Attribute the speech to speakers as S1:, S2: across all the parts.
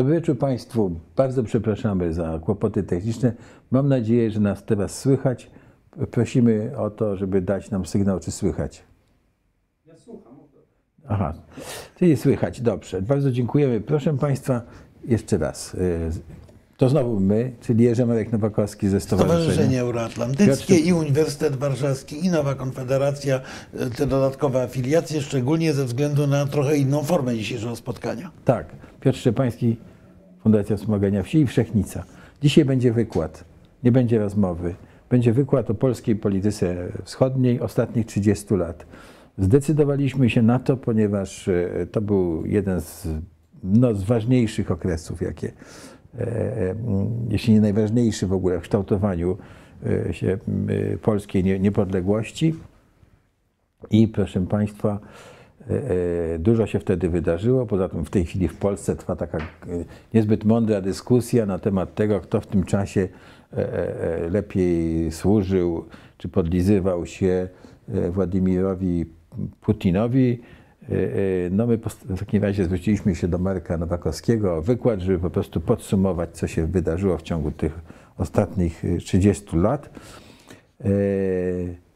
S1: Dobry wieczór Państwu. Bardzo przepraszamy za kłopoty techniczne. Mam nadzieję, że nas teraz słychać. Prosimy o to, żeby dać nam sygnał, czy słychać.
S2: Ja słucham.
S1: Aha, czyli słychać. Dobrze. Bardzo dziękujemy. Proszę Państwa, jeszcze raz. y, To znowu my, czyli Jerzy Marek Nowakowski ze Stowarzyszenia.
S2: Stowarzyszenie Euroatlantyckie
S1: Piotrze-
S2: i Uniwersytet Warszawski i Nowa Konfederacja, e, te dodatkowe afiliacje, szczególnie ze względu na trochę inną formę dzisiejszego spotkania.
S1: Tak, Piotr Szczepański, Fundacja Wspomagania Wsi i Wszechnica. Dzisiaj będzie wykład, nie będzie rozmowy. Będzie wykład o polskiej polityce wschodniej ostatnich 30 lat. Zdecydowaliśmy się na to, ponieważ e, to był jeden z, no, z ważniejszych okresów, jakie, e, e, jeśli nie najważniejszy w ogóle w kształtowaniu się polskiej nie- niepodległości. I proszę Państwa, dużo się wtedy wydarzyło. Poza tym w tej chwili w Polsce trwa taka e, niezbyt mądra dyskusja na temat tego, kto w tym czasie e, e, e, lepiej służył czy podlizywał się e, Władimirowi Putinowi. E, e, No my w takim razie zwróciliśmy się do Marka Nowakowskiego o wykład, żeby po prostu podsumować, co się wydarzyło w ciągu tych ostatnich e, 30 lat.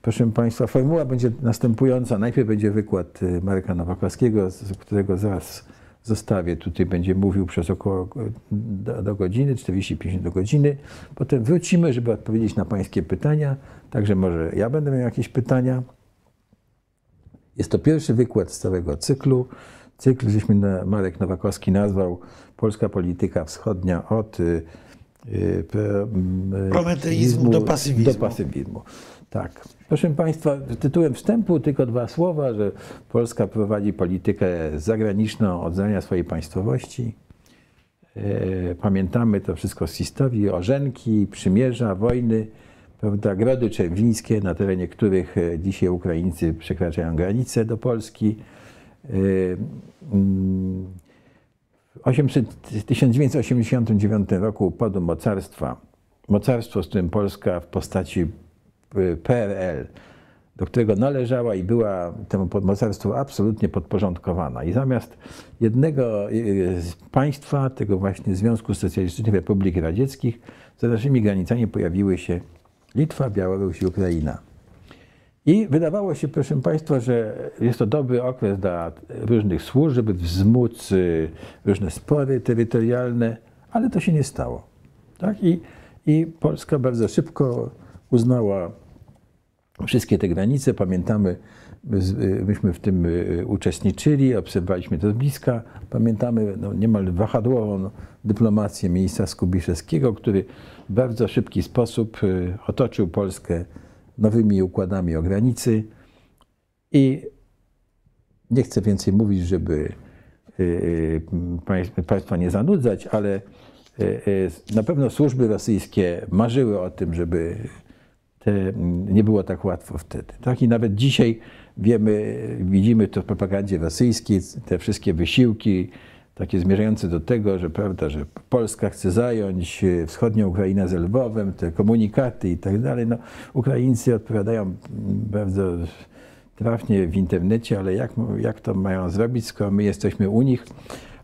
S1: Proszę Państwa, formuła będzie następująca. Najpierw będzie wykład e, Marka Nowakowskiego, którego zaraz zostawię. Tutaj będzie mówił przez około e, do, do godziny, 40-50 do godziny. Potem wrócimy, żeby odpowiedzieć na Pańskie pytania. Także może ja będę miał jakieś pytania. Jest to pierwszy wykład z całego cyklu. Cykl, żeśmy na, Marek Nowakowski nazwał Polska polityka wschodnia od y, y, pre- m, y,
S2: Prometeizmu do pasywizmu.
S1: Do pasywizmu. Tak. Proszę Państwa, tytułem wstępu tylko dwa słowa, że Polska prowadzi politykę zagraniczną oddania swojej państwowości. E, Pamiętamy to wszystko z historii, orzenki, przymierza, wojny, prawda, grody czerwińskie, na terenie których e, dzisiaj Ukraińcy przekraczają granice do Polski. E, mm, W 800 1989 roku upadł mocarstwa, mocarstwo, z którym Polska w postaci PRL, do którego należała i była temu pod- mocarstwu absolutnie podporządkowana. I zamiast jednego z państwa, tego właśnie Związku Socjalistycznych Republik Radzieckich, za naszymi granicami pojawiły się Litwa, Białoruś i Ukraina. I wydawało się, proszę Państwa, że jest to dobry okres dla różnych służb, żeby wzmóc y, różne spory terytorialne, ale to się nie stało. Tak? I, I Polska bardzo szybko uznała wszystkie te granice. Pamiętamy, y, myśmy w tym y, uczestniczyli, obserwowaliśmy to z bliska. Pamiętamy no, niemal wahadłową dyplomację ministra Skubiszewskiego, który w bardzo szybki sposób y, otoczył Polskę nowymi układami o granicy i nie chcę więcej mówić, żeby państw- Państwa nie zanudzać, ale na pewno służby rosyjskie marzyły o tym, żeby nie było tak łatwo wtedy. Tak? I nawet dzisiaj wiemy, widzimy to w propagandzie rosyjskiej, te wszystkie wysiłki takie zmierzające do tego, że prawda, że Polska chce zająć wschodnią Ukrainę z Lwowem, te komunikaty i tak dalej. No, Ukraińcy odpowiadają bardzo trafnie w internecie, ale jak, jak to mają zrobić, skoro my jesteśmy u nich,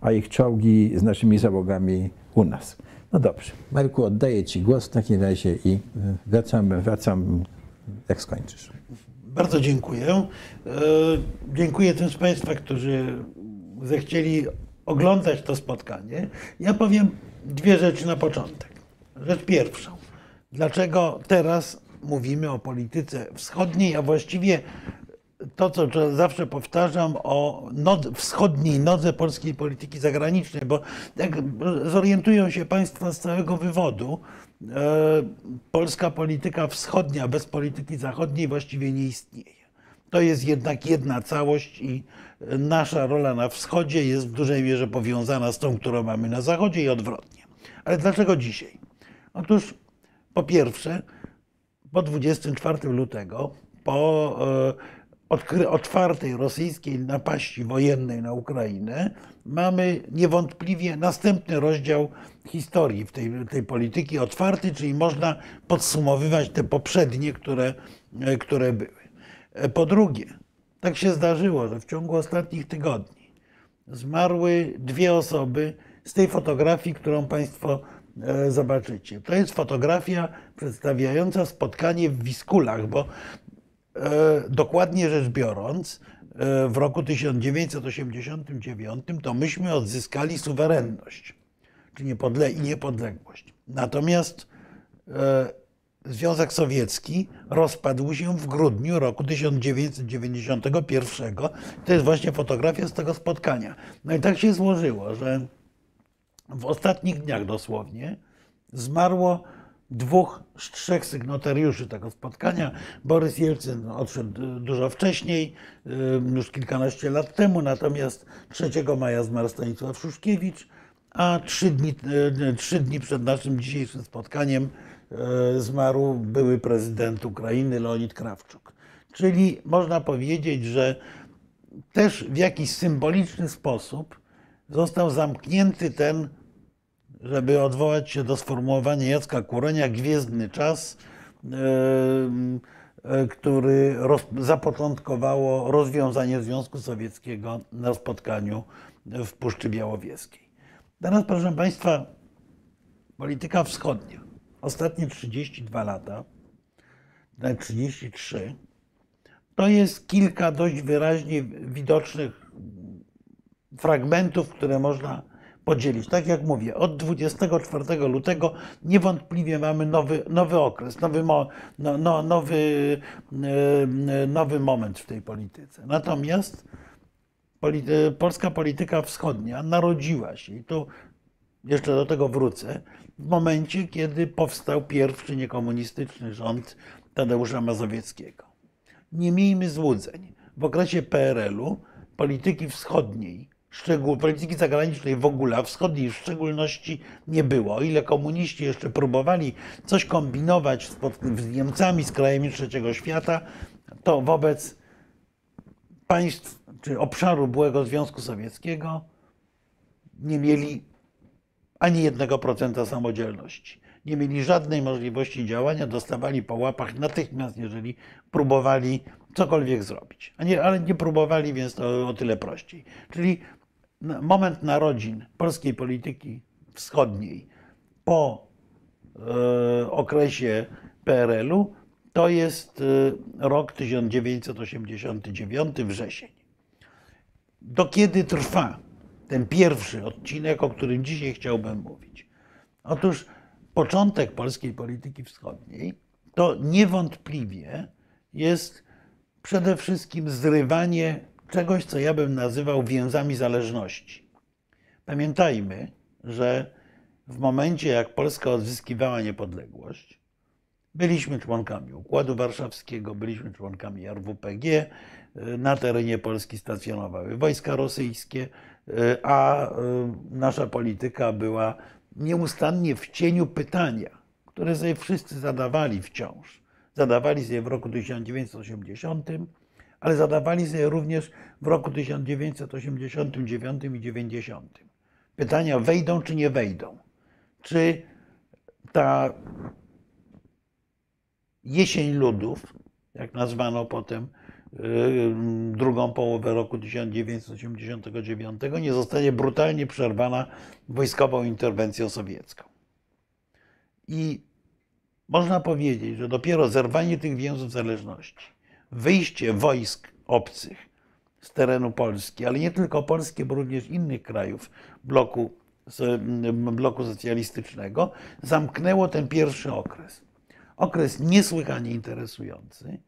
S1: a ich czołgi z naszymi załogami u nas. No dobrze, Marku, oddaję Ci głos w takim razie i y, wracam, wracam jak skończysz.
S2: Bardzo dziękuję. E, Dziękuję tym z Państwa, którzy zechcieli oglądać to spotkanie. Ja powiem dwie rzeczy na początek. Rzecz pierwszą. Dlaczego teraz mówimy o polityce wschodniej, a właściwie to, co zawsze powtarzam o nod, wschodniej nodze polskiej polityki zagranicznej, bo jak zorientują się Państwo z całego wywodu, e, polska polityka wschodnia bez polityki zachodniej właściwie nie istnieje. To jest jednak jedna całość i nasza rola na wschodzie jest w dużej mierze powiązana z tą, którą mamy na zachodzie i odwrotnie. Ale dlaczego dzisiaj? Otóż po pierwsze, po 24 lutego, po e, otwartej rosyjskiej napaści wojennej na Ukrainę, mamy niewątpliwie następny rozdział historii w tej, tej polityki otwarty, czyli można podsumowywać te poprzednie, które, e, które były. E, Po drugie, tak się zdarzyło, że w ciągu ostatnich tygodni zmarły dwie osoby z tej fotografii, którą Państwo e, zobaczycie. To jest fotografia przedstawiająca spotkanie w Wiskulach, bo dokładnie rzecz biorąc, e, w roku 1989 to myśmy odzyskali suwerenność czy niepodle niepodległość. Natomiast Związek Sowiecki rozpadł się w grudniu roku 1991. To jest właśnie fotografia z tego spotkania. No i tak się złożyło, że w ostatnich dniach dosłownie zmarło dwóch z trzech sygnatariuszy tego spotkania. Borys Jelcyn odszedł dużo wcześniej, już kilkanaście lat temu, natomiast 3 maja zmarł Stanisław Szuszkiewicz, a trzy dni, trzy dni przed naszym dzisiejszym spotkaniem zmarł były prezydent Ukrainy Leonid Krawczuk. Czyli można powiedzieć, że też w jakiś symboliczny sposób został zamknięty ten, żeby odwołać się do sformułowania Jacka Kurenia, gwiezdny czas, e, e, który zapoczątkowało rozwiązanie Związku Sowieckiego na spotkaniu w Puszczy Białowieskiej. Teraz, proszę Państwa, polityka wschodnia ostatnie 32 lata, nawet 33, to jest kilka dość wyraźnie widocznych fragmentów, które można podzielić. Tak jak mówię, od 24 lutego niewątpliwie mamy nowy, nowy okres, nowy, no, no, nowy, e, nowy moment w tej polityce. Natomiast polity, polska polityka wschodnia narodziła się, i tu jeszcze do tego wrócę, w momencie, kiedy powstał pierwszy niekomunistyczny rząd Tadeusza Mazowieckiego. Nie miejmy złudzeń. W okresie PRL-u polityki wschodniej, szczegół, polityki zagranicznej w ogóle, a wschodniej w szczególności nie było. O ile komuniści jeszcze próbowali coś kombinować z Niemcami, z krajami trzeciego świata, to wobec państw czy obszaru byłego Związku Sowieckiego nie mieli ani jednego procenta samodzielności. Nie mieli żadnej możliwości działania, dostawali po łapach natychmiast, jeżeli próbowali cokolwiek zrobić. Nie, ale nie próbowali, więc to o tyle prościej. Czyli moment narodzin polskiej polityki wschodniej po e, okresie PRL-u to jest e, rok 1989, wrzesień. Do kiedy trwa ten pierwszy odcinek, o którym dzisiaj chciałbym mówić. Otóż początek polskiej polityki wschodniej to niewątpliwie jest przede wszystkim zrywanie czegoś, co ja bym nazywał więzami zależności. Pamiętajmy, że w momencie, jak Polska odzyskiwała niepodległość, byliśmy członkami Układu Warszawskiego, byliśmy członkami RWPG, na terenie Polski stacjonowały wojska rosyjskie, E, a e, nasza polityka była nieustannie w cieniu pytania, które sobie wszyscy zadawali wciąż. Zadawali sobie w roku 1980, ale zadawali sobie również w roku 1989 i 90. Pytania wejdą czy nie wejdą. Czy ta jesień ludów, jak nazwano potem Y, drugą połowę roku 1989 nie zostanie brutalnie przerwana wojskową interwencją sowiecką. I można powiedzieć, że dopiero zerwanie tych więzów zależności, wyjście wojsk obcych z terenu Polski, ale nie tylko Polski, bo również innych krajów bloku, bloku socjalistycznego, zamknęło ten pierwszy okres. Okres niesłychanie interesujący,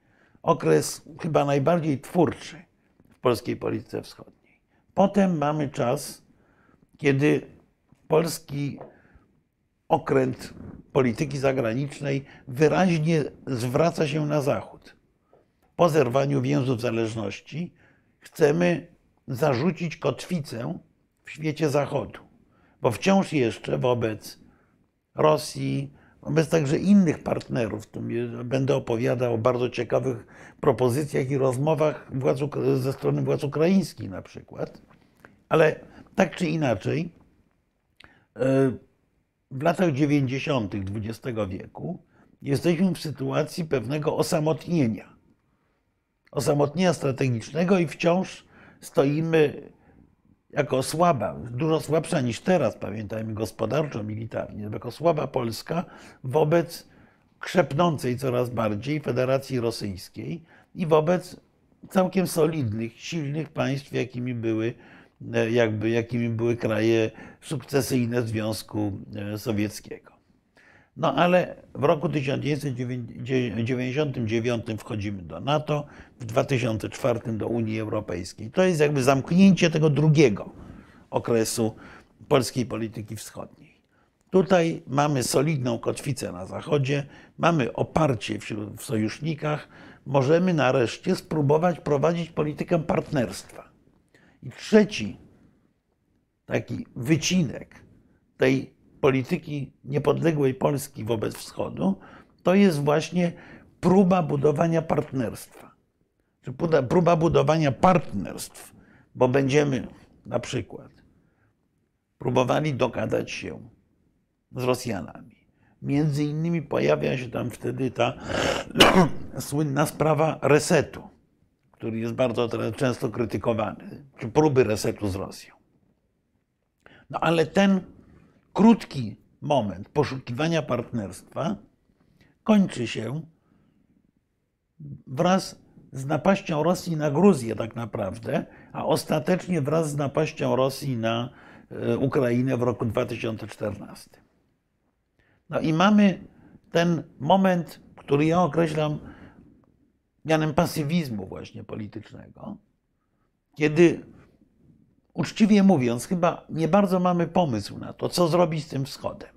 S2: okres chyba najbardziej twórczy w polskiej polityce wschodniej. Potem mamy czas, kiedy polski okręt polityki zagranicznej wyraźnie zwraca się na Zachód. Po zerwaniu więzów zależności chcemy zarzucić kotwicę w świecie Zachodu, bo wciąż jeszcze wobec Rosji, wobec także innych partnerów. Tu będę opowiadał o bardzo ciekawych propozycjach i rozmowach władz, ze strony władz ukraińskich na przykład. Ale tak czy inaczej, e, w latach 90. XX wieku jesteśmy w sytuacji pewnego jako słaba, dużo słabsza niż teraz, pamiętajmy, gospodarczo, militarnie, jako słaba Polska wobec krzepnącej coraz bardziej Federacji Rosyjskiej i wobec całkiem solidnych, silnych państw, jakimi były, jakby, jakimi były kraje sukcesyjne Związku Sowieckiego. No ale w roku 1999 wchodzimy do NATO, w 2004 do Unii Europejskiej. To jest jakby zamknięcie tego drugiego okresu polskiej polityki wschodniej. Tutaj mamy solidną kotwicę na Zachodzie, mamy oparcie wśród, w sojusznikach, możemy nareszcie spróbować prowadzić politykę partnerstwa. I trzeci taki wycinek tej polityki niepodległej Polski wobec Wschodu, to jest właśnie próba budowania partnerstwa. Próba budowania partnerstw, bo będziemy na przykład próbowali dogadać się z Rosjanami. Między innymi pojawia się tam wtedy ta słynna sprawa resetu, który jest bardzo często krytykowany, czy próby resetu z Rosją. No ale ten krótki moment poszukiwania partnerstwa kończy się wraz z napaścią Rosji na Gruzję, tak naprawdę, a ostatecznie wraz z napaścią Rosji na e, Ukrainę w roku 2014. No i mamy ten moment, który ja określam mianem pasywizmu właśnie politycznego, kiedy uczciwie mówiąc, chyba nie bardzo mamy pomysł na to, co zrobić z tym wschodem.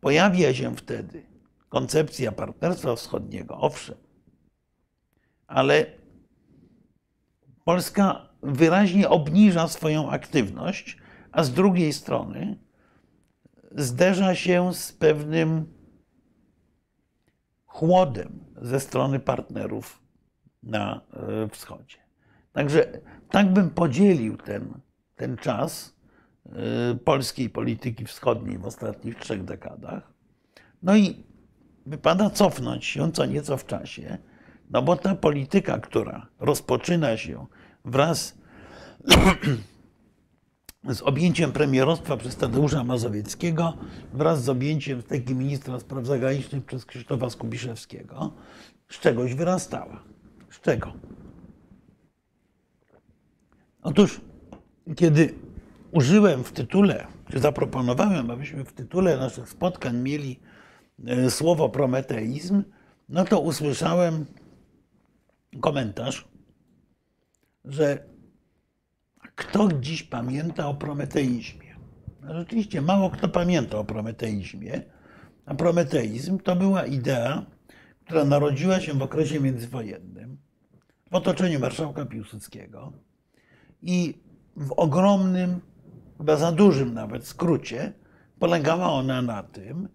S2: Pojawia się wtedy koncepcja partnerstwa wschodniego, owszem, ale Polska wyraźnie obniża swoją aktywność, a z drugiej strony zderza się z pewnym chłodem ze strony partnerów na e, wschodzie. Także tak bym podzielił ten, ten czas y, polskiej polityki wschodniej w ostatnich trzech dekadach. No i wypada cofnąć się co nieco w czasie, no bo ta polityka, która rozpoczyna się wraz z objęciem premierostwa przez Tadeusza Mazowieckiego, wraz z objęciem steki ministra spraw zagranicznych przez Krzysztofa Skubiszewskiego, z czegoś wyrastała. Z czego? Otóż, kiedy użyłem w tytule, czy zaproponowałem, abyśmy w tytule naszych spotkań mieli e, słowo prometeizm, no to usłyszałem komentarz, że kto dziś pamięta o prometeizmie? No rzeczywiście mało kto pamięta o prometeizmie, a prometeizm to była idea, która narodziła się w okresie międzywojennym w otoczeniu marszałka Piłsudskiego i w ogromnym, chyba za dużym nawet skrócie, polegała ona na tym,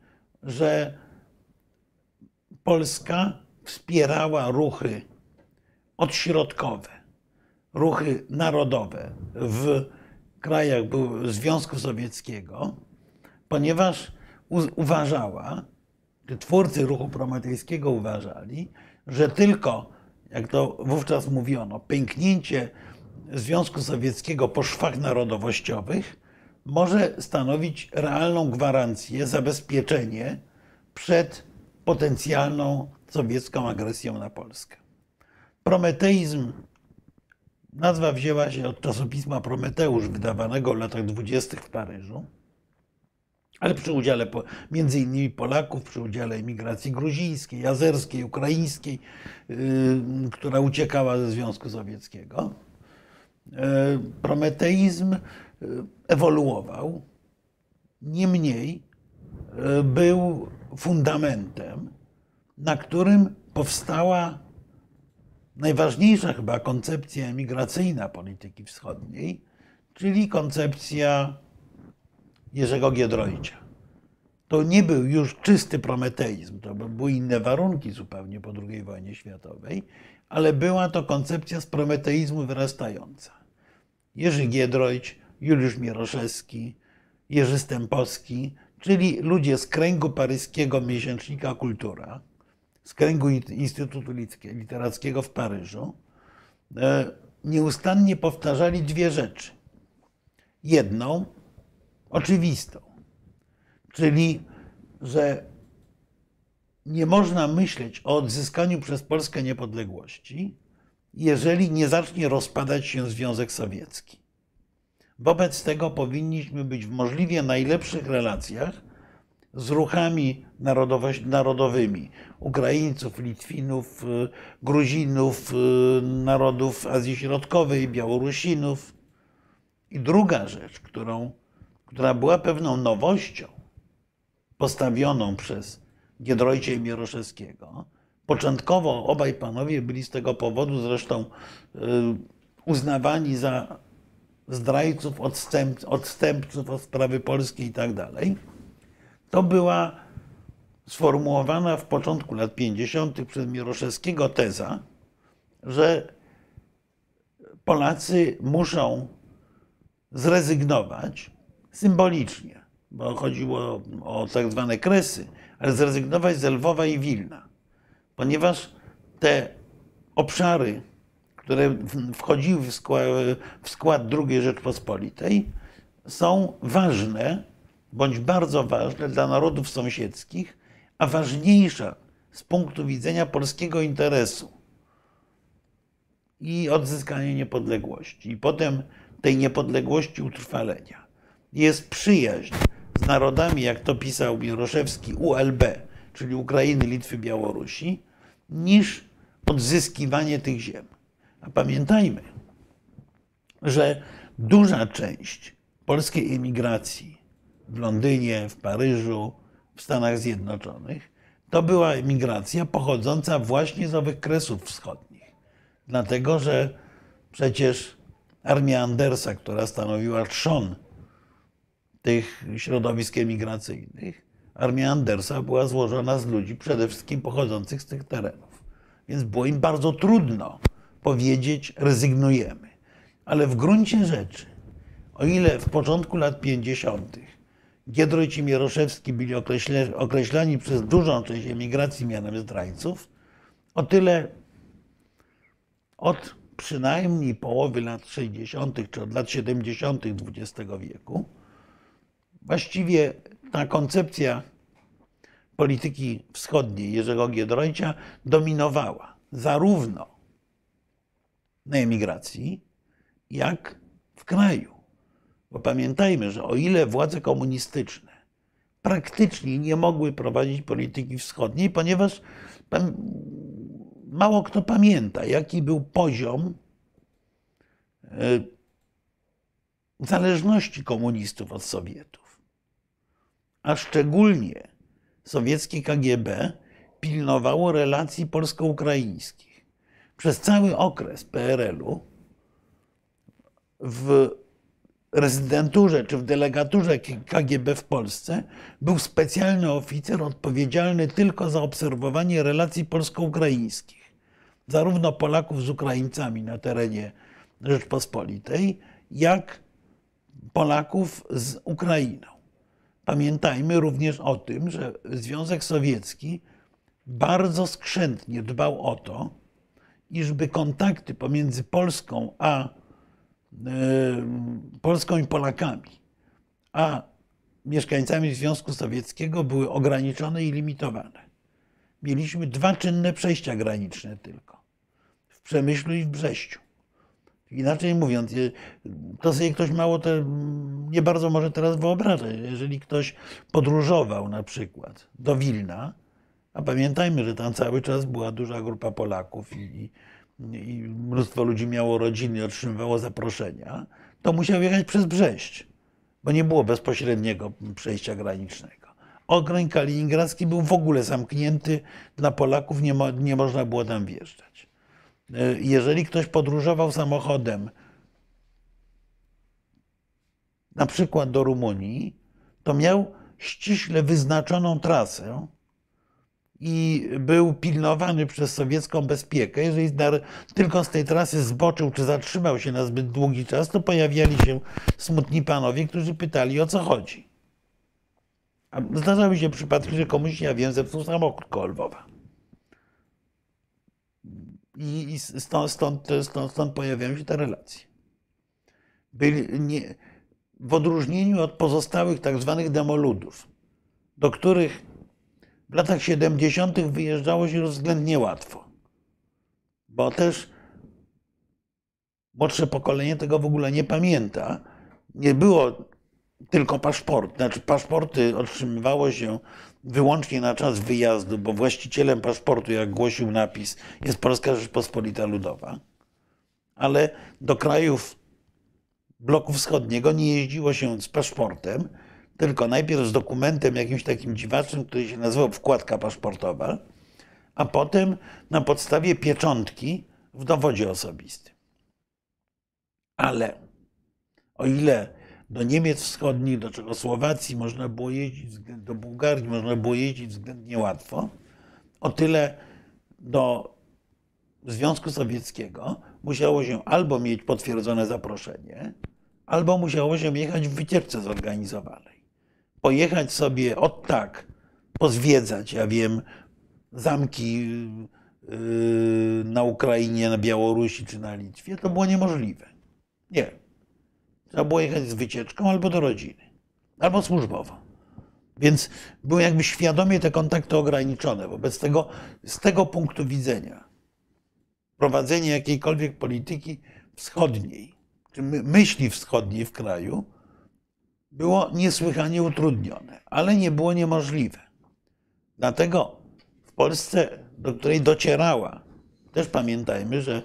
S2: że Polska wspierała ruchy odśrodkowe, ruchy narodowe w krajach Związku Sowieckiego, ponieważ uważała, twórcy ruchu prometejskiego uważali, że tylko, jak to wówczas mówiono, pęknięcie Związku Sowieckiego po szwach narodowościowych może stanowić realną gwarancję, zabezpieczenie przed potencjalną sowiecką agresją na Polskę. Prometeizm, nazwa wzięła się od czasopisma Prometeusz, wydawanego w latach dwudziestych w Paryżu, ale przy udziale między innymi Polaków, przy udziale emigracji gruzińskiej, azerskiej, ukraińskiej, yy, która uciekała ze Związku Sowieckiego. E, prometeizm e, ewoluował, niemniej był fundamentem, na którym powstała najważniejsza chyba koncepcja emigracyjna polityki wschodniej, czyli koncepcja Jerzego Giedroycia. To nie był już czysty prometeizm, to były inne warunki zupełnie po II wojnie światowej, ale była to koncepcja z prometeizmu wyrastająca. Jerzy Giedroyć, Juliusz Mieroszewski, Jerzy Stępowski, czyli ludzie z kręgu paryskiego miesięcznika Kultura, z kręgu Instytutu Literackiego w Paryżu, e, nieustannie powtarzali dwie rzeczy. jedną, oczywistą, czyli że nie można myśleć o odzyskaniu przez Polskę niepodległości, jeżeli nie zacznie rozpadać się Związek Sowiecki. Wobec tego powinniśmy być w możliwie najlepszych relacjach z ruchami narodowymi Ukraińców, Litwinów, y, Gruzinów, y, narodów Azji Środkowej, Białorusinów. I druga rzecz, którą, która była pewną nowością postawioną przez Giedroycia i Mieroszewskiego. Początkowo obaj panowie byli z tego powodu zresztą y, uznawani za zdrajców, odstępców od sprawy polskiej i tak dalej. To była sformułowana w początku lat 50. przez Mieroszewskiego teza, że Polacy muszą zrezygnować symbolicznie, bo chodziło o tak zwane kresy, ale zrezygnować z Lwowa i Wilna, ponieważ te obszary, które wchodziły w skład, w skład II Rzeczpospolitej, są ważne bądź bardzo ważne dla narodów sąsiedzkich, a ważniejsza z punktu widzenia polskiego interesu i odzyskania niepodległości, i potem tej niepodległości utrwalenia jest przyjaźń z narodami, jak to pisał Miroszewski, ULB, czyli Ukrainy, Litwy, Białorusi, niż odzyskiwanie tych ziem. A pamiętajmy, że duża część polskiej emigracji w Londynie, w Paryżu, w Stanach Zjednoczonych, to była emigracja pochodząca właśnie z owych kresów wschodnich. Dlatego, że przecież armia Andersa, która stanowiła trzon tych środowisk emigracyjnych, armia Andersa była złożona z ludzi przede wszystkim pochodzących z tych terenów. Więc było im bardzo trudno powiedzieć, rezygnujemy. Ale w gruncie rzeczy, o ile w początku lat 50. Giedroyć i Mieroszewski byli określani przez dużą część emigracji mianem zdrajców, o tyle od przynajmniej połowy lat 60. czy od lat 70. XX wieku właściwie ta koncepcja polityki wschodniej Jerzego Giedroycia dominowała zarówno na emigracji, jak w kraju. Bo pamiętajmy, że o ile władze komunistyczne praktycznie nie mogły prowadzić polityki wschodniej, ponieważ mało kto pamięta, jaki był poziom e, zależności komunistów od Sowietów. A szczególnie sowieckie KGB pilnowało relacji polsko-ukraińskich. Przez cały okres PRL-u w rezydenturze czy w delegaturze KGB w Polsce był specjalny oficer odpowiedzialny tylko za obserwowanie relacji polsko-ukraińskich, zarówno Polaków z Ukraińcami na terenie Rzeczpospolitej, jak Polaków z Ukrainą. Pamiętajmy również o tym, że Związek Sowiecki bardzo skrzętnie dbał o to, iżby kontakty pomiędzy Polską a Polską i Polakami, a mieszkańcami Związku Sowieckiego były ograniczone i limitowane. Mieliśmy dwa czynne przejścia graniczne tylko w Przemyślu i w Brześciu. Inaczej mówiąc, to sobie ktoś mało te, nie bardzo może teraz wyobrażać. Jeżeli ktoś podróżował na przykład do Wilna, a pamiętajmy, że tam cały czas była duża grupa Polaków i, i mnóstwo ludzi miało rodziny, otrzymywało zaproszenia, to musiał jechać przez Brześć, bo nie było bezpośredniego przejścia granicznego. Okręg kaliningradzki był w ogóle zamknięty dla Polaków, nie, mo, nie można było tam wjeżdżać. E, jeżeli ktoś podróżował samochodem, na przykład do Rumunii, to miał ściśle wyznaczoną trasę, i był pilnowany przez sowiecką bezpiekę. Jeżeli tylko z tej trasy zboczył czy zatrzymał się na zbyt długi czas, to pojawiali się smutni panowie, którzy pytali o co chodzi. A zdarzały się przypadki, że komuś, ja wiem, zepsuł samochód koło Lwowa. I stąd, stąd, stąd, stąd pojawiają się te relacje. Byli, nie, w odróżnieniu od pozostałych tak zwanych demoludów, do których w latach 70. wyjeżdżało się względnie łatwo, bo też młodsze pokolenie tego w ogóle nie pamięta. Nie było tylko paszport, znaczy paszporty otrzymywało się wyłącznie na czas wyjazdu, bo właścicielem paszportu, jak głosił napis, jest Polska Rzeczpospolita Ludowa. Ale do krajów bloku wschodniego nie jeździło się z paszportem, tylko najpierw z dokumentem jakimś takim dziwacznym, który się nazywał wkładka paszportowa, a potem na podstawie pieczątki w dowodzie osobistym. Ale o ile do Niemiec Wschodnich, do Czechosłowacji można było jeździć, do Bułgarii można było jeździć względnie łatwo, o tyle do Związku Sowieckiego musiało się albo mieć potwierdzone zaproszenie, albo musiało się jechać w wycieczce zorganizowanej. Pojechać sobie od tak, pozwiedzać, ja wiem, zamki yy, na Ukrainie, na Białorusi czy na Litwie, to było niemożliwe. Nie. Trzeba było jechać z wycieczką albo do rodziny, albo służbowo. Więc były jakby świadomie te kontakty ograniczone. Wobec tego, z tego punktu widzenia, prowadzenie jakiejkolwiek polityki wschodniej, czy myśli wschodniej w kraju, było niesłychanie utrudnione, ale nie było niemożliwe. Dlatego w Polsce, do której docierała, też pamiętajmy, że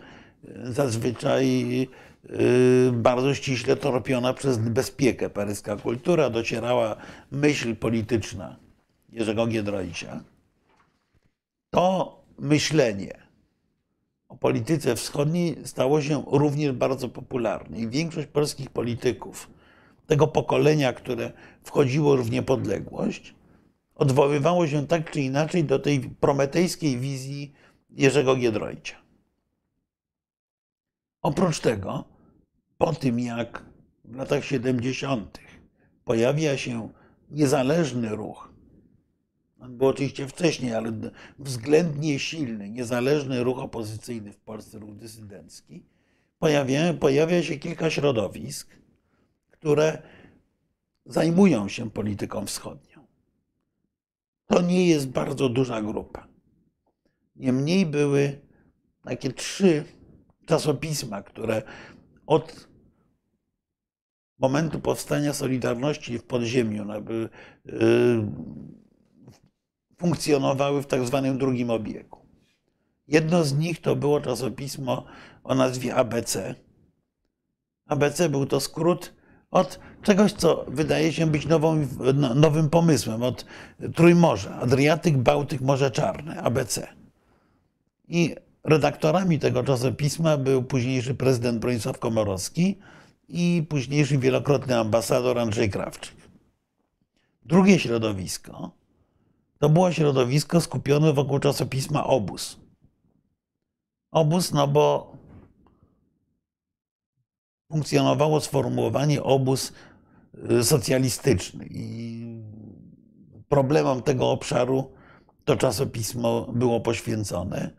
S2: zazwyczaj Y, bardzo ściśle torpiona przez bezpiekę paryska kultura, docierała myśl polityczna Jerzego Giedroycia, to myślenie o polityce wschodniej stało się również bardzo popularne. I większość polskich polityków tego pokolenia, które wchodziło w niepodległość, odwoływało się tak czy inaczej do tej prometejskiej wizji Jerzego Giedroycia. Oprócz tego, po tym jak w latach 70. pojawia się niezależny ruch, on był oczywiście wcześniej, ale względnie silny, niezależny ruch opozycyjny w Polsce, ruch dysydencki, pojawia, pojawia się kilka środowisk, które zajmują się polityką wschodnią. To nie jest bardzo duża grupa. Niemniej były takie trzy czasopisma, które od momentu powstania Solidarności w podziemiu y, funkcjonowały w tak zwanym drugim obiegu. Jedno z nich to było czasopismo o nazwie ABC. ABC był to skrót od czegoś, co wydaje się być nową, no, nowym pomysłem, od Trójmorza, Adriatyk, Bałtyk, Morze Czarne, ABC. I redaktorami tego czasopisma był późniejszy prezydent Bronisław Komorowski i późniejszy wielokrotny ambasador Andrzej Krawczyk. Drugie środowisko to było środowisko skupione wokół czasopisma Obóz. Obóz, no bo funkcjonowało sformułowanie obóz y, socjalistyczny i problemom tego obszaru to czasopismo było poświęcone.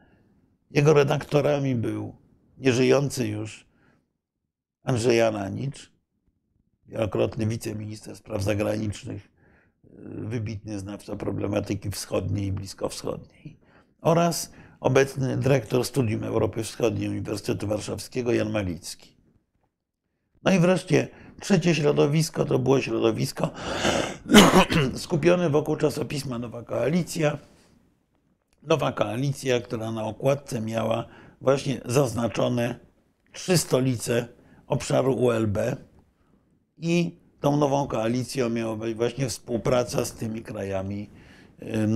S2: Jego redaktorami był nieżyjący już Andrzej Ananicz, wielokrotny wiceminister spraw zagranicznych, wybitny znawca problematyki wschodniej i bliskowschodniej, oraz obecny dyrektor Studium Europy Wschodniej Uniwersytetu Warszawskiego Jan Malicki. No i wreszcie trzecie środowisko to było środowisko skupione wokół czasopisma Nowa Koalicja, nowa koalicja, która na okładce miała właśnie zaznaczone trzy stolice obszaru ULB i tą nową koalicją miała być właśnie współpraca z tymi krajami,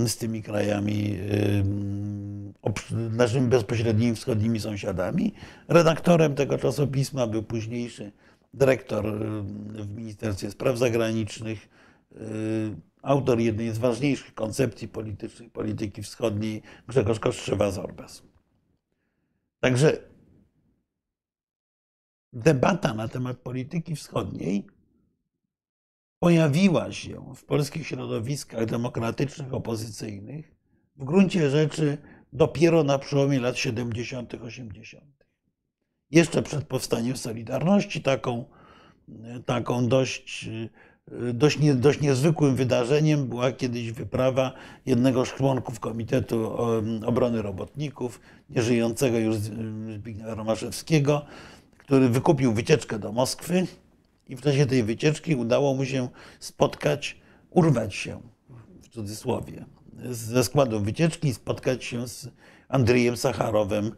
S2: z tymi krajami naszymi bezpośrednimi wschodnimi sąsiadami. Redaktorem tego czasopisma był późniejszy dyrektor w Ministerstwie Spraw Zagranicznych, autor jednej z ważniejszych koncepcji politycznych polityki wschodniej, Grzegorz Kostrzewa-Zorbas. Także debata na temat polityki wschodniej pojawiła się w polskich środowiskach demokratycznych, opozycyjnych w gruncie rzeczy dopiero na przełomie lat 70., 80. Jeszcze przed powstaniem Solidarności taką taką dość, dość, nie, dość niezwykłym wydarzeniem była kiedyś wyprawa jednego z członków Komitetu Obrony Robotników, nieżyjącego już Zbigniewa Romaszewskiego, który wykupił wycieczkę do Moskwy i w czasie tej wycieczki udało mu się spotkać, urwać się w cudzysłowie ze składu wycieczki spotkać się z Andrzejem Sacharowem,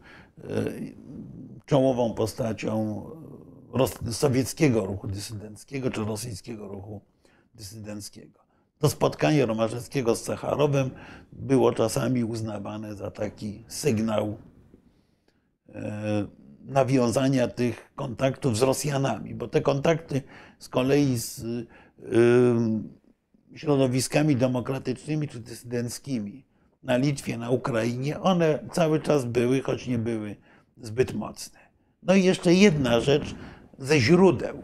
S2: czołową postacią sowieckiego ruchu dysydenckiego czy rosyjskiego ruchu dysydenckiego. To spotkanie Romaszewskiego z Sacharowem było czasami uznawane za taki sygnał nawiązania tych kontaktów z Rosjanami, bo te kontakty z kolei z środowiskami demokratycznymi czy dysydenckimi na Litwie, na Ukrainie, one cały czas były, choć nie były zbyt mocne. No i jeszcze jedna rzecz ze źródeł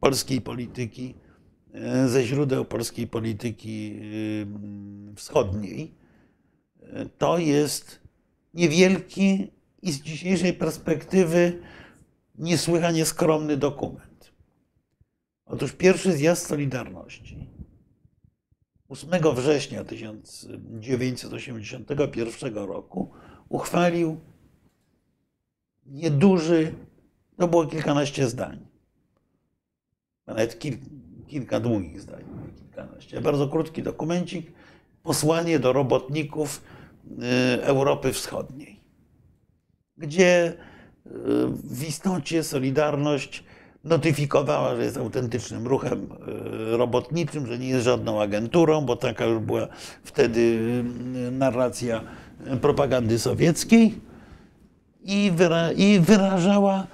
S2: polskiej polityki, ze źródeł polskiej polityki wschodniej, to jest niewielki i z dzisiejszej perspektywy niesłychanie skromny dokument. Otóż pierwszy zjazd Solidarności 8 września 1981 roku uchwalił nieduży, to było kilkanaście zdań, nawet kil, kilka długich zdań, kilkanaście, bardzo krótki dokumencik, posłanie do robotników Europy Wschodniej, gdzie w istocie Solidarność notyfikowała, że jest autentycznym ruchem robotniczym, że nie jest żadną agenturą, bo taka już była wtedy narracja propagandy sowieckiej i wyrażała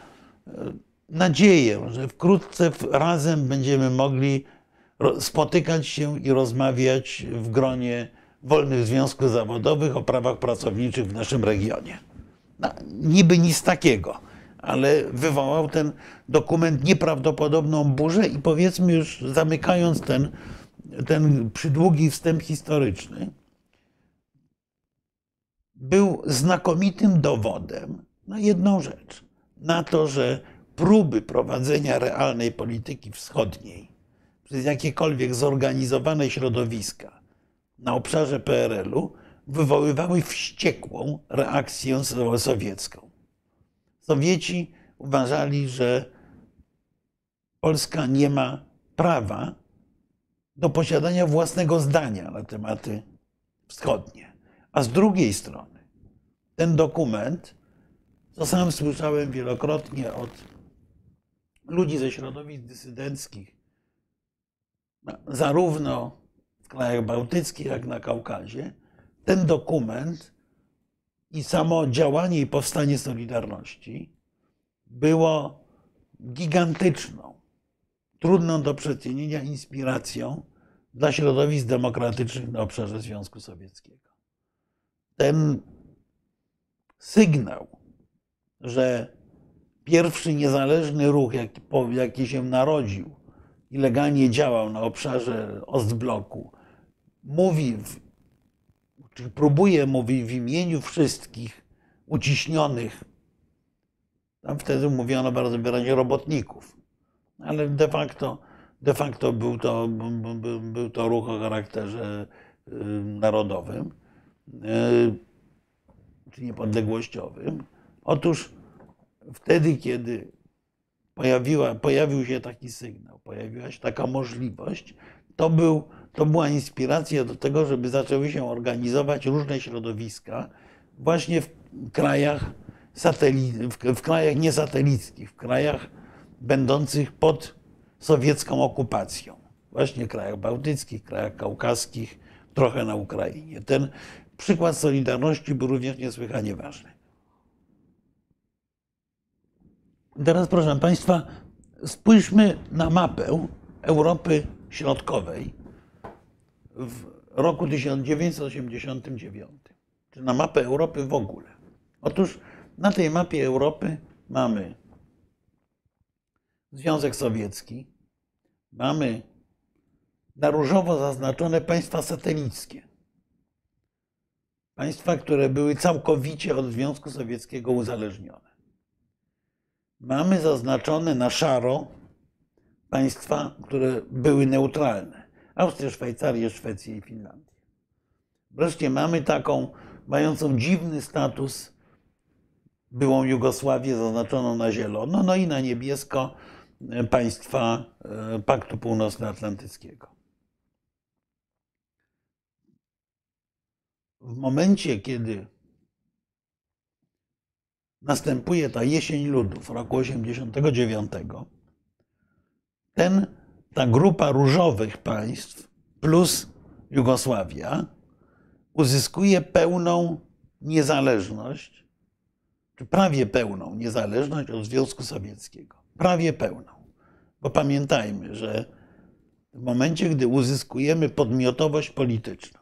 S2: nadzieję, że wkrótce razem będziemy mogli spotykać się i rozmawiać w gronie wolnych związków zawodowych o prawach pracowniczych w naszym regionie. No, niby nic takiego ale wywołał ten dokument nieprawdopodobną burzę i powiedzmy już zamykając ten, ten przydługi wstęp historyczny, był znakomitym dowodem na jedną rzecz. Na to, że próby prowadzenia realnej polityki wschodniej przez jakiekolwiek zorganizowane środowiska na obszarze PRL-u wywoływały wściekłą reakcję sowiecką. Sowieci uważali, że Polska nie ma prawa do posiadania własnego zdania na tematy wschodnie. A z drugiej strony, ten dokument, co sam słyszałem wielokrotnie od ludzi ze środowisk dysydenckich, zarówno w krajach bałtyckich, jak na Kaukazie, ten dokument i samo działanie i powstanie Solidarności było gigantyczną, trudną do przecenienia inspiracją dla środowisk demokratycznych na obszarze Związku Sowieckiego. Ten sygnał, że pierwszy niezależny ruch, jaki, jaki się narodził i legalnie działał na obszarze Ostbloku, mówi w czyli próbuje mówić w imieniu wszystkich uciśnionych, tam wtedy mówiono bardzo wyraźnie robotników, ale de facto, de facto był, to, był to ruch o charakterze y, narodowym y, czy niepodległościowym. Otóż wtedy, kiedy pojawiła, pojawił się taki sygnał, pojawiła się taka możliwość, to, był, to była inspiracja do tego, żeby zaczęły się organizować różne środowiska właśnie w krajach, sateli, w, w krajach niesatelickich, w krajach będących pod sowiecką okupacją. Właśnie krajach bałtyckich, krajach kaukaskich, trochę na Ukrainie. Ten przykład Solidarności był również niesłychanie ważny. Teraz, proszę Państwa, spójrzmy na mapę Europy Środkowej w roku 1989, czy na mapę Europy w ogóle. Otóż na tej mapie Europy mamy Związek Sowiecki, mamy na różowo zaznaczone państwa satelickie. Państwa, które były całkowicie od Związku Sowieckiego uzależnione. Mamy zaznaczone na szaro państwa, które były neutralne. Austrię, Szwajcarię, Szwecję i Finlandię. Wreszcie mamy taką, mającą dziwny status, byłą Jugosławię zaznaczoną na zielono, no i na niebiesko państwa Paktu Północnoatlantyckiego. W momencie, kiedy następuje ta jesień ludów roku 89, ten, ta grupa różowych państw plus Jugosławia uzyskuje pełną niezależność, czy prawie pełną niezależność od Związku Sowieckiego. Prawie pełną. Bo pamiętajmy, że w momencie, gdy uzyskujemy podmiotowość polityczną,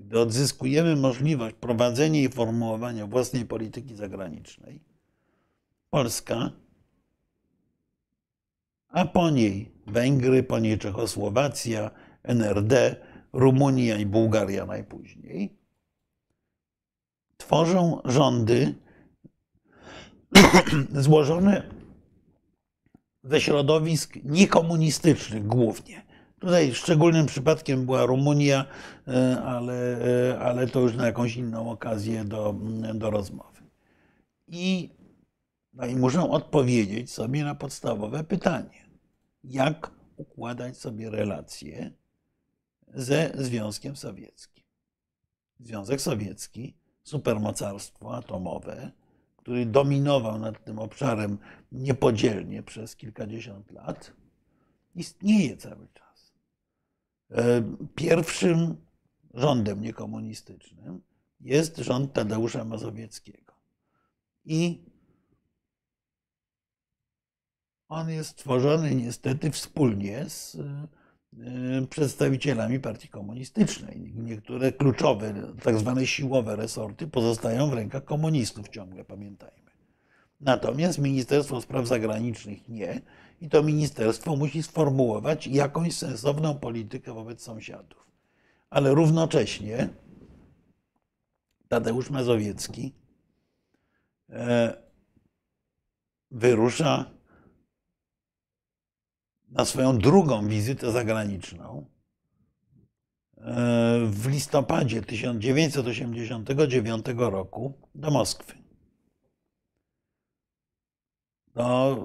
S2: gdy odzyskujemy możliwość prowadzenia i formułowania własnej polityki zagranicznej, Polska, a po niej Węgry, po niej Czechosłowacja, NRD, Rumunia i Bułgaria najpóźniej, tworzą rządy złożone ze środowisk niekomunistycznych głównie. Tutaj szczególnym przypadkiem była Rumunia, e, ale, e, ale to już na jakąś inną okazję do, do rozmowy. I, no i odpowiedzieć sobie na podstawowe pytanie: jak układać sobie relacje ze Związkiem Sowieckim? Związek Sowiecki, supermocarstwo atomowe, który dominował nad tym obszarem niepodzielnie przez kilkadziesiąt lat, istnieje cały czas. E, pierwszym rządem niekomunistycznym jest rząd Tadeusza Mazowieckiego. I on jest tworzony niestety wspólnie z e, przedstawicielami partii komunistycznej. Niektóre kluczowe, tak zwane siłowe resorty pozostają w rękach komunistów ciągle, pamiętajmy. Natomiast Ministerstwo Spraw Zagranicznych nie. I to ministerstwo musi sformułować jakąś sensowną politykę wobec sąsiadów. Ale równocześnie Tadeusz Mazowiecki e, wyrusza na swoją drugą wizytę zagraniczną e, w listopadzie 1989 roku do Moskwy. No,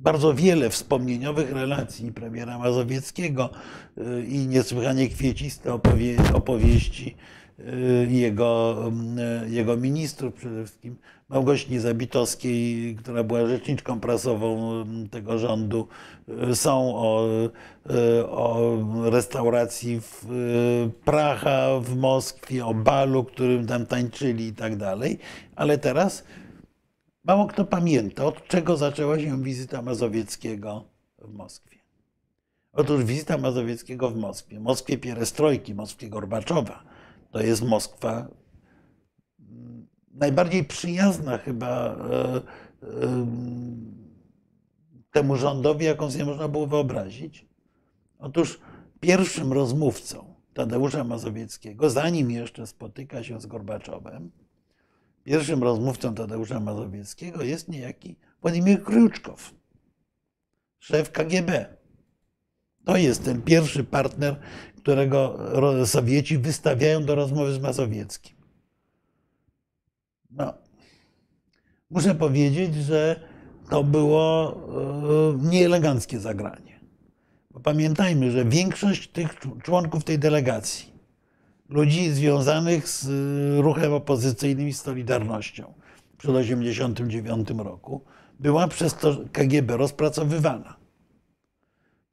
S2: bardzo wiele wspomnieniowych relacji premiera Mazowieckiego y, i niesłychanie kwieciste opowie opowieści y, jego, y, jego ministrów, przede wszystkim Małgosi Zabitowskiej, która była rzeczniczką prasową tego rządu, są o, o restauracji w Praha w Moskwie, o balu, którym tam tańczyli i tak dalej. Ale teraz Mało kto pamięta, od czego zaczęła się wizyta Mazowieckiego w Moskwie. Otóż wizyta Mazowieckiego w Moskwie, Moskwie Pierestrojki, Moskwie Gorbaczowa, to jest Moskwa mm, najbardziej przyjazna chyba e, e, temu rządowi, jaką sobie można było wyobrazić. Otóż pierwszym rozmówcą Tadeusza Mazowieckiego, zanim jeszcze spotyka się z Gorbaczowem, Pierwszym rozmówcą Tadeusza Mazowieckiego jest niejaki Władimir Kruczkow, szef KGB. To jest ten pierwszy partner, którego Sowieci wystawiają do rozmowy z Mazowieckim. No, muszę powiedzieć, że to było e, nieeleganckie zagranie. Bo pamiętajmy, że większość tych członków tej delegacji ludzi związanych z y, ruchem opozycyjnym i Solidarnością przed 1989 roku była przez to KGB rozpracowywana.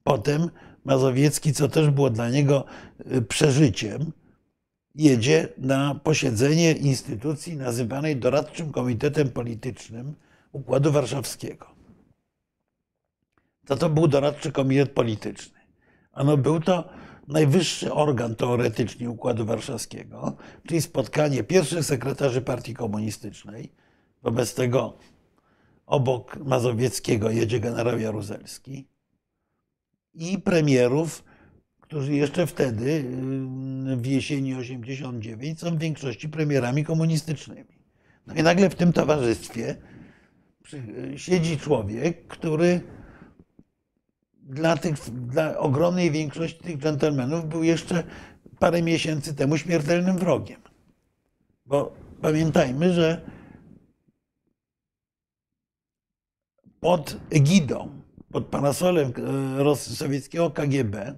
S2: Potem Mazowiecki, co też było dla niego y, przeżyciem, jedzie na posiedzenie instytucji nazywanej Doradczym Komitetem Politycznym Układu Warszawskiego. Co to był Doradczy Komitet Polityczny? Ano był to najwyższy organ teoretycznie Układu Warszawskiego, czyli spotkanie pierwszych sekretarzy Partii Komunistycznej. Wobec tego obok Mazowieckiego jedzie generał Jaruzelski i premierów, którzy jeszcze wtedy, w jesieni 89, są w większości premierami komunistycznymi. No i nagle w tym towarzystwie siedzi człowiek, który dla, tych, dla ogromnej większości tych dżentelmenów był jeszcze parę miesięcy temu śmiertelnym wrogiem. Bo pamiętajmy, że pod egidą, pod parasolem e, sowieckiego KGB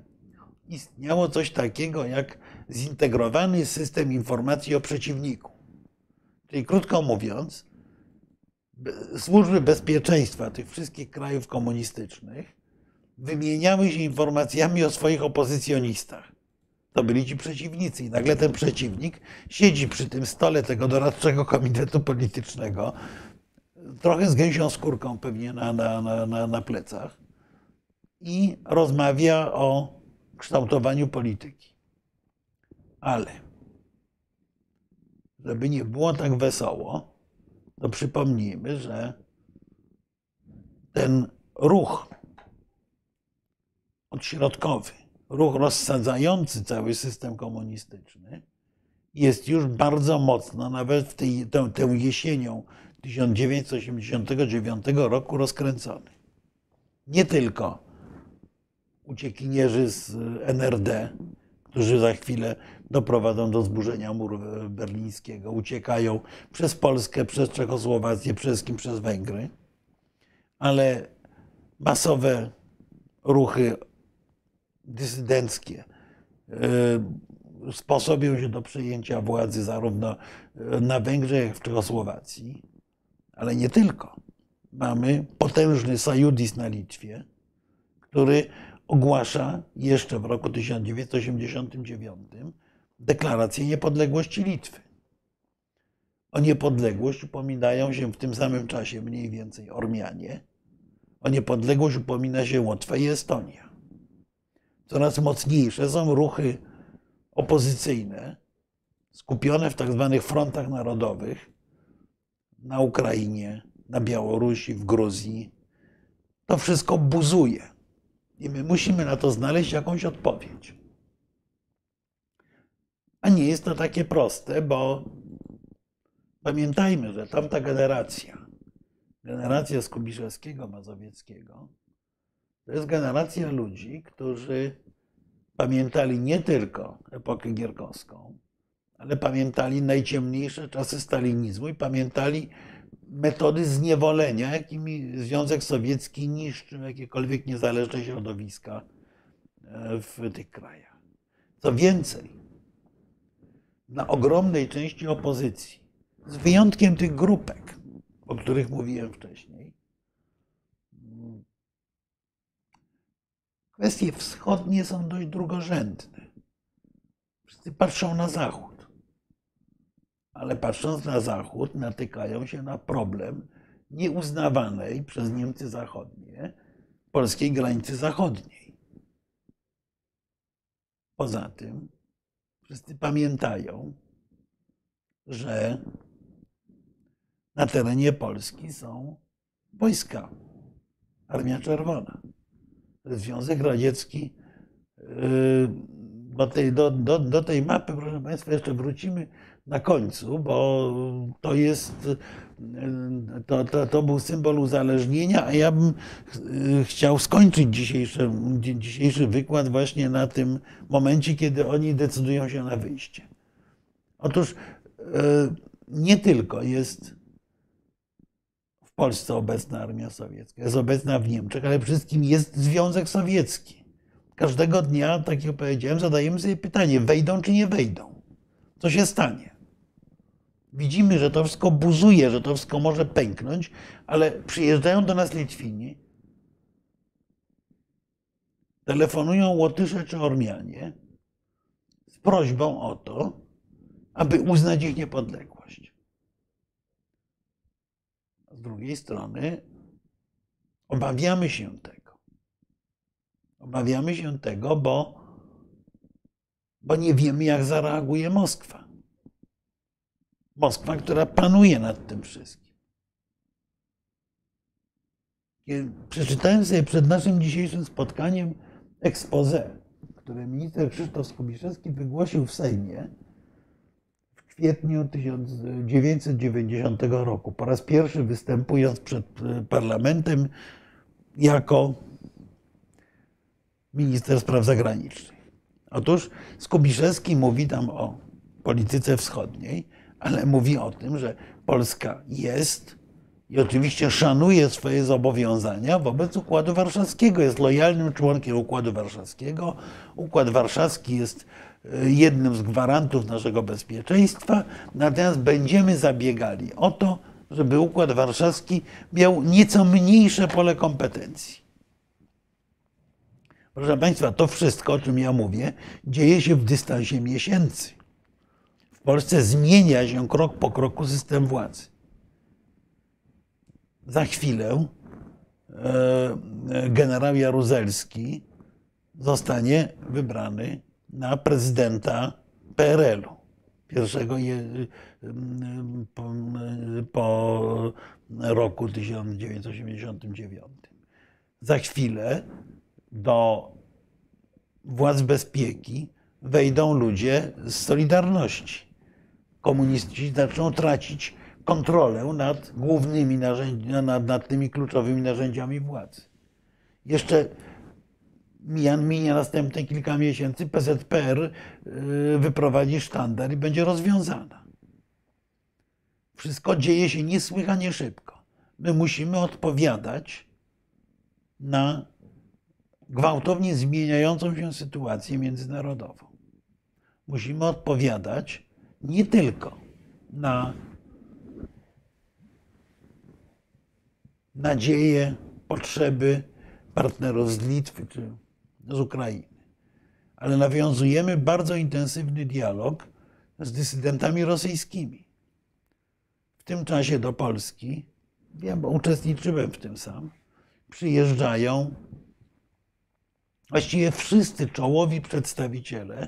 S2: istniało coś takiego jak zintegrowany system informacji o przeciwniku. Czyli krótko mówiąc, służby bezpieczeństwa tych wszystkich krajów komunistycznych wymieniały się informacjami o swoich opozycjonistach. To byli ci przeciwnicy. I nagle ten przeciwnik siedzi przy tym stole tego doradczego komitetu politycznego, trochę z gęsią skórką pewnie na, na, na, na plecach i rozmawia o kształtowaniu polityki. Ale żeby nie było tak wesoło, to przypomnijmy, że ten ruch odśrodkowy, ruch rozsadzający cały system komunistyczny jest już bardzo mocno, nawet w tej, tę, jesienią 1989 roku rozkręcony. Nie tylko uciekinierzy z NRD, którzy za chwilę doprowadzą do zburzenia muru berlińskiego, uciekają przez Polskę, przez Czechosłowację, przez przez Węgry, ale masowe ruchy dysydenckie y, sposobią się do przejęcia władzy zarówno na Węgrzech, jak i w Czechosłowacji, ale nie tylko. Mamy potężny Sajudis na Litwie, który ogłasza jeszcze w roku 1989 deklarację niepodległości Litwy. O niepodległość upominają się w tym samym czasie mniej więcej Ormianie. O niepodległość upomina się Łotwa i Estonia. Coraz mocniejsze są ruchy opozycyjne, skupione w tak zwanych frontach narodowych na Ukrainie, na Białorusi, w Gruzji. To wszystko buzuje. I my musimy na to znaleźć jakąś odpowiedź. A nie jest to takie proste, bo pamiętajmy, że tamta generacja, generacja Skubiszewskiego, Mazowieckiego, to jest generacja ludzi, którzy pamiętali nie tylko epokę gierkowską, ale pamiętali najciemniejsze czasy stalinizmu i pamiętali metody zniewolenia, jakimi Związek Sowiecki niszczył jakiekolwiek niezależne środowiska e, w tych krajach. Co więcej, na ogromnej części opozycji, z wyjątkiem tych grupek, o których mówiłem wcześniej, kwestie wschodnie są dość drugorzędne. Wszyscy patrzą na Zachód ale patrząc na Zachód, natykają się na problem nieuznawanej przez Niemcy Zachodnie polskiej granicy zachodniej. Poza tym, wszyscy pamiętają, że na terenie Polski są wojska, Armia Czerwona. Związek Radziecki yy, do tej, do, do, do tej mapy, proszę Państwa, jeszcze wrócimy na końcu, bo to jest, to, to, to był symbol uzależnienia, a ja bym e, chciał skończyć dzisiejszy, dzisiejszy wykład właśnie na tym momencie, kiedy oni decydują się na wyjście. Otóż nie tylko jest Polsce obecna armia sowiecka, jest obecna w Niemczech, ale wszystkim jest Związek Sowiecki. Każdego dnia, tak jak powiedziałem, zadajemy sobie pytanie, wejdą czy nie wejdą? Co się stanie? Widzimy, że to wszystko buzuje, że to wszystko może pęknąć, ale przyjeżdżają do nas Litwini, telefonują Łotysze czy Ormianie z prośbą o to, aby uznać ich niepodległość. A z drugiej strony obawiamy się tego. Obawiamy się tego, bo, bo nie wiemy, jak zareaguje Moskwa. Moskwa, która panuje nad tym wszystkim. Przeczytałem sobie przed naszym dzisiejszym spotkaniem expose, które minister Krzysztof Skubiszewski wygłosił w Sejmie kwietniu 1990 roku. Po raz pierwszy występując przed parlamentem jako minister spraw zagranicznych. Otóż Skubiszewski mówi tam o polityce wschodniej, ale mówi o tym, że Polska jest i oczywiście szanuje swoje zobowiązania wobec Układu Warszawskiego. Jest lojalnym członkiem Układu Warszawskiego. Układ Warszawski jest jednym z gwarantów naszego bezpieczeństwa, natomiast będziemy zabiegali o to, żeby Układ Warszawski miał nieco mniejsze pole kompetencji. Proszę Państwa, to wszystko, o czym ja mówię, dzieje się w dystansie miesięcy. W Polsce zmienia się krok po kroku system władzy. Za chwilę e, generał Jaruzelski zostanie wybrany na prezydenta PRL-u. Pierwszego je, po, po roku 1989. Za chwilę do władz bezpieki wejdą ludzie z Solidarności. Komuniści zaczną tracić kontrolę nad głównymi narzędziami, nad, nad tymi kluczowymi narzędziami władzy. Jeszcze mija, minie następne kilka miesięcy, PZPR y, wyprowadzi sztandar i będzie rozwiązana. Wszystko dzieje się niesłychanie szybko. My musimy odpowiadać na gwałtownie zmieniającą się sytuację międzynarodową. Musimy odpowiadać nie tylko na nadzieje, potrzeby partnerów z Litwy czy z Ukrainy, ale nawiązujemy bardzo intensywny dialog z dysydentami rosyjskimi. W tym czasie do Polski, wiem, bo uczestniczyłem w tym sam, przyjeżdżają właściwie wszyscy czołowi przedstawiciele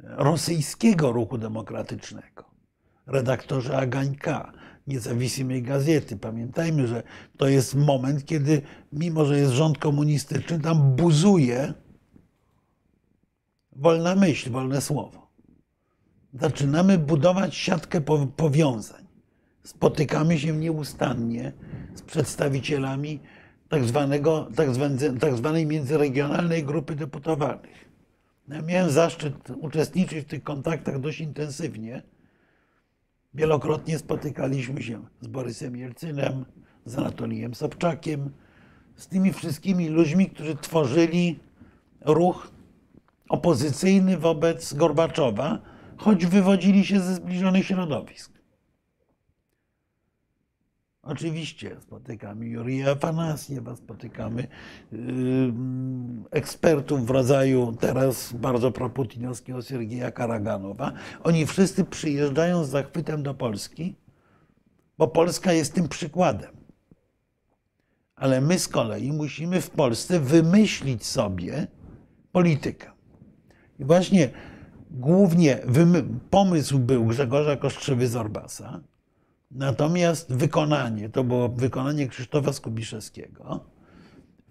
S2: rosyjskiego ruchu demokratycznego. Redaktorzy Agańka, niezawisłej gazety. Pamiętajmy, że to jest moment, kiedy mimo, że jest rząd komunistyczny, tam buzuje wolna myśl, wolne słowo. Zaczynamy budować siatkę powiązań. Spotykamy się nieustannie z przedstawicielami tak, zwanego, tak, tak zwanej międzyregionalnej grupy deputowanych. Ja miałem zaszczyt uczestniczyć w tych kontaktach dość intensywnie. Wielokrotnie spotykaliśmy się z Borysem Jelcynem, z Anatolijem Sobczakiem, z tymi wszystkimi ludźmi, którzy tworzyli ruch opozycyjny wobec Gorbaczowa, choć wywodzili się ze zbliżonych środowisk. Oczywiście spotykamy Jurija Afanasjewa, spotykamy yy, ekspertów w rodzaju teraz bardzo proputinowskiego Sergieja Karaganowa. Oni wszyscy przyjeżdżają z zachwytem do Polski, bo Polska jest tym przykładem. Ale my z kolei musimy w Polsce wymyślić sobie politykę. I właśnie głównie pomysł był Grzegorza Kostrzewy-Zorbasa, Natomiast wykonanie, to było wykonanie Krzysztofa Skubiszewskiego,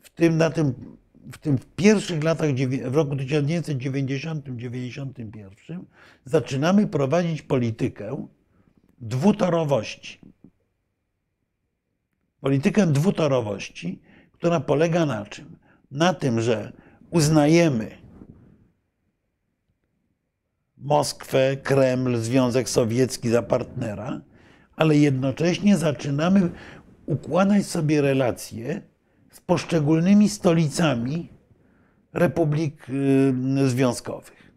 S2: w tym, na tym, w tym pierwszych latach, w roku 1990-91 zaczynamy prowadzić politykę dwutorowości. Politykę dwutorowości, która polega na czym? Na tym, że uznajemy Moskwę, Kreml, Związek Sowiecki za partnera, ale jednocześnie zaczynamy układać sobie relacje z poszczególnymi stolicami republik y, związkowych.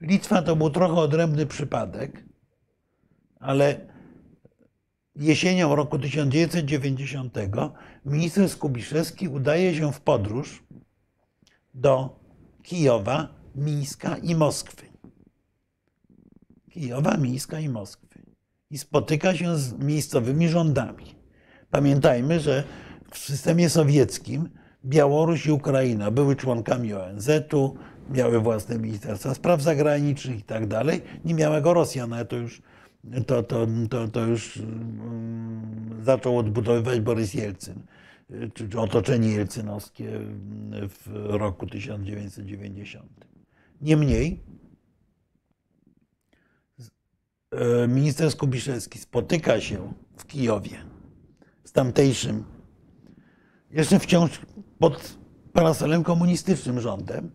S2: Litwa to był trochę odrębny przypadek, ale jesienią roku 1990 minister Skubiszewski udaje się w podróż do Kijowa, Mińska i Moskwy. Kijowa, Mińska i Moskwy i spotyka się z miejscowymi rządami. Pamiętajmy, że w systemie sowieckim Białoruś i Ukraina były członkami ONZ-u, miały własne ministerstwa spraw zagranicznych i tak dalej. Nie miała go Rosja, no ale to już, to, to, to, to już mm, zaczął odbudowywać Borys Jelcyn, czy otoczenie jelcynowskie w roku 1990. Niemniej minister Skubiszewski spotyka się w Kijowie z tamtejszym, jeszcze wciąż pod parasolem komunistycznym rządem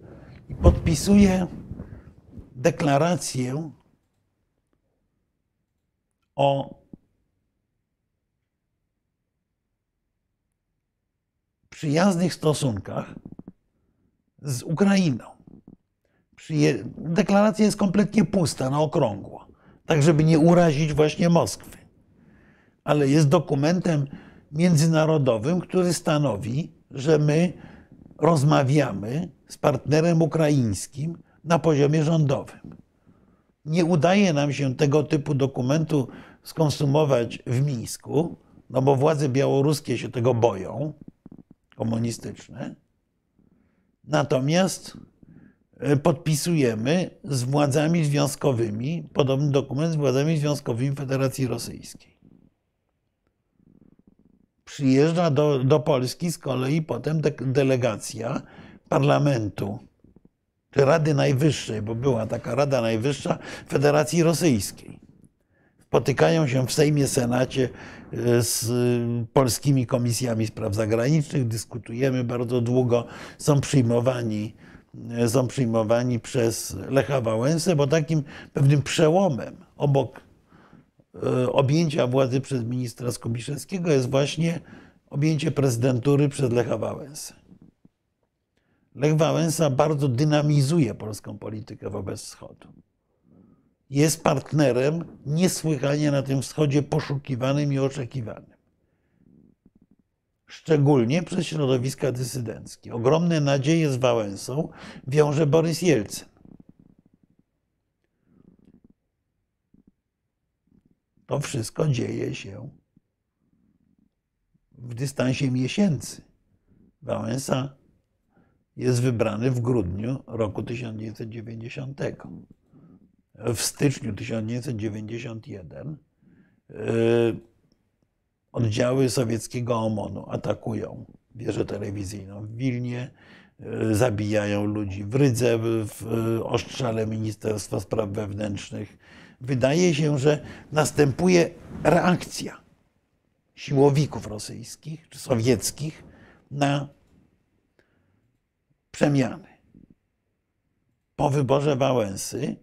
S2: i podpisuje deklarację o przyjaznych stosunkach z Ukrainą. Deklaracja jest kompletnie pusta, na okrągło, tak żeby nie urazić właśnie Moskwy. Ale jest dokumentem międzynarodowym, który stanowi, że my rozmawiamy z partnerem ukraińskim na poziomie rządowym. Nie udaje nam się tego typu dokumentu skonsumować w Mińsku, no bo władze białoruskie się tego boją, komunistyczne. Natomiast podpisujemy z władzami związkowymi podobny dokument z władzami związkowymi Federacji Rosyjskiej. Przyjeżdża do, do Polski z kolei potem de, delegacja parlamentu, czy Rady Najwyższej, bo była taka Rada Najwyższa Federacji Rosyjskiej. Spotykają się w Sejmie, Senacie e, z polskimi komisjami spraw zagranicznych, dyskutujemy bardzo długo, są przyjmowani, e, są przyjmowani przez Lecha Wałęsę, bo takim pewnym przełomem obok e, objęcia władzy przez ministra Skubiszewskiego jest właśnie objęcie prezydentury przez Lecha Wałęsę. Lech Wałęsa bardzo dynamizuje polską politykę wobec Wschodu jest partnerem niesłychanie na tym wschodzie poszukiwanym i oczekiwanym. Szczególnie przez środowiska dysydenckie. Ogromne nadzieje z Wałęsą wiąże Borys Jelcyn. To wszystko dzieje się w dystansie miesięcy. Wałęsa jest wybrany w grudniu roku 1990 w styczniu 1991 y, oddziały sowieckiego OMON-u atakują wieżę telewizyjną w Wilnie, y, zabijają ludzi w Rydze, w Ostrzale Ministerstwa Spraw Wewnętrznych. Wydaje się, że następuje reakcja siłowików rosyjskich czy sowieckich na przemiany. Po wyborze Wałęsy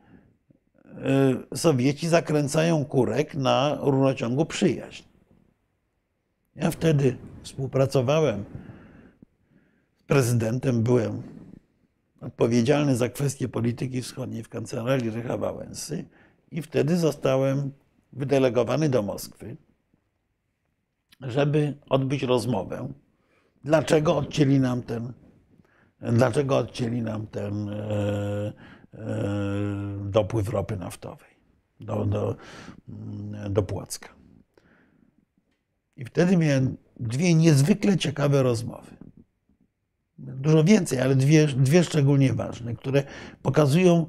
S2: Y, Sowieci zakręcają kurek na rurociągu przyjaźń. Ja wtedy współpracowałem z prezydentem, byłem odpowiedzialny za kwestie polityki wschodniej w kancelarii Rycha Wałęsy i wtedy zostałem wydelegowany do Moskwy, żeby odbyć rozmowę, dlaczego odcięli nam ten, dlaczego odcięli nam ten e, E, dopływ ropy naftowej do, do, mm, do Płocka. I wtedy miałem dwie niezwykle ciekawe rozmowy. Dużo więcej, ale dwie, dwie szczególnie ważne, które pokazują,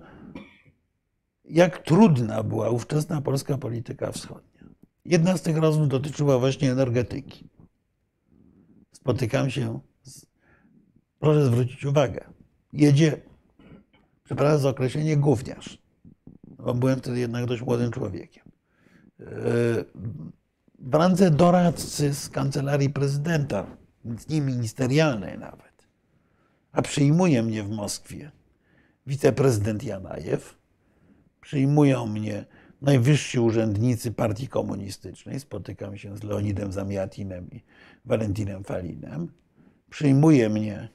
S2: jak trudna była ówczesna polska polityka wschodnia. Jedna z tych rozmów dotyczyła właśnie energetyki. Spotykam się z, proszę zwrócić uwagę, jedzie przepraszam za określenie, gówniarz. Bo byłem wtedy jednak dość młodym człowiekiem. W randze doradcy z kancelarii prezydenta, nie ministerialnej nawet, a przyjmuje mnie w Moskwie wiceprezydent Janajew, przyjmują mnie najwyżsi urzędnicy partii komunistycznej, spotykam się z Leonidem Zamiatinem i Walentinem Falinem, przyjmuje mnie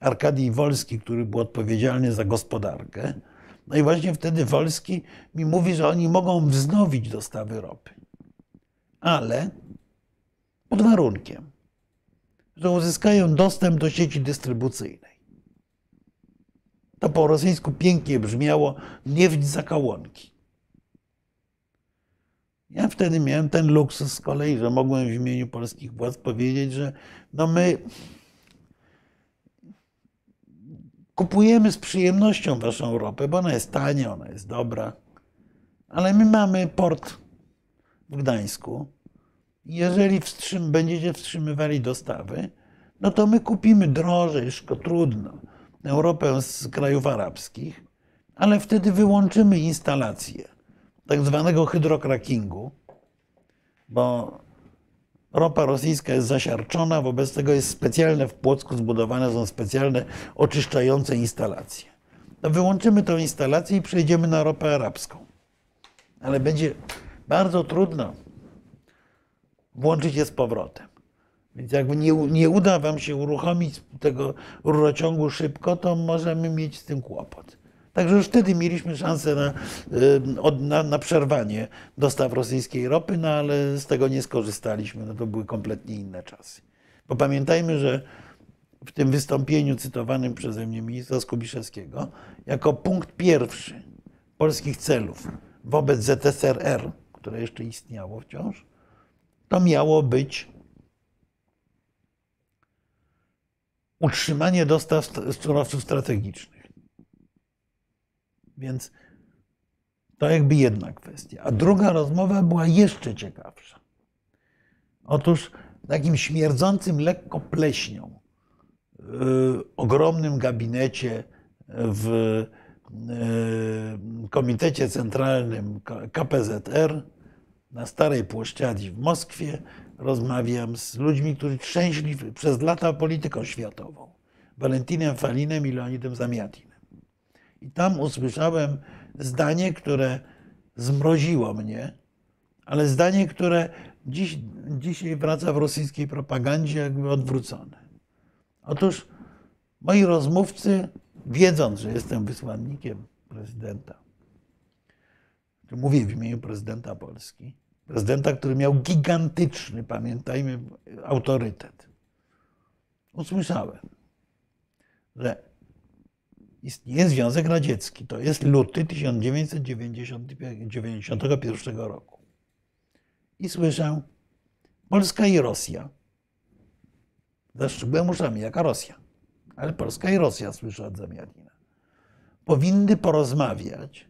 S2: Arkadii Wolski, który był odpowiedzialny za gospodarkę. No i właśnie wtedy Wolski mi mówi, że oni mogą wznowić dostawy ropy, ale pod warunkiem, że uzyskają dostęp do sieci dystrybucyjnej. To po rosyjsku pięknie brzmiało niewdź za kałonki. Ja wtedy miałem ten luksus z kolei, że mogłem w imieniu polskich władz powiedzieć, że no my Kupujemy z przyjemnością waszą ropę, bo ona jest tania, ona jest dobra. Ale my mamy port w Gdańsku. Jeżeli wstrzym, będziecie wstrzymywali dostawy, no to my kupimy drożej, szko trudno, Europę z krajów arabskich, ale wtedy wyłączymy instalację tak zwanego hydrokrakingu, bo ropa rosyjska jest zasiarczona, wobec tego jest specjalne w Płocku zbudowane są specjalne oczyszczające instalacje. To wyłączymy tę instalację i przejdziemy na ropę arabską. Ale będzie bardzo trudno włączyć je z powrotem. Więc jak nie, nie uda Wam się uruchomić tego rurociągu szybko, to możemy mieć z tym kłopot. Także już wtedy mieliśmy szansę na, na, na, przerwanie dostaw rosyjskiej ropy, no ale z tego nie skorzystaliśmy. No to były kompletnie inne czasy. Bo pamiętajmy, że w tym wystąpieniu cytowanym przeze mnie ministra Skubiszewskiego, jako punkt pierwszy polskich celów wobec ZSRR, które jeszcze istniało wciąż, to miało być utrzymanie dostaw surowców strategicznych. Więc to jakby jedna kwestia. A druga rozmowa była jeszcze ciekawsza. Otóż w takim śmierdzącym lekko pleśnią, yy, ogromnym gabinecie w yy, Komitecie Centralnym KPZR na Starej Płoszczadzi w Moskwie rozmawiam z ludźmi, którzy trzęśli przez lata polityką światową. Walentinem Falinem i Leonidem Zamiatinem. I tam usłyszałem zdanie, które zmroziło mnie, ale zdanie, które dziś, dzisiaj wraca w rosyjskiej propagandzie jakby odwrócone. Otóż moi rozmówcy, wiedząc, że jestem wysłannikiem prezydenta, mówię w imieniu prezydenta Polski, prezydenta, który miał gigantyczny, pamiętajmy, autorytet. Usłyszałem, że istnieje Związek Radziecki. To jest luty 1991 roku. I słyszę, Polska i Rosja. Zaszczypłem uszami, jaka Rosja. Ale Polska i Rosja, słyszę od Zamianina. Powinny porozmawiać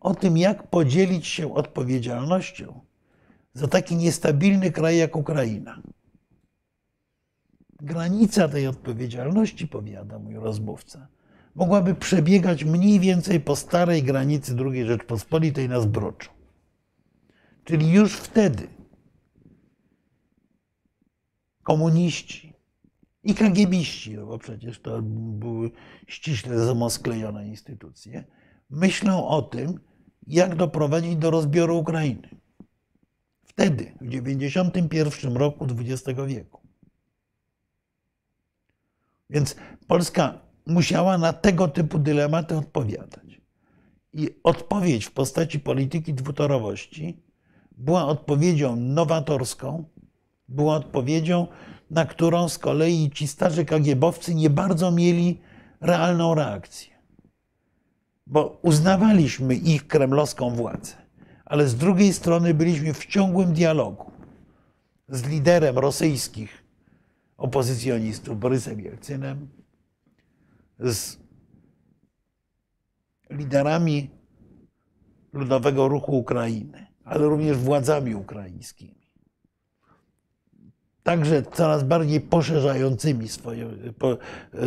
S2: o tym, jak podzielić się odpowiedzialnością za taki niestabilny kraj jak Ukraina. Granica tej odpowiedzialności, powiada mój rozmówca, mogłaby przebiegać mniej więcej po starej granicy II Rzeczpospolitej na Zbroczu. Czyli już wtedy komuniści i kagiebiści, no bo przecież to były ściśle zamosklejone instytucje, myślą o tym, jak doprowadzić do rozbioru Ukrainy. Wtedy, w 1991 roku XX wieku. Więc Polska musiała na tego typu dylematy odpowiadać. I odpowiedź w postaci polityki dwutorowości była odpowiedzią nowatorską, była odpowiedzią, na którą z kolei ci starzy kagiebowcy nie bardzo mieli realną reakcję bo uznawaliśmy ich kremlowską władzę, ale z drugiej strony byliśmy w ciągłym dialogu z liderem rosyjskich opozycjonistów Borysem Jelcynem, z liderami Ludowego Ruchu Ukrainy, ale również władzami ukraińskimi także coraz bardziej poszerzającymi swoje,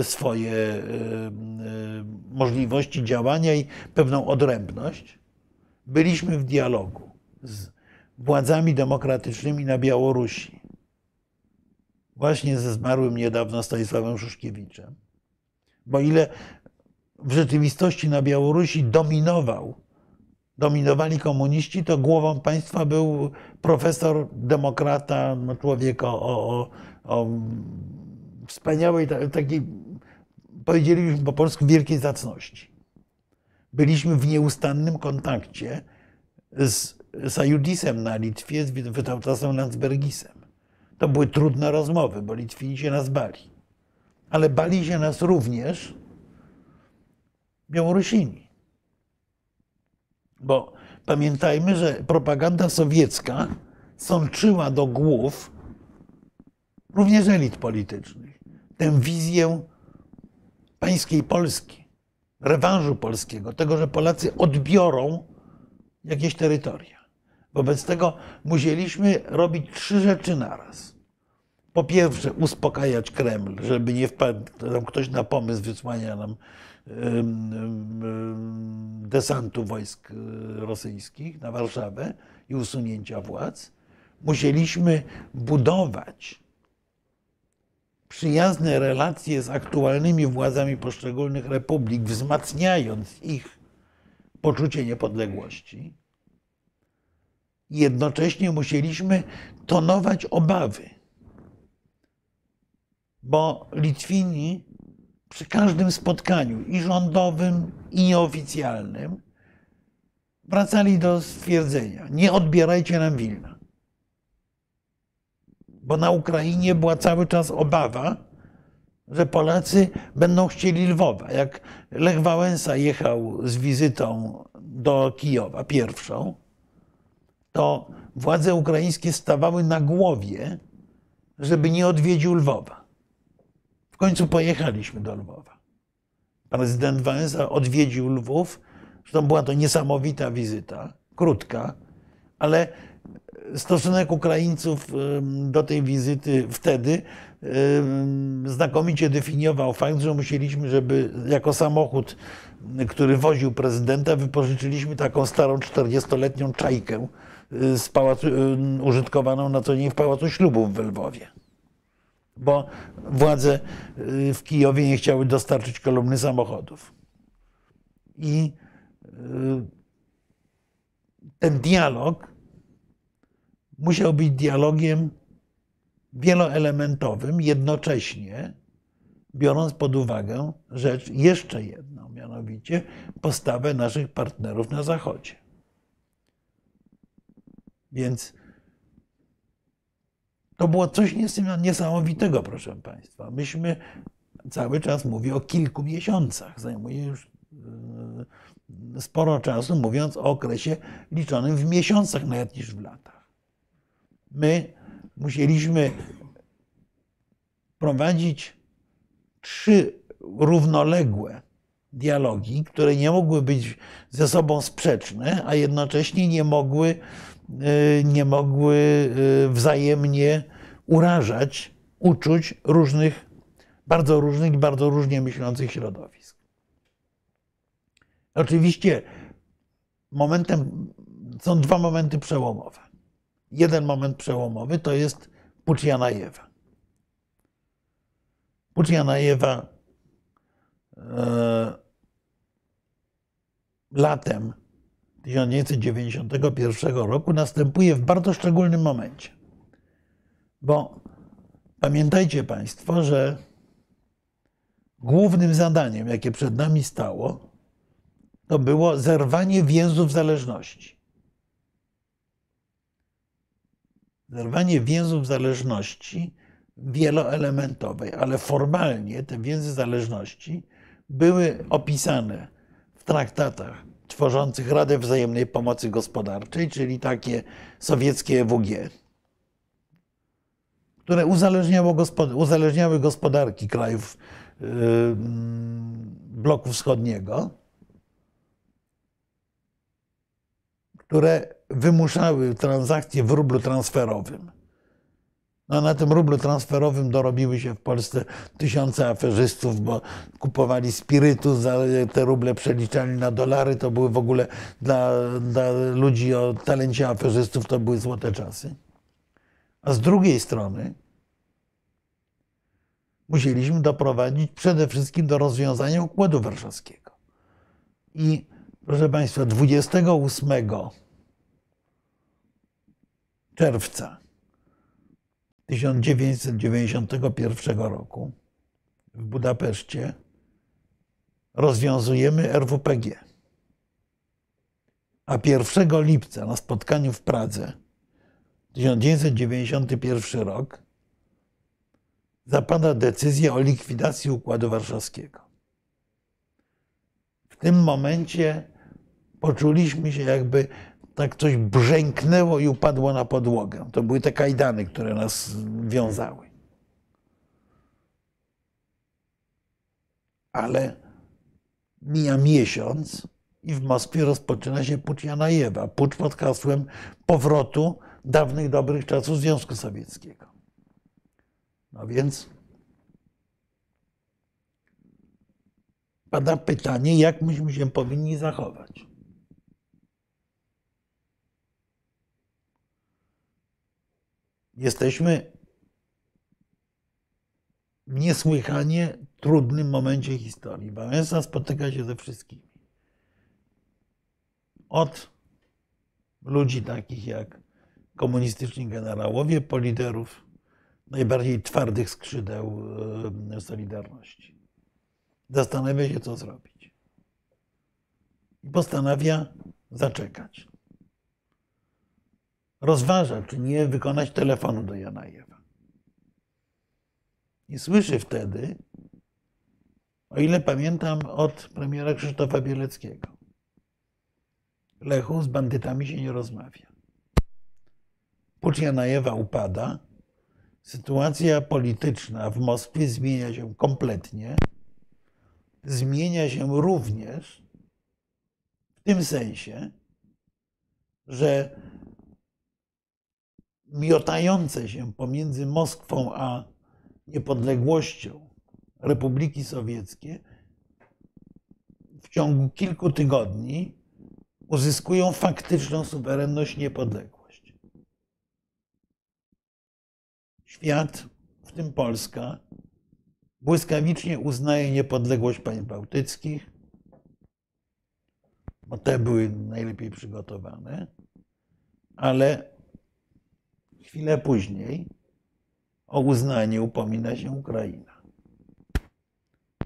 S2: swoje e, e, możliwości działania i pewną odrębność, byliśmy w dialogu z władzami demokratycznymi na Białorusi. Właśnie ze zmarłym niedawno Stanisławem Szuszkiewiczem. Bo ile w rzeczywistości na Białorusi dominował dominowali komuniści, to głową państwa był profesor, demokrata, no, człowiek o, o, o wspaniałej, takiej, powiedzielibyśmy po polsku, wielkiej zacności. Byliśmy w nieustannym kontakcie z Sajudisem na Litwie, z Wytautasem Landsbergisem. To były trudne rozmowy, bo Litwini się nas bali. Ale bali się nas również Białorusini. Bo pamiętajmy, że propaganda sowiecka sączyła do głów również elit politycznych tę wizję pańskiej Polski, rewanżu polskiego, tego, że Polacy odbiorą jakieś terytoria. Wobec tego musieliśmy robić trzy rzeczy naraz. Po pierwsze, uspokajać Kreml, żeby nie wpadł ktoś na pomysł wysłania nam desantu wojsk e, rosyjskich na Warszawę i usunięcia władz. musieliśmy budować przyjazne relacje z aktualnymi władzami poszczególnych republik, wzmacniając ich poczucie niepodległości. Jednocześnie musieliśmy tonować obawy, bo Litwini przy każdym spotkaniu i rządowym, i nieoficjalnym wracali do stwierdzenia: nie odbierajcie nam Wilna. Bo na Ukrainie była cały czas obawa, że Polacy będą chcieli Lwowa. Jak Lech Wałęsa jechał z wizytą do Kijowa, pierwszą, to władze ukraińskie stawały na głowie, żeby nie odwiedził Lwowa. Końcu pojechaliśmy do Lwowa. Prezydent Wałęsa odwiedził Lwów. Zresztą była to niesamowita wizyta, krótka, ale stosunek Ukraińców do tej wizyty wtedy znakomicie definiował fakt, że musieliśmy, żeby jako samochód, który woził prezydenta, wypożyczyliśmy taką starą 40-letnią czajkę z pałacu, użytkowaną na co dzień w Pałacu Ślubów w Lwowie. Bo władze w Kijowie nie chciały dostarczyć kolumny samochodów. I ten dialog musiał być dialogiem wieloelementowym, jednocześnie biorąc pod uwagę rzecz jeszcze jedną, mianowicie postawę naszych partnerów na Zachodzie. Więc to było coś niesamowitego, proszę Państwa. Myśmy cały czas mówię o kilku miesiącach. Zajmuje już e, sporo czasu, mówiąc o okresie liczonym w miesiącach nawet niż w latach. My musieliśmy prowadzić trzy równoległe dialogi, które nie mogły być ze sobą sprzeczne, a jednocześnie nie mogły, nie mogły e, wzajemnie urażać uczuć różnych, bardzo różnych i bardzo różnie myślących środowisk. Oczywiście momentem, są dwa momenty przełomowe. Jeden moment przełomowy to jest Pucz Janajewa. Pucz Janajewa e, latem 1991 roku następuje w bardzo szczególnym momencie. Bo pamiętajcie Państwo, że głównym zadaniem, jakie przed nami stało, to było zerwanie więzów zależności. Zerwanie więzów zależności wieloelementowej, ale formalnie te więzy zależności były opisane w traktatach tworzących Radę Wzajemnej Pomocy Gospodarczej, czyli takie sowieckie EWG, które uzależniało uzależniały gospodarki krajów yy, bloku wschodniego, które wymuszały transakcje w rublu transferowym. No, na tym rublu transferowym dorobiły się w Polsce tysiące aferzystów, bo kupowali spirytus, te ruble przeliczali na dolary. To były w ogóle dla, dla ludzi o talencie aferzystów to były złote czasy. A z drugiej strony musieliśmy doprowadzić przede wszystkim do rozwiązania Układu Warszawskiego. I proszę Państwa, 28 czerwca 1991 roku w Budapeszcie rozwiązujemy RWPG. A 1 lipca na spotkaniu w Pradze 1991 rok zapada decyzja o likwidacji Układu Warszawskiego. W tym momencie poczuliśmy się, jakby tak coś brzęknęło i upadło na podłogę. To były te kajdany, które nas wiązały. Ale mija miesiąc i w Moskwie rozpoczyna się pucz Janajewa. Pucz pod hasłem powrotu dawnych dobrych czasów Związku Sowieckiego. No więc pada pytanie, jak myśmy się powinni zachować. Jesteśmy w niesłychanie trudnym momencie historii. Wałęsa spotyka się ze wszystkimi. Od ludzi takich jak komunistyczni generałowie, po liderów najbardziej twardych skrzydeł e, Solidarności. Zastanawia się, co zrobić. I postanawia zaczekać. Rozważa, czy nie wykonać telefonu do Janajewa. I słyszy wtedy, o ile pamiętam, od premiera Krzysztofa Bieleckiego. Lechu, z bandytami się nie rozmawia. Pucz Janajewa upada, sytuacja polityczna w Moskwie zmienia się kompletnie. Zmienia się również w tym sensie, że miotające się pomiędzy Moskwą a niepodległością Republiki Sowieckie w ciągu kilku tygodni uzyskują faktyczną suwerenność, niepodległość. Świat, w tym Polska, błyskawicznie uznaje niepodległość państw bałtyckich, bo te były najlepiej przygotowane, ale chwilę później o uznanie upomina się Ukraina.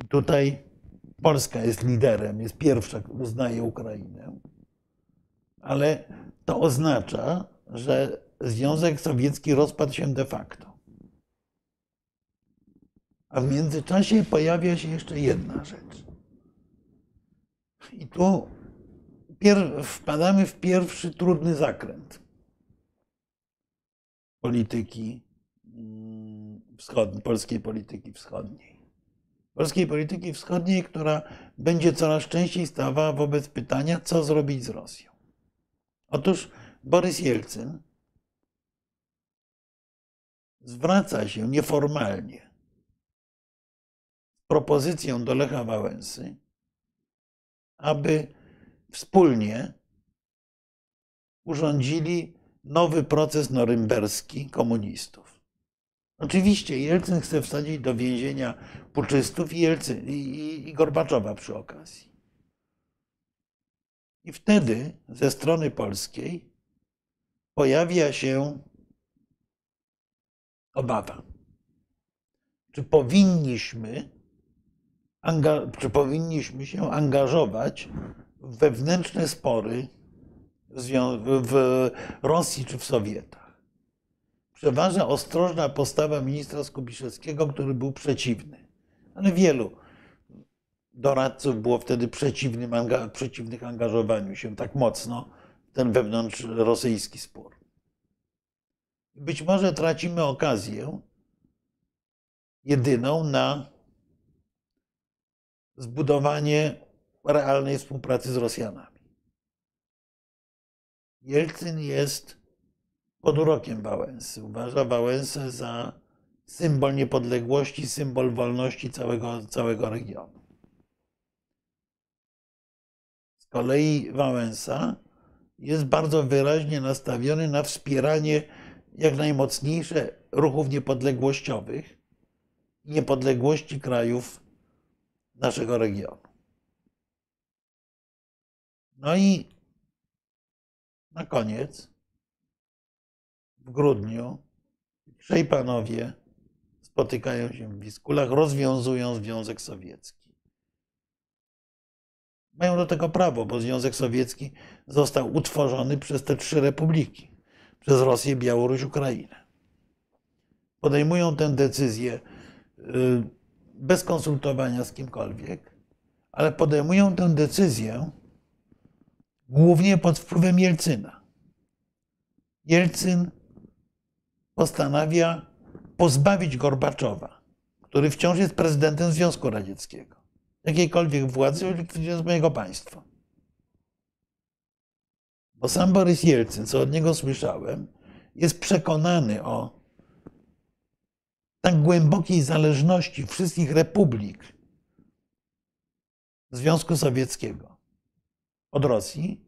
S2: Tutaj Polska jest liderem, jest pierwsza, uznaje Ukrainę, ale to oznacza, że Związek Sowiecki rozpadł się de facto. A w międzyczasie pojawia się jeszcze jedna rzecz. I tu wpadamy w pierwszy trudny zakręt polityki mm, wschodniej, polskiej polityki wschodniej. Polskiej polityki wschodniej, która będzie coraz częściej stawała wobec pytania, co zrobić z Rosją. Otóż Borys Jelcyn zwraca się nieformalnie z propozycją do Lecha Wałęsy, aby wspólnie urządzili nowy proces norymberski komunistów. Oczywiście Jelcyn chce wsadzić do więzienia puczystów i, Jelcyn, i, i Gorbaczowa przy okazji. I wtedy ze strony polskiej pojawia się obawa. Czy powinniśmy, czy powinniśmy się angażować w wewnętrzne spory w Rosji czy w Sowietach. Przeważa ostrożna postawa ministra Skubiszewskiego, który był przeciwny. Ale wielu doradców było wtedy przeciwnym, przeciwnych angażowaniu się tak mocno w ten wewnątrz rosyjski spór. Być może tracimy okazję jedyną na zbudowanie realnej współpracy z Rosjanami. Jelcyn jest pod urokiem Wałęsy. Uważa Wałęsę za symbol niepodległości, symbol wolności całego, całego regionu. Z kolei Wałęsa jest bardzo wyraźnie nastawiony na wspieranie jak najmocniejsze ruchów niepodległościowych, niepodległości krajów naszego regionu. No i na koniec, w grudniu, trzej panowie spotykają się w Wiskulach, rozwiązują Związek Sowiecki. Mają do tego prawo, bo Związek Sowiecki został utworzony przez te trzy republiki przez Rosję, Białoruś, Ukrainę. Podejmują tę decyzję y, bez konsultowania z kimkolwiek, ale podejmują tę decyzję głównie pod wpływem Jelcyna. Jelcyn postanawia pozbawić Gorbaczowa, który wciąż jest prezydentem Związku Radzieckiego, jakiejkolwiek władzy, likwidując mojego państwa. Bo sam Borys Jelcyn, co od niego słyszałem, jest przekonany o tak głębokiej zależności wszystkich republik Związku Sowieckiego od Rosji,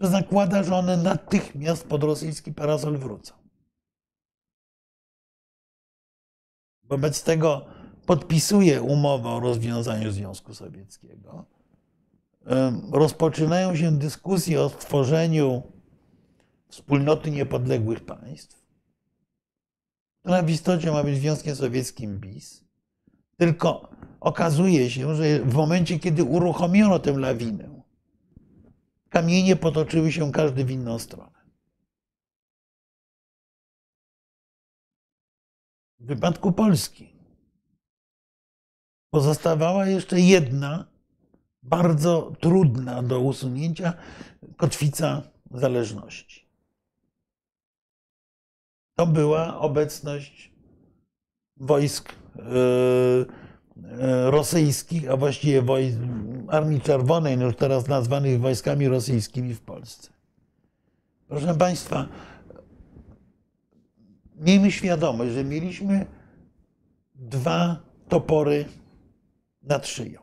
S2: że zakłada, że one natychmiast pod rosyjski parasol wrócą. Wobec tego podpisuje umowę o rozwiązaniu Związku Sowieckiego. Rozpoczynają się dyskusje o stworzeniu wspólnoty niepodległych państw, która w istocie ma być Związkiem Sowieckim BIS. Tylko okazuje się, że w momencie, kiedy uruchomiono tę lawinę, kamienie potoczyły się każdy w inną stronę. W wypadku Polski pozostawała jeszcze jedna bardzo trudna do usunięcia kotwica zależności. To była obecność wojsk rosyjskich, a właściwie wojsk Armii Czerwonej, no już teraz nazwanych wojskami rosyjskimi w Polsce. Proszę Państwa, miejmy świadomość, że mieliśmy dwa topory nad szyją.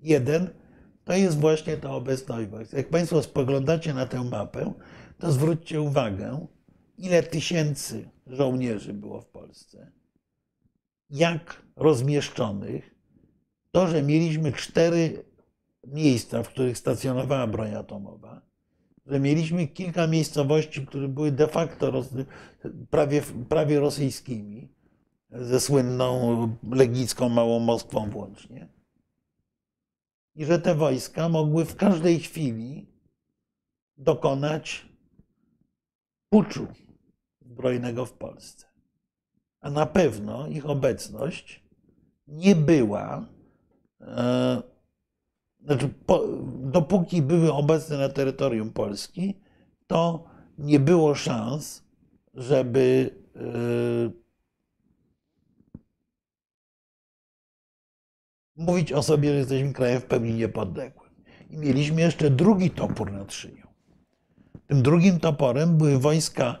S2: Jeden to jest właśnie ta obecność wojsk. Jak Państwo spoglądacie na tę mapę, to zwróćcie uwagę, ile tysięcy żołnierzy było w Polsce, jak rozmieszczonych. To, że mieliśmy cztery miejsca, w których stacjonowała broń atomowa, że mieliśmy kilka miejscowości, które były de facto prawie, prawie rosyjskimi, ze słynną legnicką Małą Moskwą włącznie. I że te wojska mogły w każdej chwili dokonać puczu zbrojnego w Polsce. A na pewno ich obecność nie była, e, znaczy po, dopóki były obecne na terytorium Polski, to nie było szans, żeby e, mówić o sobie, że jesteśmy krajem w pełni niepodległym. I mieliśmy jeszcze drugi topór nad szyją. Tym drugim toporem były wojska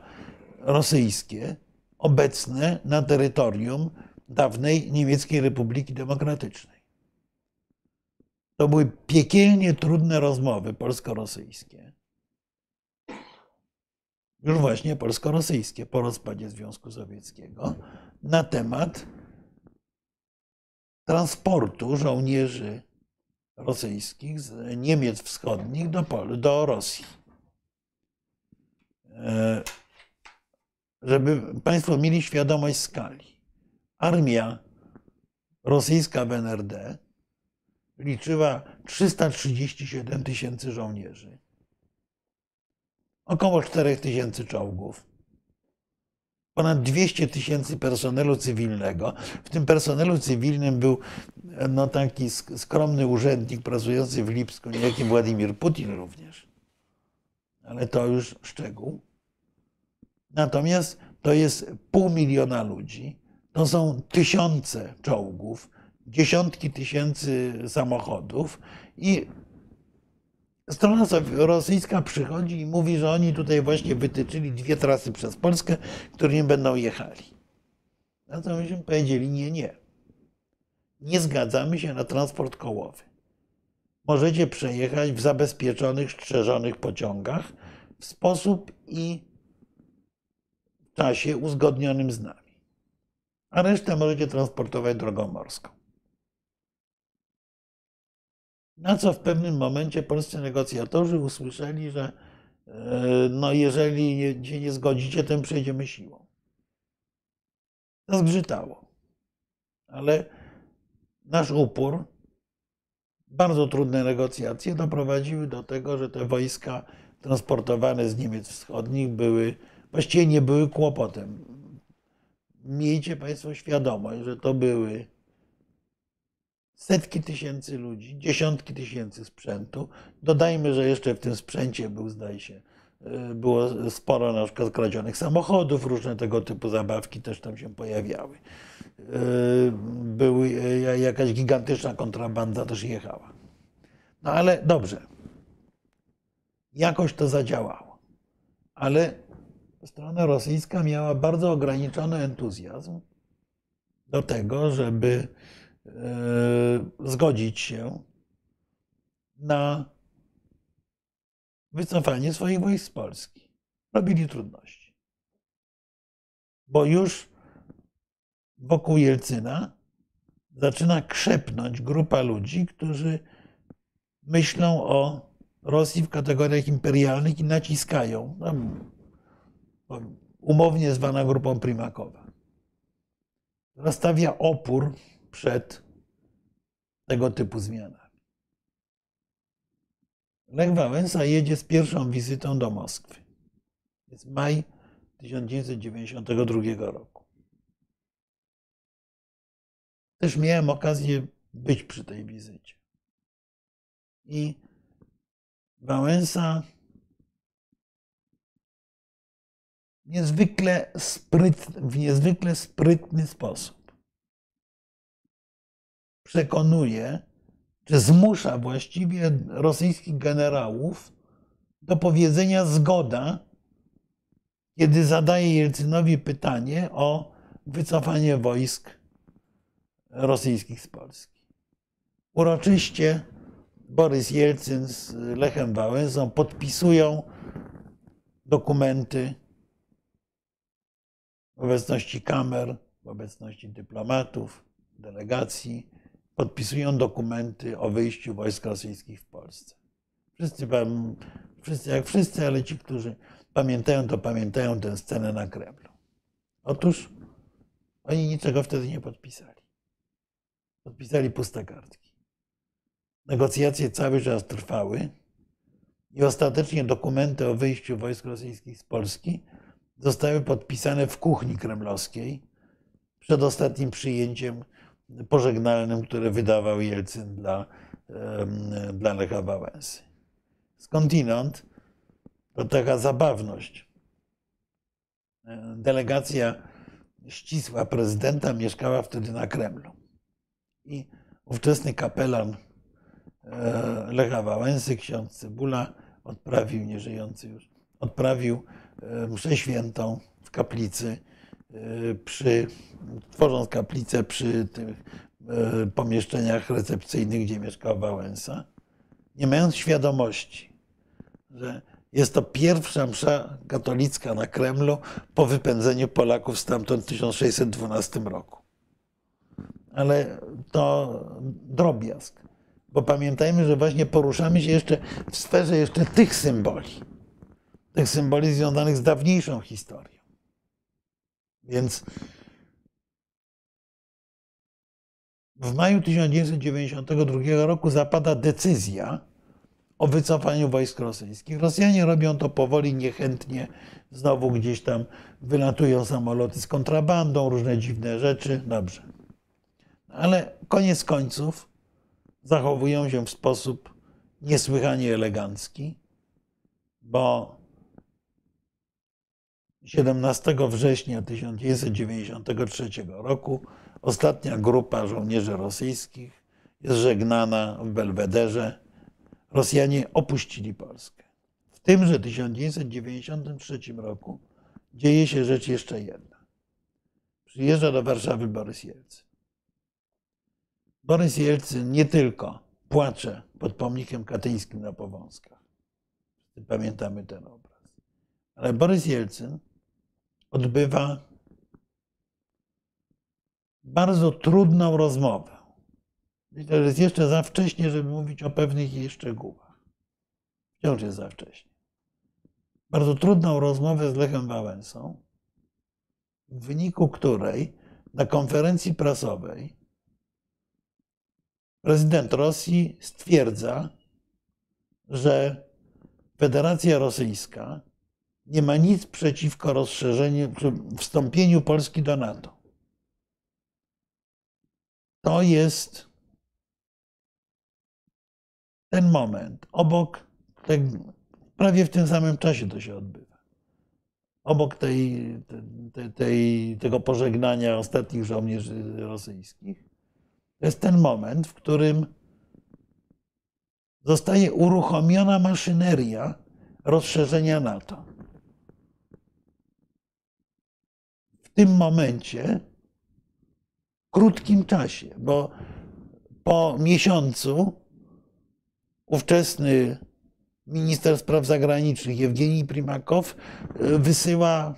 S2: rosyjskie obecne na terytorium dawnej Niemieckiej Republiki Demokratycznej. To były piekielnie trudne rozmowy polsko-rosyjskie. Już właśnie polsko-rosyjskie po rozpadzie Związku Sowieckiego na temat transportu żołnierzy rosyjskich z Niemiec wschodnich do, do Rosji. Żeby Państwo mieli świadomość skali. Armia rosyjska w NRD liczyła 337 tysięcy żołnierzy, około 4 tysięcy czołgów, ponad 200 tysięcy personelu cywilnego. W tym personelu cywilnym był no, taki skromny urzędnik pracujący w Lipsku, niejaki Władimir Putin również. Ale to już szczegół. Natomiast to jest pół miliona ludzi, to są tysiące czołgów, dziesiątki tysięcy samochodów i strona rosyjska przychodzi i mówi, że oni tutaj właśnie wytyczyli dwie trasy przez Polskę, którymi będą jechali. Na to myśmy powiedzieli nie, nie. Nie zgadzamy się na transport kołowy. Możecie przejechać w zabezpieczonych, strzeżonych pociągach w sposób i czasie uzgodnionym z nami. A resztę możecie transportować drogą morską. Na co w pewnym momencie polscy negocjatorzy usłyszeli, że e, no jeżeli się nie zgodzicie, to przejdziemy siłą. To zgrzytało. Ale nasz upór, bardzo trudne negocjacje doprowadziły do tego, że te wojska transportowane z Niemiec wschodnich były właściwie nie były kłopotem. Miejcie Państwo świadomość, że to były setki tysięcy ludzi, dziesiątki tysięcy sprzętu. Dodajmy, że jeszcze w tym sprzęcie był, zdaje się, e, było sporo na przykład kradzionych samochodów, różne tego typu zabawki też tam się pojawiały. E, były, e, jakaś gigantyczna kontrabanda też jechała. No ale dobrze. Jakoś to zadziałało. Ale strona rosyjska miała bardzo ograniczony entuzjazm do tego, żeby e, zgodzić się na wycofanie swoich wojsk z Polski. Robili trudności. Bo już wokół Jelcyna zaczyna krzepnąć grupa ludzi, którzy myślą o Rosji w kategoriach imperialnych i naciskają. Umownie zwana grupą Primakowa. Rozstawia opór przed tego typu zmianami. Lech Wałęsa jedzie z pierwszą wizytą do Moskwy. Jest maj 1992 roku. Też miałem okazję być przy tej wizycie. I Wałęsa niezwykle sprytny, w niezwykle sprytny sposób przekonuje, czy zmusza właściwie rosyjskich generałów do powiedzenia zgoda, kiedy zadaje Jelcynowi pytanie o wycofanie wojsk rosyjskich z Polski. Uroczyście Borys Jelcyn z Lechem Wałęsą podpisują dokumenty w obecności kamer, w obecności dyplomatów, delegacji, podpisują dokumenty o wyjściu wojsk rosyjskich w Polsce. Wszyscy, wszyscy jak wszyscy, ale ci, którzy pamiętają, to pamiętają tę scenę na Kremlu. Otóż oni niczego wtedy nie podpisali. Podpisali puste kartki. Negocjacje cały czas trwały i ostatecznie dokumenty o wyjściu wojsk rosyjskich z Polski zostały podpisane w kuchni kremlowskiej przed ostatnim przyjęciem pożegnalnym, które wydawał Jelcyn dla, dla Lecha Wałęsy. Skądinąd to taka zabawność. Delegacja ścisła prezydenta mieszkała wtedy na Kremlu. I ówczesny kapelan e, Lecha Wałęsy, ksiądz Cybula, odprawił, nieżyjący już, odprawił mszę świętą w kaplicy, e, przy, tworząc kaplicę przy tych pomieszczeniach recepcyjnych, gdzie mieszkał Wałęsa, nie mając świadomości, że jest to pierwsza msza katolicka na Kremlu po wypędzeniu Polaków stamtąd w 1612 roku ale to drobiazg. Bo pamiętajmy, że właśnie poruszamy się jeszcze w sferze jeszcze tych symboli. Tych symboli związanych z dawniejszą historią. Więc w maju 1992 roku zapada decyzja o wycofaniu wojsk rosyjskich. Rosjanie robią to powoli, niechętnie. Znowu gdzieś tam wylatują samoloty z kontrabandą, różne dziwne rzeczy. Dobrze ale koniec końców zachowują się w sposób niesłychanie elegancki, bo 17 września 1993 roku ostatnia grupa żołnierzy rosyjskich jest żegnana w Belwederze. Rosjanie opuścili Polskę. W tymże 1993 roku dzieje się rzecz jeszcze jedna. Przyjeżdża do Warszawy Borys Jelcyn. Borys Jelcyn nie tylko płacze pod pomnikiem katyńskim na Powązkach. Pamiętamy ten obraz. Ale Borys Jelcyn odbywa bardzo trudną rozmowę. Myślę, że jest jeszcze za wcześnie, żeby mówić o pewnych jej szczegółach. Wciąż jest za wcześnie. Bardzo trudną rozmowę z Lechem Wałęsą, w wyniku której na konferencji prasowej prezydent Rosji stwierdza, że Federacja Rosyjska nie ma nic przeciwko rozszerzeniu, wstąpieniu Polski do NATO. To jest ten moment. Obok, prawie w tym samym czasie to się odbywa. Obok tej, tej, tej, tego pożegnania ostatnich żołnierzy rosyjskich to jest ten moment, w którym zostaje uruchomiona maszyneria rozszerzenia NATO. W tym momencie, krótkim czasie, bo po miesiącu ówczesny minister spraw zagranicznych Jewgenij Primakow wysyła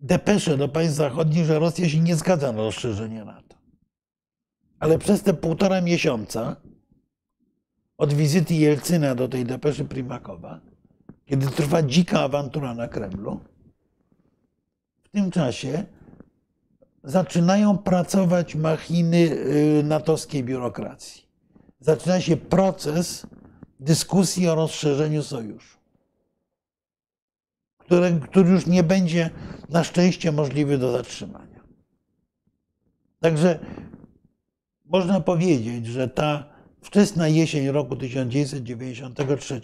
S2: depesze do państw zachodnich, że Rosja się nie zgadza na rozszerzenie NATO. Ale przez te półtora miesiąca od wizyty Jelcyna do tej depeszy Primakowa, kiedy trwa dzika awantura na Kremlu, tym czasie zaczynają pracować machiny y, natowskiej biurokracji. Zaczyna się proces dyskusji o rozszerzeniu sojuszu, który, który już nie będzie na szczęście możliwy do zatrzymania. Także można powiedzieć, że ta wczesna jesień roku 1993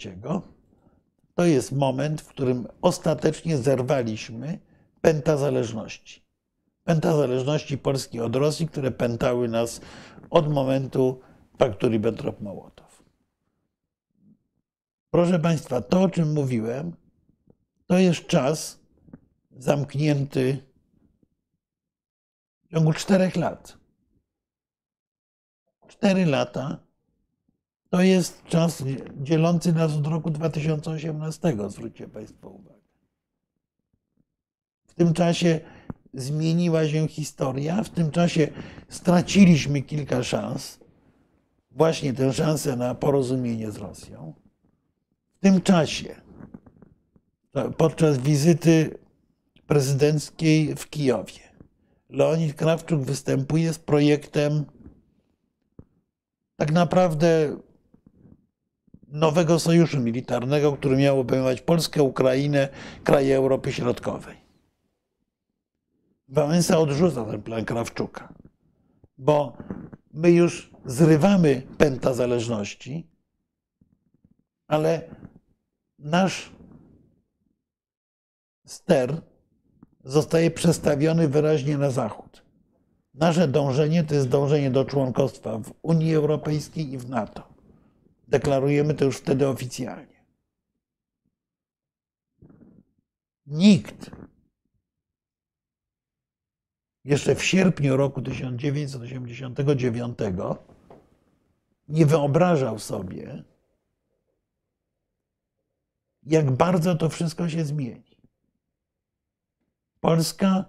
S2: to jest moment, w którym ostatecznie zerwaliśmy pęta zależności. Pęta zależności Polski od Rosji, które pętały nas od momentu paktu Ribbentrop-Mołotow. Proszę Państwa, to o czym mówiłem, to jest czas zamknięty w ciągu czterech lat. Cztery lata to jest czas dzielący nas od roku 2018, zwróćcie Państwo uwagę. W tym czasie zmieniła się historia, w tym czasie straciliśmy kilka szans, właśnie tę szansę na porozumienie z Rosją. W tym czasie, podczas wizyty prezydenckiej w Kijowie, Leonid Krawczuk występuje z projektem tak naprawdę nowego sojuszu militarnego, który miał obejmować Polskę, Ukrainę, kraje Europy Środkowej. Wałęsa odrzuca ten plan Krawczuka, bo my już zrywamy pęta zależności, ale nasz ster zostaje przestawiony wyraźnie na zachód. Nasze dążenie to jest dążenie do członkostwa w Unii Europejskiej i w NATO. Deklarujemy to już wtedy oficjalnie. Nikt jeszcze w sierpniu roku 1989 nie wyobrażał sobie, jak bardzo to wszystko się zmieni. Polska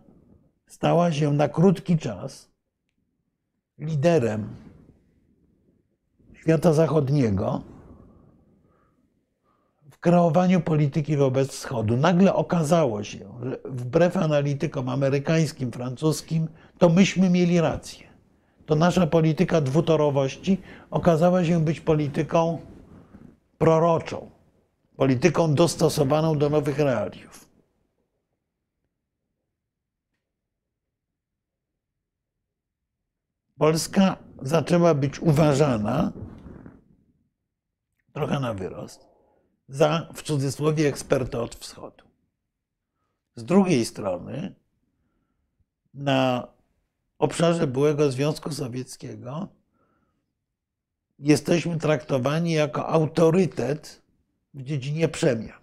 S2: stała się na krótki czas liderem świata zachodniego kreowaniu polityki wobec Wschodu. Nagle okazało się, że wbrew analitykom amerykańskim, francuskim, to myśmy mieli rację. To nasza polityka dwutorowości okazała się być polityką proroczą, polityką dostosowaną do nowych realiów. Polska zaczęła być uważana trochę na wyrost, za w cudzysłowie eksperta od wschodu. Z drugiej strony, na obszarze byłego Związku Sowieckiego jesteśmy traktowani jako autorytet w dziedzinie przemian.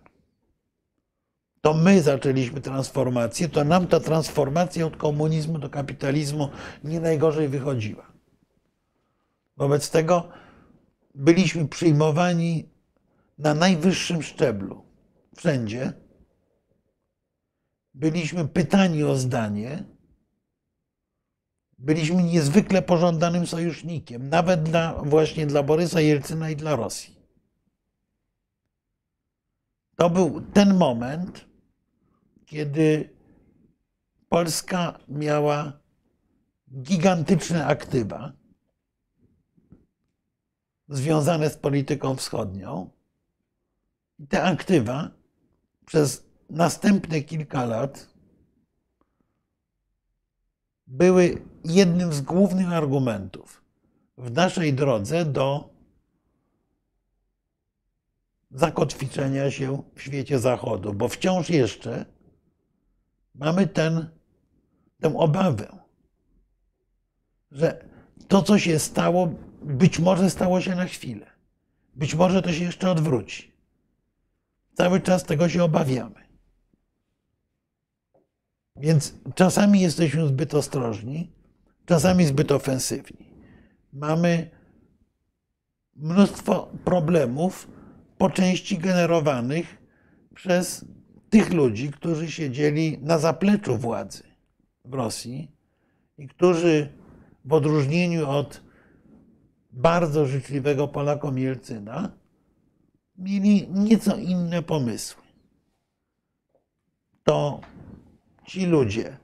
S2: To my zaczęliśmy transformację, to nam ta transformacja od komunizmu do kapitalizmu nie najgorzej wychodziła. Wobec tego byliśmy przyjmowani na najwyższym szczeblu, wszędzie. Byliśmy pytani o zdanie. Byliśmy niezwykle pożądanym sojusznikiem, nawet dla, właśnie dla Borysa Jelcyna i dla Rosji. To był ten moment, kiedy Polska miała gigantyczne aktywa związane z polityką wschodnią. Te aktywa przez następne kilka lat były jednym z głównych argumentów w naszej drodze do zakotwiczenia się w świecie Zachodu, bo wciąż jeszcze mamy ten, tę obawę, że to, co się stało, być może stało się na chwilę. Być może to się jeszcze odwróci. Cały czas tego się obawiamy. Więc czasami jesteśmy zbyt ostrożni, czasami zbyt ofensywni. Mamy mnóstwo problemów, po części generowanych przez tych ludzi, którzy siedzieli na zapleczu władzy w Rosji i którzy w odróżnieniu od bardzo życzliwego Polakom Jelcyna mieli nieco inne pomysły. To ci ludzie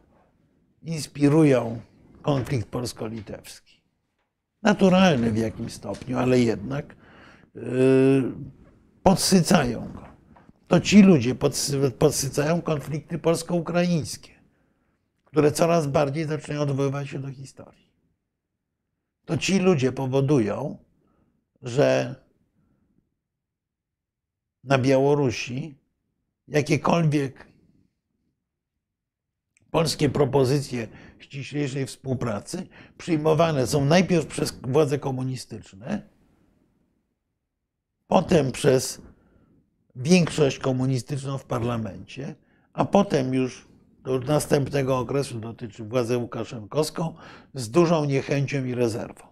S2: inspirują konflikt polsko-litewski. Naturalny w jakimś stopniu, ale jednak yy, podsycają go. To ci ludzie podsy- podsycają konflikty polsko-ukraińskie, które coraz bardziej zaczynają odwoływać się do historii. To ci ludzie powodują, że na Białorusi jakiekolwiek polskie propozycje ściślejszej współpracy przyjmowane są najpierw przez władze komunistyczne, potem przez większość komunistyczną w parlamencie, a potem już do następnego okresu dotyczy władzę łukaszenkowską z dużą niechęcią i rezerwą.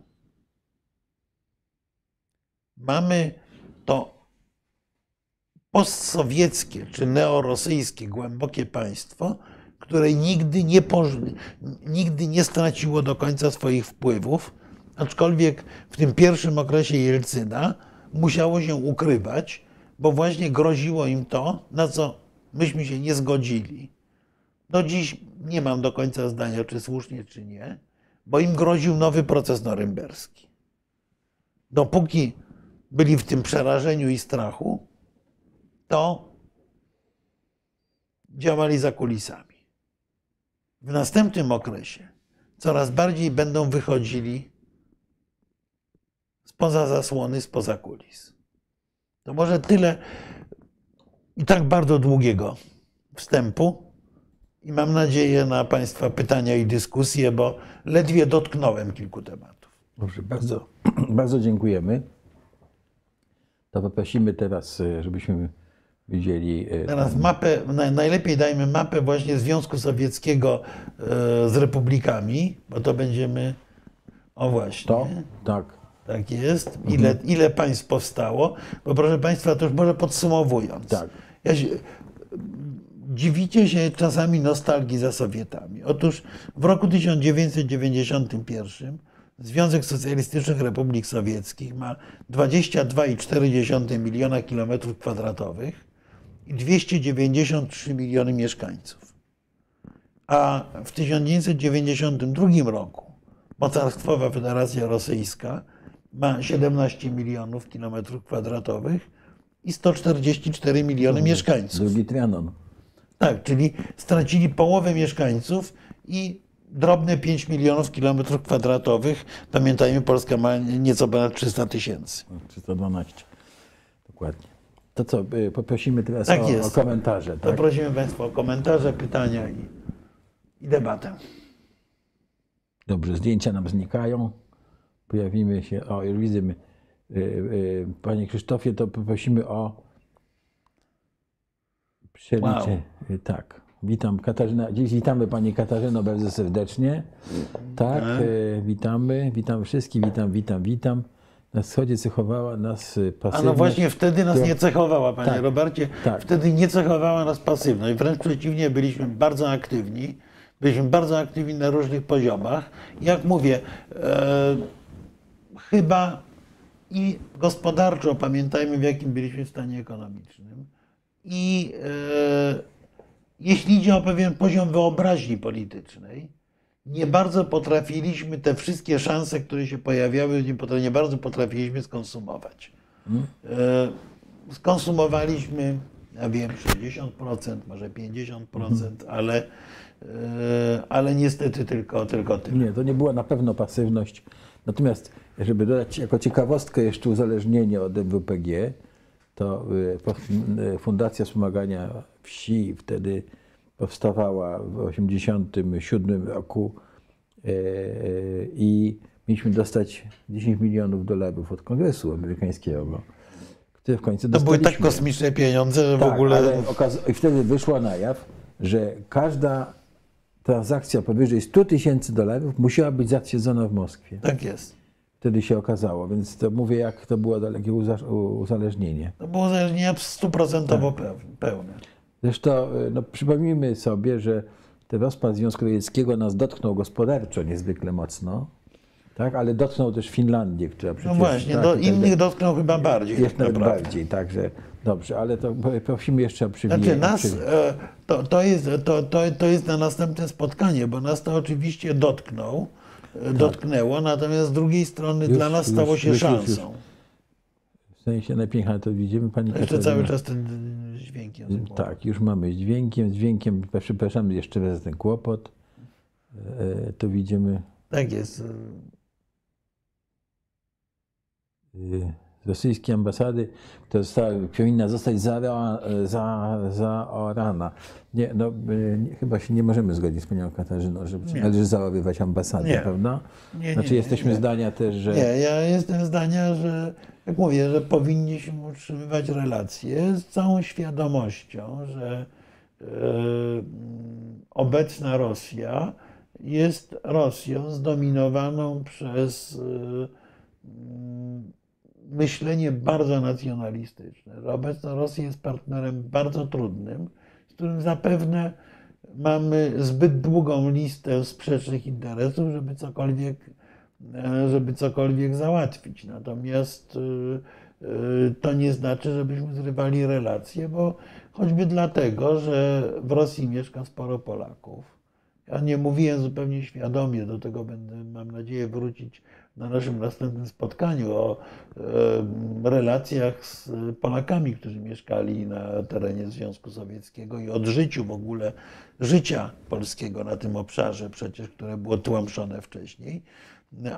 S2: Mamy to postsowieckie czy neorosyjskie głębokie państwo, które nigdy nie, nigdy nie straciło do końca swoich wpływów, aczkolwiek w tym pierwszym okresie Jelcyna musiało się ukrywać, bo właśnie groziło im to, na co myśmy się nie zgodzili. Do dziś nie mam do końca zdania, czy słusznie, czy nie, bo im groził nowy proces norymberski. Dopóki byli w tym przerażeniu i strachu, to działali za kulisami. W następnym okresie coraz bardziej będą wychodzili spoza zasłony, spoza kulis. To może tyle i tak bardzo długiego wstępu. I mam nadzieję na Państwa pytania i dyskusje, bo ledwie dotknąłem kilku tematów.
S1: Dobrze, bardzo, bardzo dziękujemy. To poprosimy teraz, e, żebyśmy widzieli. e,
S2: Teraz mapę, naj- najlepiej dajmy mapę właśnie Związku Sowieckiego e, z republikami, bo to będziemy. O właśnie.
S1: to. Tak.
S2: Tak jest. Ile, ile państw powstało? Bo proszę Państwa, to już może podsumowując.
S1: Tak.
S2: Ja się, dziwicie się czasami nostalgii za Sowietami. Otóż w roku 1991 Związek Socjalistycznych Republik Sowieckich ma 22,4 miliona kilometrów kwadratowych 293 miliony mieszkańców. A w 1992 roku mocarstwowa Federacja Rosyjska ma 17 milionów kilometrów kwadratowych i 144 miliony mieszkańców.
S1: Drugi Trianon.
S2: Tak, czyli stracili połowę mieszkańców i drobne 5 milionów kilometrów kwadratowych. Pamiętajmy, Polska ma nieco ponad 300 tysięcy.
S1: 312. Dokładnie. To co, e, poprosimy teraz
S2: Tak
S1: o, o
S2: jest.
S1: komentarze.
S2: To
S1: Tak?
S2: prosimy Państwa o komentarze, pytania i, i debatę.
S1: Dobrze, zdjęcia nam znikają. Pojawimy się. O, już widzę. my, e, e, Panie Krzysztofie, to poprosimy o przelicie.
S2: Wow.
S1: Tak. Witam Katarzyna. Dziś witamy Pani Katarzyno bardzo serdecznie. Tak, e, witamy. Witam wszystkich. Witam, witam, witam. Na wschodzie cechowała nas e,
S2: A
S1: pasywność.
S2: no właśnie wtedy nas nie cechowała, Panie
S1: Tak,
S2: Robercie.
S1: tak.
S2: Wtedy nie cechowała nas pasywność. Wręcz przeciwnie, byliśmy bardzo aktywni. Byliśmy bardzo aktywni na różnych poziomach. Jak mówię, e, chyba i gospodarczo pamiętajmy, w jakim byliśmy stanie ekonomicznym. I e, jeśli idzie o pewien poziom wyobraźni politycznej, nie bardzo potrafiliśmy te wszystkie szanse, które się pojawiały, nie, potra- nie bardzo potrafiliśmy skonsumować. E, skonsumowaliśmy, ja wiem, 60%, może 50%, ale, e, ale niestety tylko, tylko tyle.
S1: Nie, to nie była na pewno pasywność. Natomiast, żeby dodać jako ciekawostkę jeszcze uzależnienie od MWPG, to y, Fundacja Wspomagania Wsi wtedy powstawała w 1987 roku y, i mieliśmy dostać 10 milionów dolarów od Kongresu Amerykańskiego, które w końcu
S2: To były tak kosmiczne pieniądze, że w
S1: Tak,
S2: ogóle.
S1: ale okaz- I wtedy wyszła na jaw, że każda transakcja powyżej 100 tysięcy dolarów musiała być zatwierdzona w Moskwie.
S2: Tak jest.
S1: Wtedy się okazało, więc to mówię, jak to było dalekie uzależnienie.
S2: To było uzależnienie stuprocentowo peł- pełne.
S1: Zresztą y, no, przypomnijmy sobie, że ten rozpad Związku Radzieckiego nas dotknął gospodarczo niezwykle mocno, tak? ale dotknął też Finlandię, która przecież...
S2: No właśnie,
S1: tak,
S2: do
S1: i tak
S2: innych dotknął chyba bardziej.
S1: Jest
S2: tak
S1: nawet
S2: naprawdę.
S1: bardziej, także dobrze, ale to prosimy jeszcze o przywilej.
S2: Znaczy nas, e, to, to, jest, to, to, to jest na następne spotkanie, bo nas to oczywiście dotknął, e, dotknęło, natomiast z drugiej strony
S1: Tak. Już,
S2: dla nas stało się
S1: już, już, już.
S2: szansą.
S1: W sensie najpiękniej to widzimy, Pani
S2: Jeszcze
S1: Katarzyna.
S2: cały czas ten e, dźwięk.
S1: Tak, już mamy z dźwiękiem, z dźwiękiem, przepraszamy jeszcze raz za ten kłopot. E, Tu widzimy
S2: Tak jest. e,
S1: z rosyjskiej ambasady, która została, powinna zostać zara, za, zaorana. Nie, no, nie, chyba się nie możemy zgodzić z panią Katarzyną, że
S2: Nie.
S1: należy zaorywać ambasadę,
S2: Nie.
S1: prawda?
S2: Nie, nie,
S1: Znaczy
S2: nie,
S1: jesteśmy
S2: nie.
S1: zdania też, że...
S2: Nie, ja jestem zdania, że jak mówię, że powinniśmy utrzymywać relacje z całą świadomością, że e, obecna Rosja jest Rosją zdominowaną przez e, myślenie bardzo nacjonalistyczne. Że Obecna Rosja jest partnerem bardzo trudnym, z którym zapewne mamy zbyt długą listę sprzecznych interesów, żeby cokolwiek żeby cokolwiek załatwić. Natomiast y, y, to nie znaczy, żebyśmy zrywali relacje, bo choćby dlatego, że w Rosji mieszka sporo Polaków. Ja nie mówiłem zupełnie świadomie, do tego będę, mam nadzieję, wrócić na naszym następnym spotkaniu o e, relacjach z Polakami, którzy mieszkali na terenie Związku Sowieckiego i odżyciu w ogóle życia polskiego na tym obszarze, przecież, które było tłamszone wcześniej.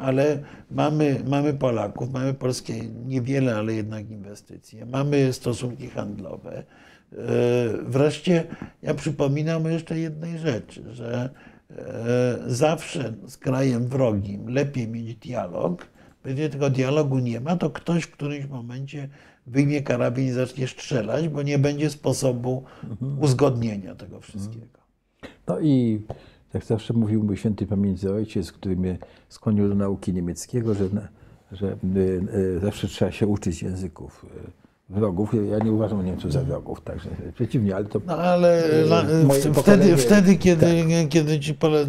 S2: Ale mamy, mamy Polaków, mamy polskie niewiele, ale jednak inwestycje, mamy stosunki handlowe. E, Wreszcie ja przypominam o jeszcze jednej rzeczy, że e, zawsze z krajem wrogim lepiej mieć dialog, jeżeli tego dialogu nie ma, to ktoś w którymś momencie wyjmie karabin i zacznie strzelać, bo nie będzie sposobu uzgodnienia tego wszystkiego.
S1: No i tak zawsze mówił mój święty pamięci ojciec, który mnie skłonił do nauki niemieckiego, że, że y, y, zawsze trzeba się uczyć języków y, wrogów. Ja nie uważam Niemców za wrogów, także przeciwnie, ale to
S2: No ale
S1: pokolenie-
S2: wtedy, wtedy kiedy, kiedy ci pole,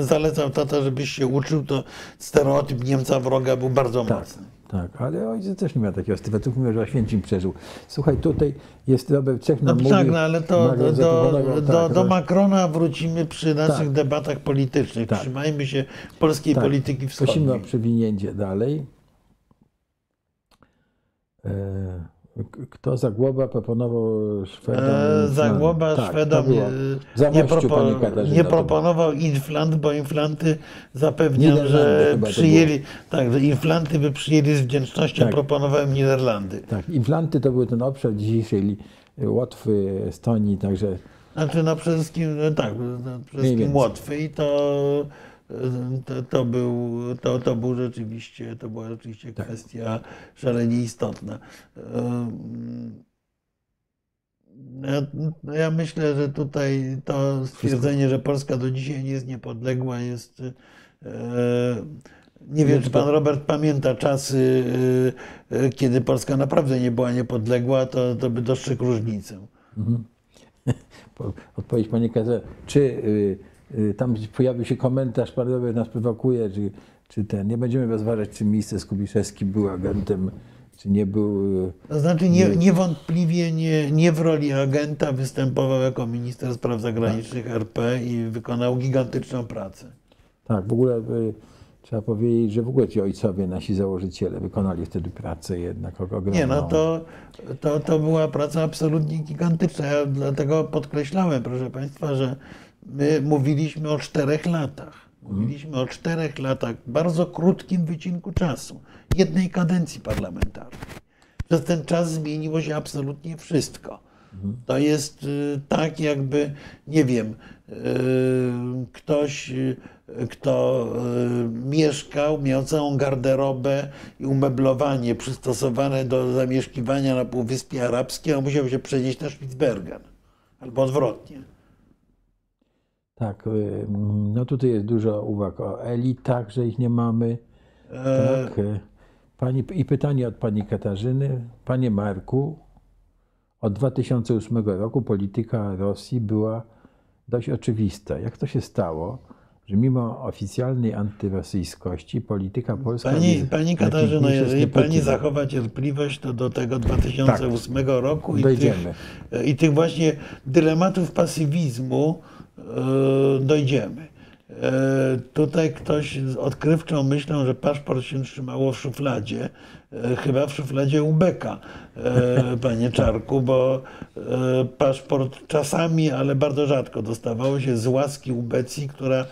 S2: zalecał tata, żebyś się uczył, to stereotyp Niemca wroga był bardzo
S1: Tak,
S2: mocny.
S1: tak, ale ojciec też nie miał takiego stereotypu, mówił, że Oświęcim przeżył. Słuchaj, tutaj jest Robert Czech
S2: No
S1: nam
S2: tak,
S1: mówi,
S2: no ale to do, do, do,
S1: tak,
S2: do
S1: Ro-
S2: Macrona wrócimy przy naszych
S1: Tak.
S2: debatach politycznych.
S1: Tak.
S2: Trzymajmy się polskiej
S1: Tak.
S2: polityki
S1: Prosimy o
S2: wschodniej.
S1: przewinięcie dalej. E, Kto Zagłoba proponował Szwedom?
S2: E? Zagłoba
S1: Tak,
S2: Szwedom e, nie, propo, nie proponował inflant, bo inflanty zapewniam, że przyjęli, tak, że inflanty by przyjęli z wdzięcznością,
S1: Tak.
S2: proponowałem Niderlandy.
S1: Tak, implanty to był ten obszar dzisiejszej Łotwy, Estonii, także
S2: Znaczy no przede wszystkim, no tak, przede wszystkim. Łotwy i to, to, to, był, to, to był rzeczywiście, to była rzeczywiście
S1: Tak.
S2: kwestia szalenie istotna. Ja, ja myślę, że tutaj to stwierdzenie, że Polska do dzisiaj nie jest niepodległa, jest. e, Nie wiem, czy pan Robert pamięta czasy, e, e, kiedy Polska naprawdę nie była niepodległa, to, to by dostrzegł różnicę.
S1: po- odpowiedź Pani Katarzyna, czy y, tam pojawił się komentarz, Pan Robert nas prowokuje, czy, czy ten, nie będziemy rozważać, czy minister Skubiszewski był agentem, czy nie był... y,
S2: To znaczy nie, niewątpliwie nie, nie w roli agenta występował jako minister spraw zagranicznych RP i wykonał gigantyczną pracę.
S1: Tak, w ogóle y, trzeba powiedzieć, że w ogóle ci ojcowie, nasi założyciele wykonali wtedy pracę jednak ogromną.
S2: Nie, no to, to, to była praca absolutnie gigantyczna. Ja dlatego podkreślałem, proszę Państwa, że my mówiliśmy o czterech latach. Mówiliśmy o czterech latach, bardzo krótkim wycinku czasu, jednej kadencji parlamentarnej. Przez ten czas zmieniło się absolutnie wszystko. To jest y, tak, jakby, nie wiem, y, ktoś, y, kto mieszkał, miał całą garderobę i umeblowanie przystosowane do zamieszkiwania na Półwyspie Arabskim, a musiał się przenieść na Spitsbergen. Albo odwrotnie.
S1: Tak, y, no tutaj jest dużo uwag o elitach, że ich nie mamy.
S2: E,
S1: Tak. y, Pani, I pytanie od Pani Katarzyny. Panie Marku, od 2008 roku polityka Rosji była dość oczywista. Jak to się stało, że mimo oficjalnej antyrosyjskości polityka polska...
S2: Pani,
S1: jest
S2: pani Katarzyno, jeżeli pani zachowa cierpliwość, to do tego 2008 roku i tych, i tych właśnie dylematów pasywizmu e, dojdziemy. E, tutaj ktoś z odkrywczą myślą, że paszport się trzymało w szufladzie, e, chyba w szufladzie Ubeka, e, panie Czarku, bo e, paszport czasami, ale bardzo rzadko dostawało się z łaski Ubecji, która,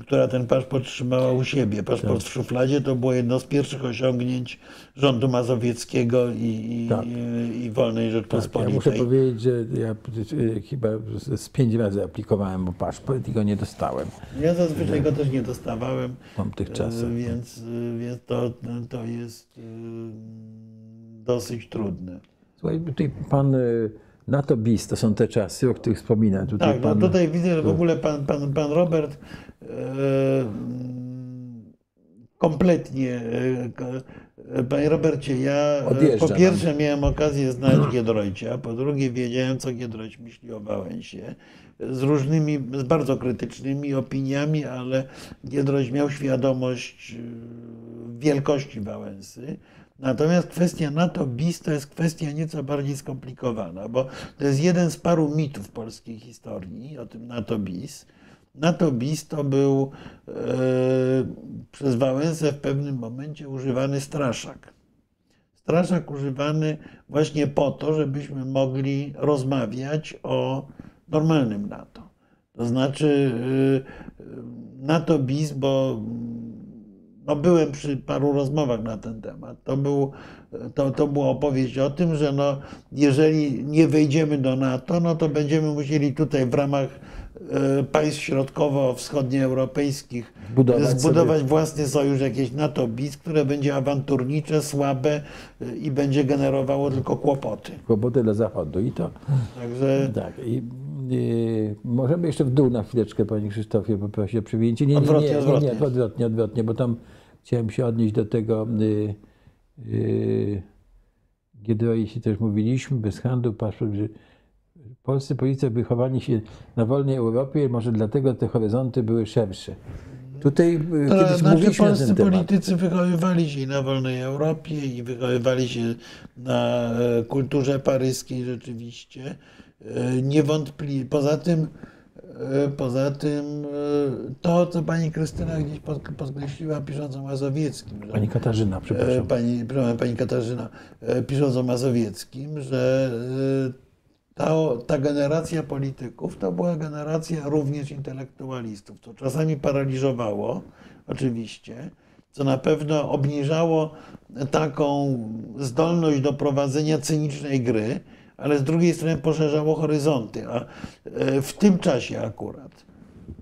S2: która ten paszport trzymała u siebie. Paszport w szufladzie to było jedno z pierwszych osiągnięć rządu mazowieckiego i, i,
S1: Tak.
S2: i, wolnej
S1: Tak, ja
S2: Rzeczpospolitej.
S1: muszę powiedzieć, że ja chyba z pięć razy aplikowałem o paszport i go nie dostałem
S2: Ja zazwyczaj go też nie dostawałem.
S1: tamtych czasach.
S2: E, Więc, e, więc to, to jest e, dosyć trudne.
S1: Słuchaj, tutaj pan y, NATO BIS, to są te czasy, o których wspomina. Tutaj
S2: Tak, no
S1: pan,
S2: tutaj widzę, że w ogóle pan, pan, pan Robert e, kompletnie. e, Panie Robercie, ja e,
S1: Odjeżdża
S2: po pierwsze miałem okazję znać Giedroycia, po drugie wiedziałem, co Giedroyć myśli o Wałęsie. Z różnymi, z bardzo krytycznymi opiniami, ale Giedroyć miał świadomość wielkości Wałęsy. Natomiast kwestia NATO BIS to jest kwestia nieco bardziej skomplikowana, bo to jest jeden z paru mitów polskiej historii o tym NATO BIS. NATO BIS to był e, przez Wałęsę w pewnym momencie używany straszak. Straszak używany właśnie po to, żebyśmy mogli rozmawiać o normalnym NATO. To znaczy e, NATO BIS, bo no byłem przy paru rozmowach na ten temat. To, był, to, to była opowieść o tym, że no, jeżeli nie wejdziemy do NATO, no to będziemy musieli tutaj w ramach e, państw środkowo-wschodnioeuropejskich
S1: Zbudować
S2: zbudować
S1: sobie-
S2: własny sojusz, jakieś NATO BIS, które będzie awanturnicze, słabe e, i będzie generowało tylko kłopoty.
S1: Kłopoty dla Zachodu i to.
S2: Także
S1: Tak. I, y, możemy jeszcze w dół na chwileczkę, panie Krzysztofie, poprosić o przywinięcie. Nie, nie, nie, nie,
S2: odwrotnie.
S1: nie, odwrotnie, odwrotnie, bo tam chciałem się odnieść do tego. Y, y, Giedroyci też mówiliśmy, bez handlu, paszport, że polscy policja wychowani się na wolnej Europie, może dlatego te horyzonty były szersze. Tutaj y,
S2: To
S1: kiedyś
S2: znaczy
S1: mówiliśmy na
S2: polscy
S1: ten temat.
S2: politycy wychowywali się na wolnej Europie i wychowywali się na e, kulturze paryskiej rzeczywiście. E, Niewątpliwie. Poza tym, poza tym e, to, co pani Krystyna gdzieś pod- podkreśliła pisząc o Mazowieckim, że
S1: Pani Katarzyna,
S2: E,
S1: przepraszam.
S2: Pani, pani Katarzyna, e, pisząc o Mazowieckim, że e, ta, ta generacja polityków to była generacja również intelektualistów, co czasami paraliżowało, oczywiście, co na pewno obniżało taką zdolność do prowadzenia cynicznej gry, ale z drugiej strony poszerzało horyzonty. A e, w tym czasie akurat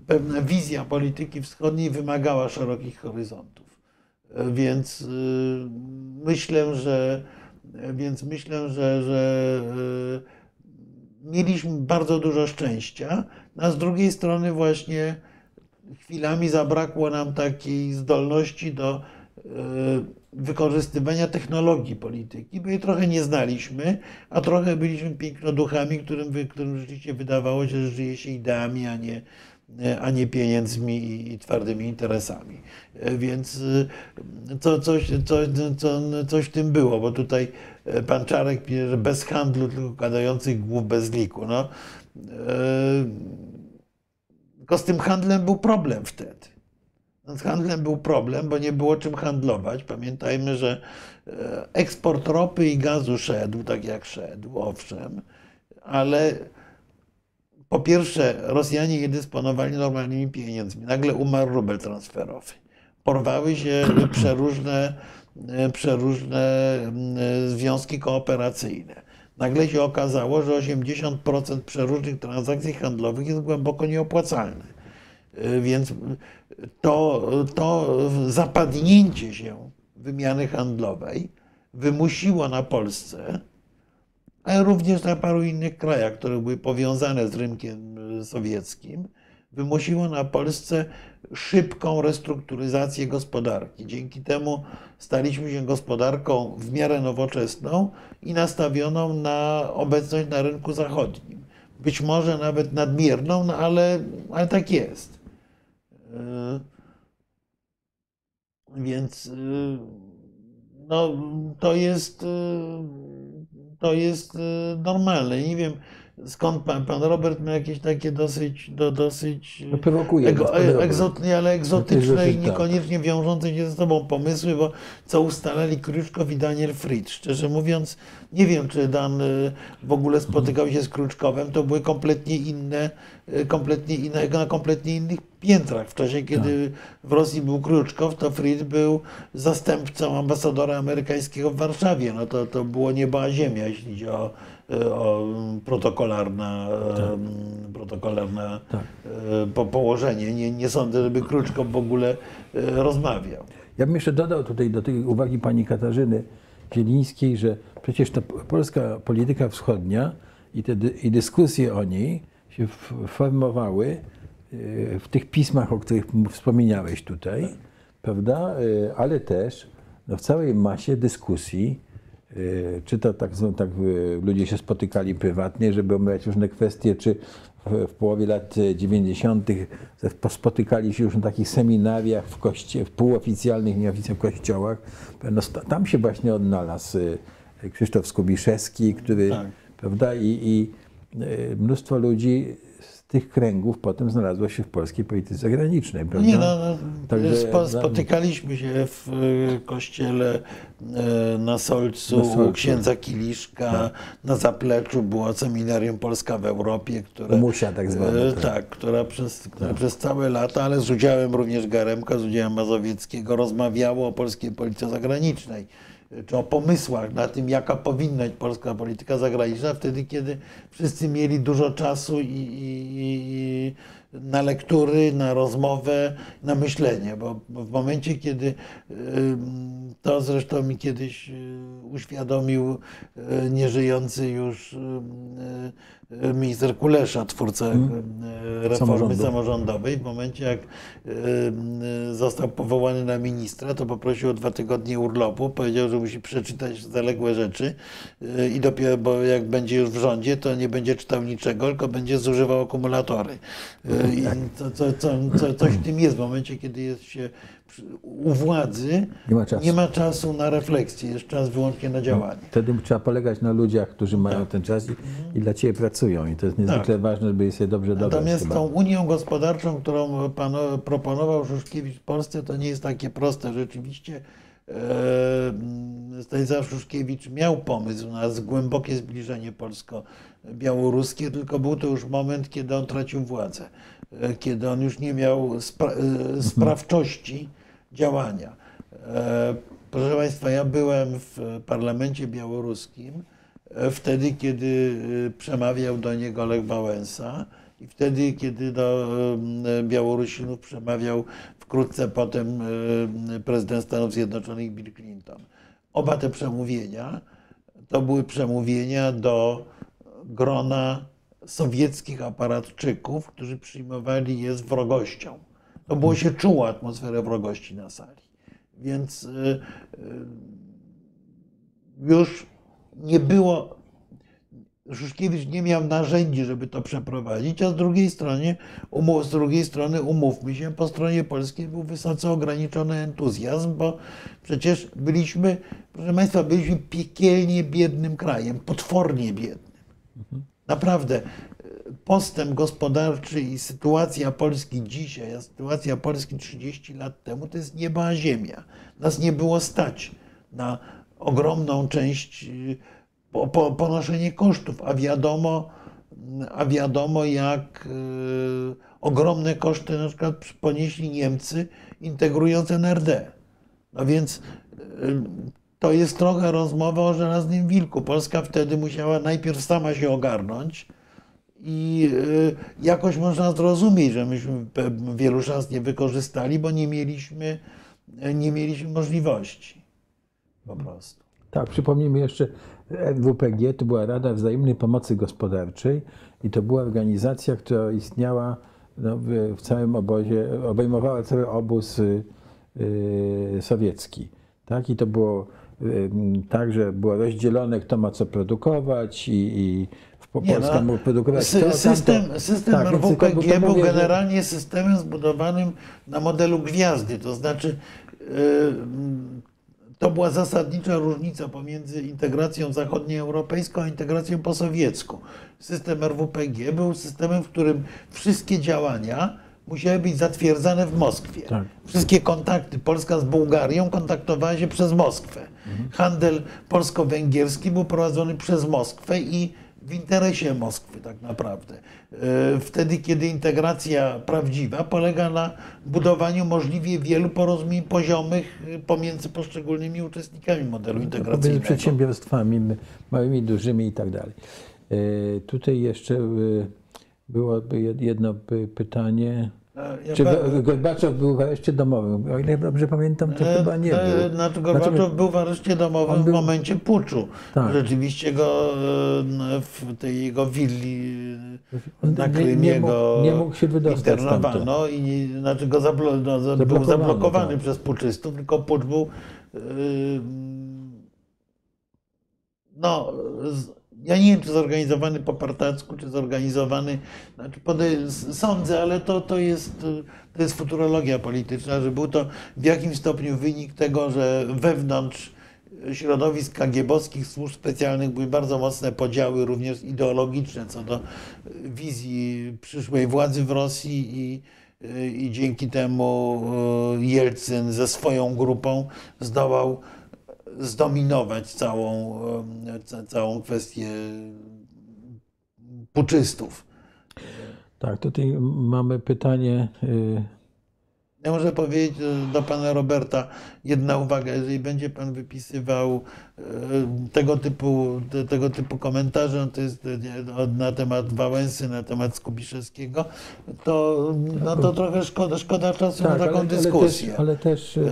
S2: pewna wizja polityki wschodniej wymagała szerokich horyzontów. E, Więc y, myślę, że więc myślę, że, że mieliśmy bardzo dużo szczęścia, a z drugiej strony właśnie chwilami zabrakło nam takiej zdolności do wykorzystywania technologii polityki, bo jej trochę nie znaliśmy, a trochę byliśmy pięknoduchami, którym, którym rzeczywiście wydawało się, że żyje się ideami, a nie, a nie pieniędzmi i, i twardymi interesami. E, Więc y, co, coś, coś, co, coś w tym było, bo tutaj e, pan Czarek pisze, że bez handlu, tylko gadających głów bez liku. No, e, tylko z tym handlem był problem wtedy. Z handlem był problem, bo nie było czym handlować. Pamiętajmy, że e, eksport ropy i gazu szedł, tak jak szedł, owszem, ale po pierwsze, Rosjanie nie dysponowali normalnymi pieniędzmi. Nagle umarł rubel transferowy. Porwały się przeróżne, przeróżne mm, związki kooperacyjne. Nagle się okazało, że 80% przeróżnych transakcji handlowych jest głęboko nieopłacalne. Y, Więc to, to zapadnięcie się wymiany handlowej wymusiło na Polsce, ale również na paru innych krajach, które były powiązane z rynkiem y, sowieckim, wymusiło na Polsce szybką restrukturyzację gospodarki. Dzięki temu staliśmy się gospodarką w miarę nowoczesną i nastawioną na obecność na rynku zachodnim. Być może nawet nadmierną, no ale, ale tak jest. Yy, Więc yy, no, to jest, yy, to jest normalne. Nie wiem, skąd pan, pan Robert ma jakieś takie dosyć, do, dosyć
S1: No, prowokuje
S2: ego, ale egzotyczne
S1: rzeczy
S2: i
S1: tak.
S2: niekoniecznie wiążące się ze sobą pomysły, bo co ustalali Kruczkow i Daniel Fried. Szczerze mówiąc, nie wiem, czy Dan y, w ogóle spotykał się z Kruczkowem. To były kompletnie inne, y, kompletnie inne, na kompletnie innych piętrach. W czasie, kiedy
S1: Tak.
S2: w Rosji był Kruczkow, to Fried był zastępcą ambasadora amerykańskiego w Warszawie. No to, to było nieba a ziemia, jeśli chodzi o, o protokolarne, y, protokolarne
S1: Tak.
S2: y, po, położenie. Nie, nie sądzę, żeby Kruczkow w ogóle rozmawiał.
S1: Ja bym jeszcze dodał tutaj do tej uwagi pani Katarzyny Zielińskiej, że przecież ta polska polityka wschodnia i te i dyskusje o niej się formowały w tych pismach, o których wspomniałeś tutaj, prawda? Y, Ale też no, w całej masie dyskusji, czy to tak, tak y, ludzie się spotykali prywatnie, żeby omawiać różne kwestie, czy w, w połowie lat 90. ze- spotykali się już na takich seminariach w, koście, w półoficjalnych, nieoficjalnych kościołach. No, tam się właśnie odnalazł y, Krzysztof Skubiszewski, który,
S2: Tak.
S1: prawda, i, i y, mnóstwo ludzi tych kręgów potem znalazło się w polskiej polityce zagranicznej, prawda?
S2: Nie, no, no,
S1: Także-
S2: spo, spotykaliśmy się w y, kościele y, na Solcu,
S1: Na Solcu.
S2: u księdza Kiliszka, na zapleczu było seminarium Polska w Europie, które,
S1: Umusia tak zwane,
S2: y,
S1: tak.
S2: tak, która przez, przez całe lata, ale z udziałem również Garemka, z udziałem Mazowieckiego, rozmawiało o polskiej polityce zagranicznej y, czy o pomysłach na tym, jaka powinna być polska polityka zagraniczna, wtedy, kiedy wszyscy mieli dużo czasu i, i, i na lektury, na rozmowę, na myślenie, bo w momencie, kiedy ym, to zresztą mi kiedyś y, uświadomił y, nieżyjący już y, y, minister Kulesza, twórca y, reformy
S1: Samorządu.
S2: samorządowej, w momencie jak y, y, został powołany na ministra, to poprosił o dwa tygodnie urlopu, powiedział, że musi przeczytać zaległe rzeczy y, i dopiero, bo jak będzie już w rządzie, to nie będzie czytał niczego, tylko będzie zużywał akumulatory. Y, Co, co, co, coś w tym jest w momencie, kiedy jest się u władzy,
S1: Nie ma czasu.
S2: nie ma czasu na refleksję, jest czas wyłącznie na działanie.
S1: Wtedy trzeba polegać na ludziach, którzy mają ten czas i, i dla Ciebie pracują. I to jest niezwykle ważne, żeby je dobrze dobrać.
S2: Natomiast
S1: chyba.
S2: tą Unią Gospodarczą, którą pan, proponował Szuszkiewicz w Polsce, to nie jest takie proste. Rzeczywiście Stanisław Szuszkiewicz miał pomysł na głębokie zbliżenie polsko-białoruskie, tylko był to już moment, kiedy on tracił władzę, e, kiedy on już nie miał spra- e, sprawczości działania. E, Proszę Państwa, ja byłem w parlamencie białoruskim e, wtedy, kiedy e, przemawiał do niego Lech Wałęsa i wtedy, kiedy do e, Białorusinów przemawiał wkrótce potem e, prezydent Stanów Zjednoczonych Bill Clinton. Oba te przemówienia to były przemówienia do grona sowieckich aparatczyków, którzy przyjmowali je z wrogością. To było się czuło atmosferę wrogości na sali. Więc y, y, już nie było, Szuszkiewicz nie miał narzędzi, żeby to przeprowadzić, a z drugiej strony, umów, z drugiej strony umówmy się, po stronie polskiej był wysoce ograniczony entuzjazm, bo przecież byliśmy, proszę Państwa, byliśmy piekielnie biednym krajem, potwornie biednym. Naprawdę e, postęp gospodarczy i sytuacja Polski dzisiaj, a sytuacja Polski 30 lat temu to jest nieba a ziemia. Nas nie było stać na ogromną część y, po, po, ponoszenie kosztów, a wiadomo, a wiadomo jak y, ogromne koszty na przykład ponieśli Niemcy integrując NRD. No więc y, to jest trochę rozmowa o żelaznym wilku. Polska wtedy musiała najpierw sama się ogarnąć i y, jakoś można zrozumieć, że myśmy wielu szans nie wykorzystali, bo nie mieliśmy, nie mieliśmy możliwości. Po prostu.
S1: Tak, przypomnijmy jeszcze, NWPG to była Rada Wzajemnej Pomocy Gospodarczej i to była organizacja, która istniała no, w, całym obozie, obejmowała cały obóz y, y, sowiecki. Tak? I to było y, tak, że było rozdzielone, kto ma co produkować i, i
S2: Nie,
S1: Polska
S2: no,
S1: mógł produkować
S2: sy-
S1: to, tamto.
S2: system system
S1: Tak,
S2: RWPG był
S1: mówię,
S2: generalnie systemem zbudowanym na modelu gwiazdy, to znaczy yy, to była zasadnicza różnica pomiędzy integracją zachodnioeuropejską a integracją posowiecką. System RWPG był systemem, w którym wszystkie działania musiały być zatwierdzane w Moskwie.
S1: Tak.
S2: Wszystkie kontakty Polska z Bułgarią kontaktowała się przez Moskwę. Handel polsko-węgierski był prowadzony przez Moskwę i w interesie Moskwy tak naprawdę. E, Wtedy, kiedy integracja prawdziwa polega na budowaniu możliwie wielu porozumień poziomych e, pomiędzy poszczególnymi uczestnikami modelu
S1: Między
S2: integracyjnego.
S1: przedsiębiorstwami my- małymi, dużymi i tak dalej. E, Tutaj jeszcze byłoby jed- jedno py- pytanie.
S2: Ja
S1: Czy
S2: pa-
S1: Go- Gorbaczow był w areszcie domowym? O ile dobrze pamiętam, to
S2: E,
S1: chyba nie
S2: e,
S1: był.
S2: Znaczy Gorbaczow
S1: Znaczy,
S2: był w areszcie domowym
S1: był-
S2: w momencie puczu.
S1: Tak.
S2: Rzeczywiście go e, w tej jego willi
S1: On
S2: na
S1: nie-
S2: Krymie
S1: nie mógł-
S2: go
S1: nie mógł się wydostać
S2: internowano i nie- znaczy go zablo, no, był zablokowany
S1: tak.
S2: przez puczystów, tylko pucz był e, no z- ja nie wiem, czy zorganizowany po partacku, czy zorganizowany, znaczy pode, sądzę, ale to, to, jest, to jest futurologia polityczna, że był to w jakimś stopniu wynik tego, że wewnątrz środowisk kagiebowskich służb specjalnych były bardzo mocne podziały, również ideologiczne, co do wizji przyszłej władzy w Rosji i, i dzięki temu Jelcyn ze swoją grupą zdołał zdominować całą, ca- całą kwestię puczystów.
S1: Tak, tutaj mamy pytanie.
S2: Ja muszę powiedzieć e, do pana Roberta jedna uwaga. Jeżeli będzie pan wypisywał e, tego typu, te- tego typu komentarze, no to jest e, nie, na temat Wałęsy, na temat Skubiszewskiego, to, no to trochę szkoda, szkoda czasu na taką
S1: ale,
S2: dyskusję.
S1: Ale też, ale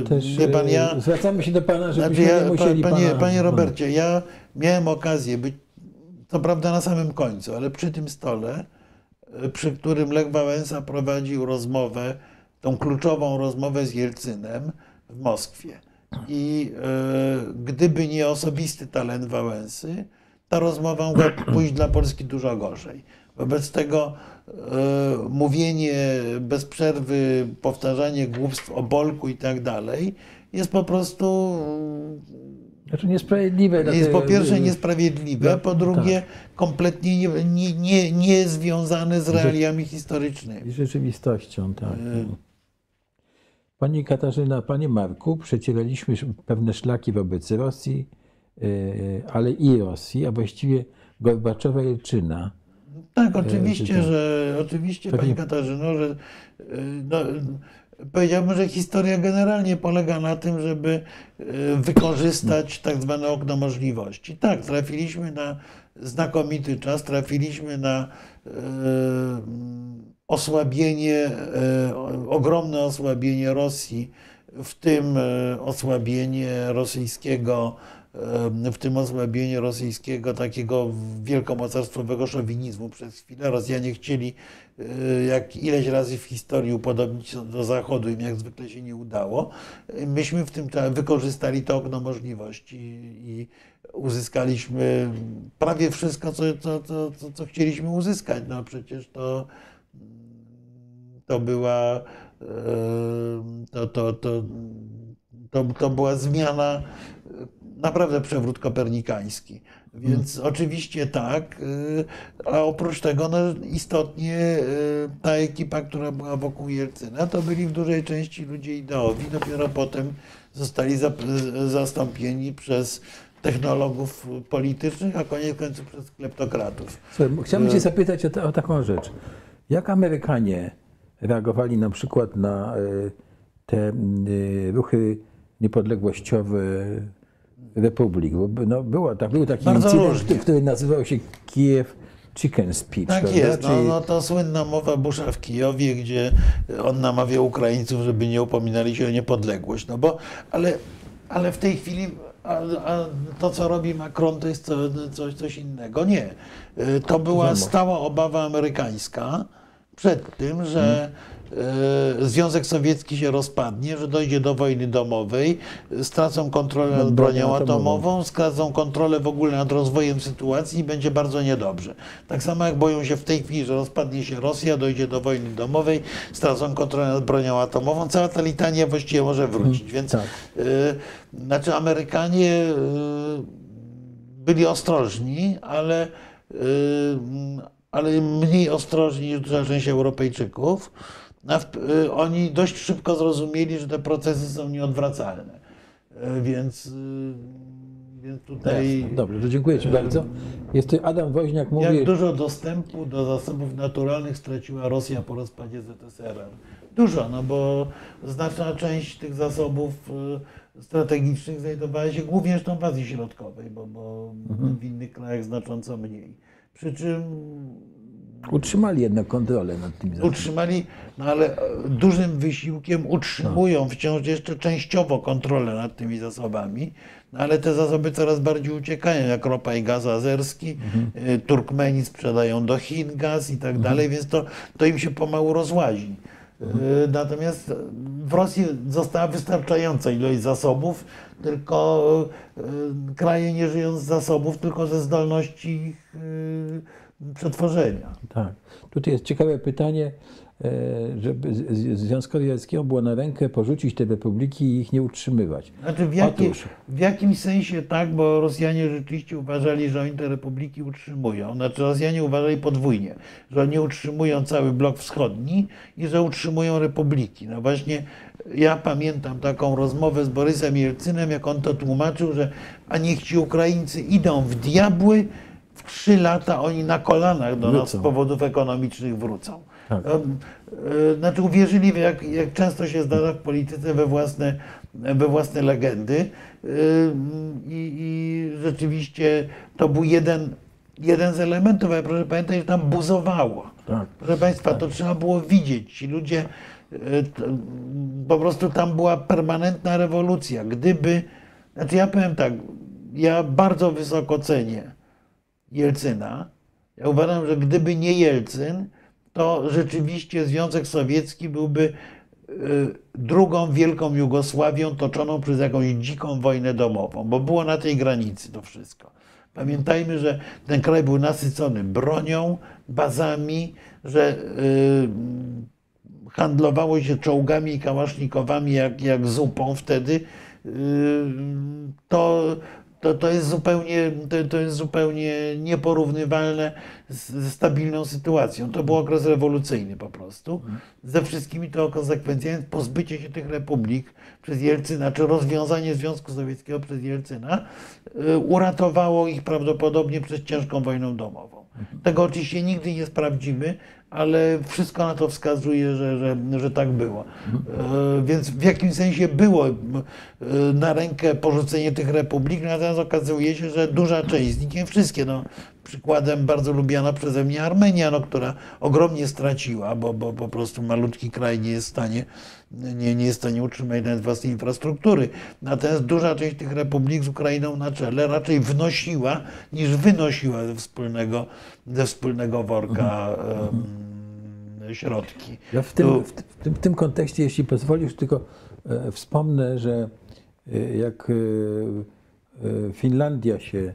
S2: E,
S1: też, też
S2: Wie pan,
S1: y,
S2: ja,
S1: zwracamy się do Pana, żebyśmy
S2: Znaczy ja,
S1: nie musieli
S2: pa- panie,
S1: pana...
S2: panie Robercie, ja miałem okazję być, co prawda na samym końcu, ale przy tym stole, e, przy którym Lech Wałęsa prowadził rozmowę, tą kluczową rozmowę z Jelcynem w Moskwie. I e, gdyby nie osobisty talent Wałęsy, ta rozmowa mogła pójść dla Polski dużo gorzej. Wobec tego e, mówienie bez przerwy, powtarzanie głupstw o Bolku i tak dalej jest po prostu
S1: Znaczy niesprawiedliwe.
S2: jest po pierwsze niesprawiedliwe, po drugie kompletnie nie, nie, nie, nie związane z realiami historycznymi.
S1: I rzeczywistością, tak. Pani Katarzyna, Panie Marku, przecieraliśmy pewne szlaki wobec Rosji, y, ale i Rosji, a właściwie Gorbaczowa Jelczyna.
S2: Tak, oczywiście,
S1: tak.
S2: że oczywiście Pani Katarzyno, że no, powiedziałbym, że historia generalnie polega na tym, żeby wykorzystać tak zwane okno możliwości. Tak, trafiliśmy na znakomity czas, trafiliśmy na osłabienie, y, ogromne osłabienie Rosji, w tym y, osłabienie rosyjskiego w tym osłabienie rosyjskiego takiego wielkomocarstwowego szowinizmu przez chwilę. Rosjanie chcieli jak ileś razy w historii upodobnić się do Zachodu, im jak zwykle się nie udało. Myśmy w tym wykorzystali to okno możliwości i uzyskaliśmy prawie wszystko, co, co, co, co chcieliśmy uzyskać. No przecież to, to była e, to, to, to, to, to była zmiana naprawdę przewrót kopernikański. Więc oczywiście tak, y, a oprócz tego no, istotnie y, ta ekipa, która była wokół Jelcyna, to byli w dużej części ludzie ideowi, dopiero potem zostali zastąpieni przez technologów politycznych, a koniec końców przez kleptokratów.
S1: Słuchaj, chciałbym Cię zapytać o, o taką rzecz. Jak Amerykanie reagowali na przykład na y, te y, ruchy niepodległościowe republik? No, było, tak, był taki
S2: Bardzo
S1: incydent,
S2: różnie.
S1: który nazywał się Kijew Chicken Speech.
S2: Tak
S1: prawda?
S2: jest. No, no to słynna mowa Busha w Kijowie, gdzie on namawia Ukraińców, żeby nie upominali się o niepodległość. No bo, ale, ale w tej chwili a, a to, co robi Macron, to jest co, coś, coś innego. Nie. Y, To była stała obawa amerykańska przed tym, że e, Związek Sowiecki się rozpadnie, że dojdzie do wojny domowej, stracą kontrolę nad bronią atomową, stracą kontrolę w ogóle nad rozwojem sytuacji i będzie bardzo niedobrze. Tak samo jak boją się w tej chwili, że rozpadnie się Rosja, dojdzie do wojny domowej, stracą kontrolę nad bronią atomową, cała ta litania właściwie może wrócić. Więc
S1: tak.
S2: e, znaczy Amerykanie e, byli ostrożni, ale, y, ale mniej ostrożni niż duża część Europejczyków. Y, Oni dość szybko zrozumieli, że te procesy są nieodwracalne. Y, Więc, y, więc tutaj
S1: Jasne. Dobrze, to dziękuję Ci bardzo. Jest tu Adam Woźniak mówi,
S2: jak dużo dostępu do zasobów naturalnych straciła Rosja po rozpadzie ZSRR? Dużo, no bo znaczna część tych zasobów y, strategicznych znajdowała się głównie zresztą w Azji Środkowej, bo, bo w innych krajach znacząco mniej. Przy czym
S1: utrzymali jednak kontrolę nad tymi zasobami.
S2: utrzymali, no ale e, dużym wysiłkiem utrzymują wciąż jeszcze częściowo kontrolę nad tymi zasobami, no ale te zasoby coraz bardziej uciekają, jak ropa i gaz azerski, y, Turkmeni sprzedają do Chin gaz i tak dalej, więc to, to im się pomału rozłazi. Y, Natomiast w Rosji została wystarczająca ilość zasobów, tylko y, kraje nie żyją z zasobów, tylko ze zdolności ich y, przetworzenia.
S1: Tak. Tutaj jest ciekawe pytanie, żeby z- z- Związkowi Radzieckiemu było na rękę porzucić te republiki i ich nie utrzymywać.
S2: Znaczy w, jakim,
S1: Otóż.
S2: w jakimś sensie tak, bo Rosjanie rzeczywiście uważali, że oni te republiki utrzymują. Znaczy Rosjanie uważali podwójnie, że oni utrzymują cały blok wschodni i że utrzymują republiki. No właśnie ja pamiętam taką rozmowę z Borysem Jelcynem, jak on to tłumaczył, że a niech ci Ukraińcy idą w diabły, w trzy lata oni na kolanach do nas
S1: Wrócą.
S2: z powodów ekonomicznych wrócą.
S1: Tak.
S2: Em, e, Znaczy uwierzyli, jak, jak często się zdarza w polityce, we własne, we własne legendy. Ym, I, I rzeczywiście to był jeden, jeden z elementów, ale proszę pamiętać, że tam buzowało.
S1: Tak.
S2: Proszę Państwa, to trzeba było widzieć. Ci ludzie, e, po prostu tam była permanentna rewolucja. Gdyby, znaczy ja powiem tak, ja bardzo wysoko cenię Jelcyna. Ja uważam, że gdyby nie Jelcyn, to rzeczywiście Związek Sowiecki byłby e, drugą wielką Jugosławią toczoną przez jakąś dziką wojnę domową, bo było na tej granicy to wszystko. Pamiętajmy, że ten kraj był nasycony bronią, bazami, że y, handlowało się czołgami i kałasznikowami jak, jak zupą wtedy. Y, To, to, to, jest zupełnie, to, to jest zupełnie nieporównywalne z, ze stabilną sytuacją. To był okres rewolucyjny po prostu. Ze wszystkimi to konsekwencjami pozbycie się tych republik przez Jelcyna, czy rozwiązanie Związku Sowieckiego przez Jelcyna y, uratowało ich prawdopodobnie przed ciężką wojną domową. Tego oczywiście nigdy nie sprawdzimy, ale wszystko na to wskazuje, że, że, że tak było. E, Więc w jakimś sensie było e, na rękę porzucenie tych republik, natomiast okazuje się, że duża część z nich, nie wszystkie, no, przykładem bardzo lubiana przeze mnie Armenia, no, która ogromnie straciła, bo, bo po prostu malutki kraj nie jest w stanie, nie, nie jest w stanie utrzymać nawet własnej infrastruktury. Natomiast duża część tych republik z Ukrainą na czele raczej wnosiła niż wynosiła ze wspólnego, ze wspólnego worka środki.
S1: Ja w tym,
S2: Tu-
S1: w, w, tym, w tym kontekście, jeśli pozwolisz, tylko e, wspomnę, że e, jak e, e, Finlandia się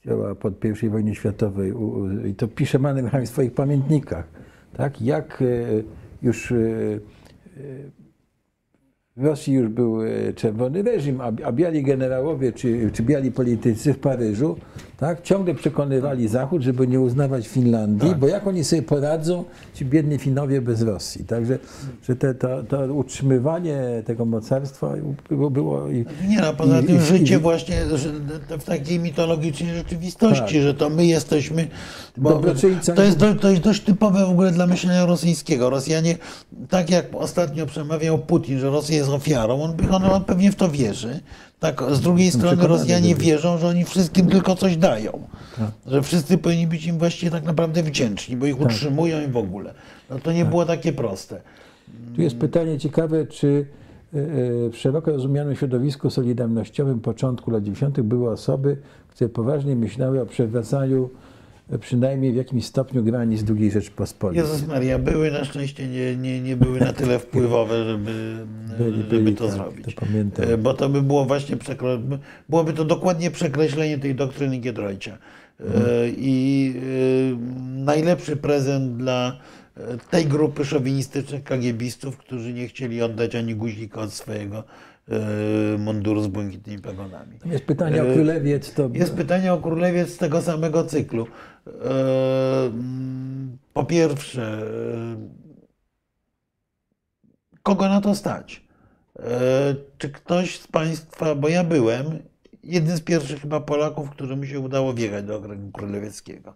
S1: chciała pod I wojnie światowej, u, u, i to pisze Mannerheim w swoich pamiętnikach, tak, jak e, już e, w Rosji już był e, czerwony reżim, a, a biali generałowie czy, czy biali politycy w Paryżu tak, ciągle przekonywali Zachód, żeby nie uznawać Finlandii, bo jak oni sobie poradzą, ci biedni Finowie bez Rosji. Także że te, to, to utrzymywanie tego mocarstwa było, było i,
S2: Nie no, poza
S1: i-
S2: tym
S1: i-
S2: życie właśnie w takiej mitologicznej rzeczywistości,
S1: Tak.
S2: że to my jesteśmy. Bo to, jest, to jest dość typowe w ogóle dla myślenia rosyjskiego. Rosjanie, tak jak ostatnio przemawiał Putin, że Rosja jest ofiarą, on, on, on pewnie w to wierzy. Tak, z drugiej strony
S1: przekonany,
S2: Rosjanie wierzą, że oni wszystkim tylko coś dają.
S1: Tak.
S2: Że wszyscy powinni być im właściwie tak naprawdę wdzięczni, bo ich utrzymują i w ogóle. No to nie
S1: Tak.
S2: było takie proste.
S1: Tu jest pytanie ciekawe, czy e, e, w szeroko rozumianym środowisku solidarnościowym początku lat 90. były osoby, które poważnie myślały o przywracaniu przynajmniej w jakimś stopniu granic II Rzeczpospolitej.
S2: Jezus Maria, były na szczęście nie, nie, nie były na tyle wpływowe, żeby,
S1: Byli,
S2: żeby
S1: byli,
S2: to
S1: tak,
S2: zrobić.
S1: to pamiętam.
S2: Bo to by było właśnie przekro... byłoby to dokładnie przekreślenie tej doktryny Giedroycia. E, I e, najlepszy prezent dla e, tej grupy szowinistycznych kagiebistów, którzy nie chcieli oddać ani guzika od swojego munduru z błękitnymi pagonami.
S1: Jest pytanie o królewiec, to
S2: Jest pytanie o królewiec z tego samego cyklu. E, mm, Po pierwsze, e, kogo na to stać? E, Czy ktoś z Państwa, bo ja byłem, jednym z pierwszych chyba Polaków, którym się udało wjechać do okręgu królewieckiego.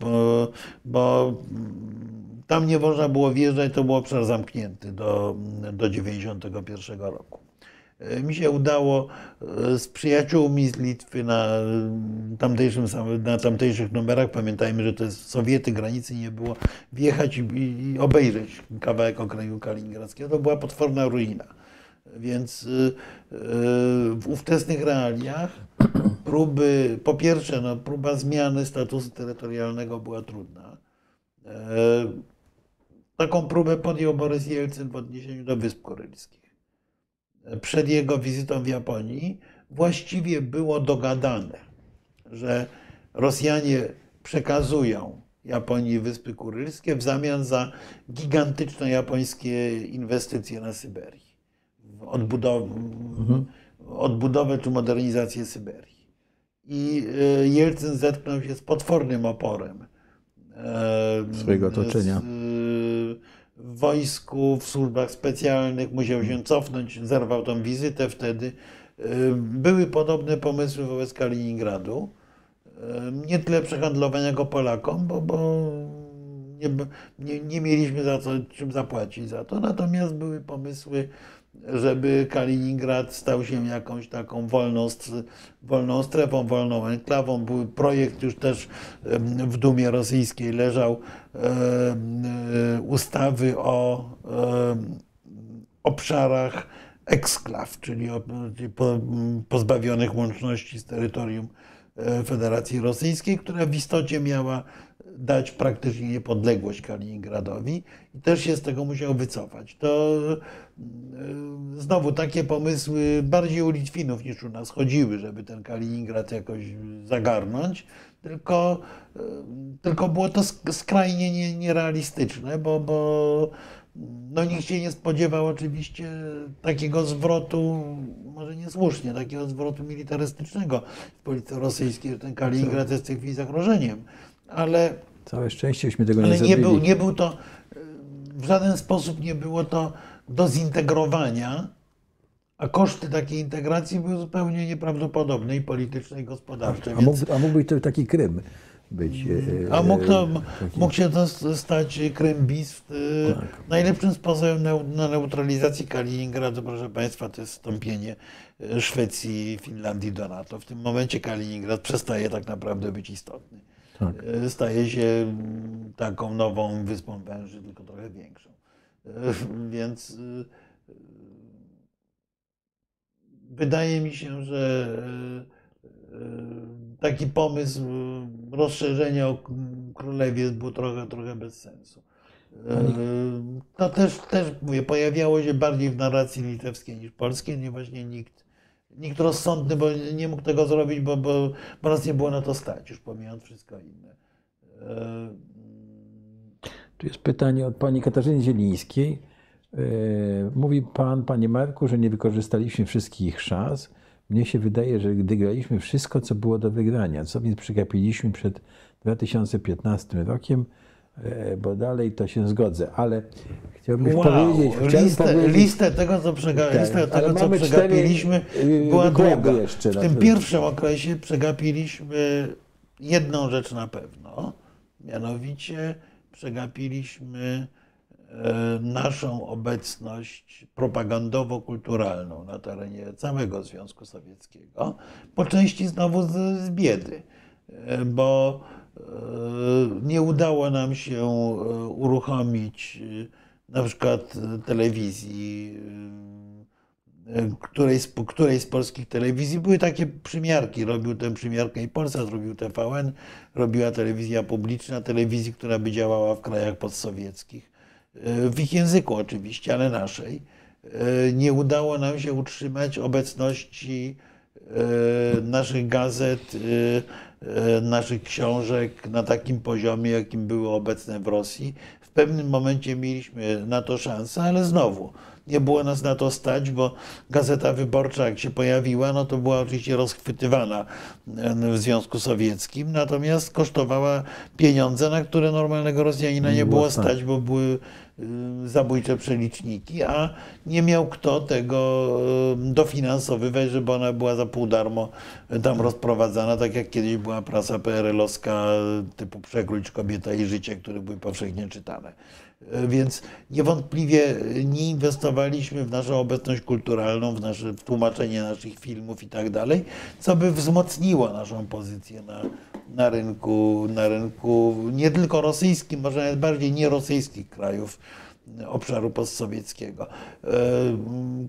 S2: Bo, bo mm, tam nie można było wjeżdżać, to był obszar zamknięty do, do 91 roku. E, Mi się udało e, z przyjaciółmi z Litwy na, tamtejszym, sam- na tamtejszych numerach, pamiętajmy, że to jest Sowiety, granicy nie było, wjechać i, obejrzeć kawałek okręgu kaliningradzkiego. To była potworna ruina. Więc w ówczesnych realiach próby, po pierwsze, no, próba zmiany statusu terytorialnego była trudna. E, Taką próbę podjął Borys Jelcyn w odniesieniu do Wysp Kurylskich przed jego wizytą w Japonii właściwie było dogadane, że Rosjanie przekazują Japonii Wyspy Kurylskie w zamian za gigantyczne japońskie inwestycje na Syberii. W Odbudowę, odbudowę czy modernizację Syberii. I e, Jelcyn zetknął się z potwornym oporem e,
S1: Swojego otoczenia.
S2: W wojsku, w służbach specjalnych, musiał się cofnąć, zerwał tą wizytę wtedy. Y, Były podobne pomysły wobec Kaliningradu. Y, Nie tyle przehandlowania go Polakom, bo, bo nie, nie, nie mieliśmy za co, czym zapłacić za to. Natomiast były pomysły, żeby Kaliningrad stał się jakąś taką wolną, wolną strefą, wolną enklawą. Był projekt już też w Dumie Rosyjskiej leżał ustawy o obszarach eksklaw, czyli pozbawionych łączności z terytorium e, Federacji Rosyjskiej, która w istocie miała dać praktycznie niepodległość Kaliningradowi i też się z tego musiał wycofać. To e, znowu takie pomysły bardziej u Litwinów niż u nas chodziły, żeby ten Kaliningrad jakoś zagarnąć, tylko, e, tylko było to sk- skrajnie nie- nierealistyczne, bo, bo no nikt się nie spodziewał oczywiście takiego zwrotu, może niesłusznie, takiego zwrotu militarystycznego w polityce rosyjskiej, że ten Kaliningrad jest w tej chwili zagrożeniem. Ale,
S1: całe szczęścieśmy tego nie
S2: ale nie,
S1: zrobili.
S2: był, nie był to, w żaden sposób nie było to do zintegrowania, a koszty takiej integracji były zupełnie nieprawdopodobne i polityczne, i gospodarcze.
S1: A
S2: Więc-
S1: mógł, a to taki Krym być. e,
S2: A mógł, to,
S1: taki-
S2: mógł się to stać Krym bis. y,
S1: Tak.
S2: Najlepszym sposobem na neutralizację Kaliningradu, proszę Państwa, to jest wstąpienie y, Szwecji i Finlandii do NATO. W tym momencie Kaliningrad przestaje tak naprawdę być istotny.
S1: Tak.
S2: Y, Staje się mm, taką nową wyspą węży, tylko trochę większą. Y, Więc y, wydaje mi się, że taki pomysł y, rozszerzenia o królewiec był trochę, trochę bez sensu. To też, też mówię, pojawiało się bardziej w narracji litewskiej niż polskiej, nie właśnie nikt, nikt rozsądny, bo nie mógł tego zrobić, bo, bo, bo nas nie było na to stać, już pomijając wszystko inne. Y,
S1: Tu jest pytanie od pani Katarzyny Zielińskiej. E, Mówi pan, panie Marku, że nie wykorzystaliśmy wszystkich szans. Mnie się wydaje, że gdy graliśmy wszystko, co było do wygrania, co więc przegapiliśmy przed 2015 rokiem, e, bo dalej to się zgodzę, ale chciałbym
S2: Wow,
S1: powiedzieć, chciałbym
S2: listę,
S1: powiedzieć,
S2: listę tego, co, przega,
S1: Tak,
S2: listę tego, co przegapiliśmy,
S1: yy,
S2: była długa.
S1: jeszcze
S2: W tym pierwszym okresie przegapiliśmy jedną rzecz na pewno, mianowicie przegapiliśmy e, naszą obecność propagandowo-kulturalną na terenie całego Związku Sowieckiego, po części znowu z, z biedy, e, bo e, nie udało nam się e, uruchomić e, na przykład e, telewizji e, której, z- której z polskich telewizji. Były takie przymiarki. Robił tę przymiarkę i Polsat, robił TVN, robiła telewizja publiczna, telewizji, która by działała w krajach postsowieckich. E, W ich języku oczywiście, ale naszej. E, Nie udało nam się utrzymać obecności e, naszych gazet, e, e, naszych książek na takim poziomie, jakim były obecne w Rosji. W pewnym momencie mieliśmy na to szansę, ale znowu nie było nas na to stać, bo Gazeta Wyborcza, jak się pojawiła, no to była oczywiście rozchwytywana e, w Związku Sowieckim, natomiast kosztowała pieniądze, na które normalnego Rosjanina nie było
S1: stać.
S2: bo były zabójcze przeliczniki, a nie miał kto tego y, dofinansowywać, żeby ona była za pół darmo tam rozprowadzana, tak jak kiedyś była prasa PRL-owska typu Przekrój Kobieta i Życie, które były powszechnie czytane. Y, Więc niewątpliwie nie inwestowaliśmy w naszą obecność kulturalną, w, nasze, w tłumaczenie naszych filmów i tak dalej, co by wzmocniło naszą pozycję na, na, rynku, na rynku nie tylko rosyjskim, może nawet bardziej nierosyjskich krajów obszaru postsowieckiego. E,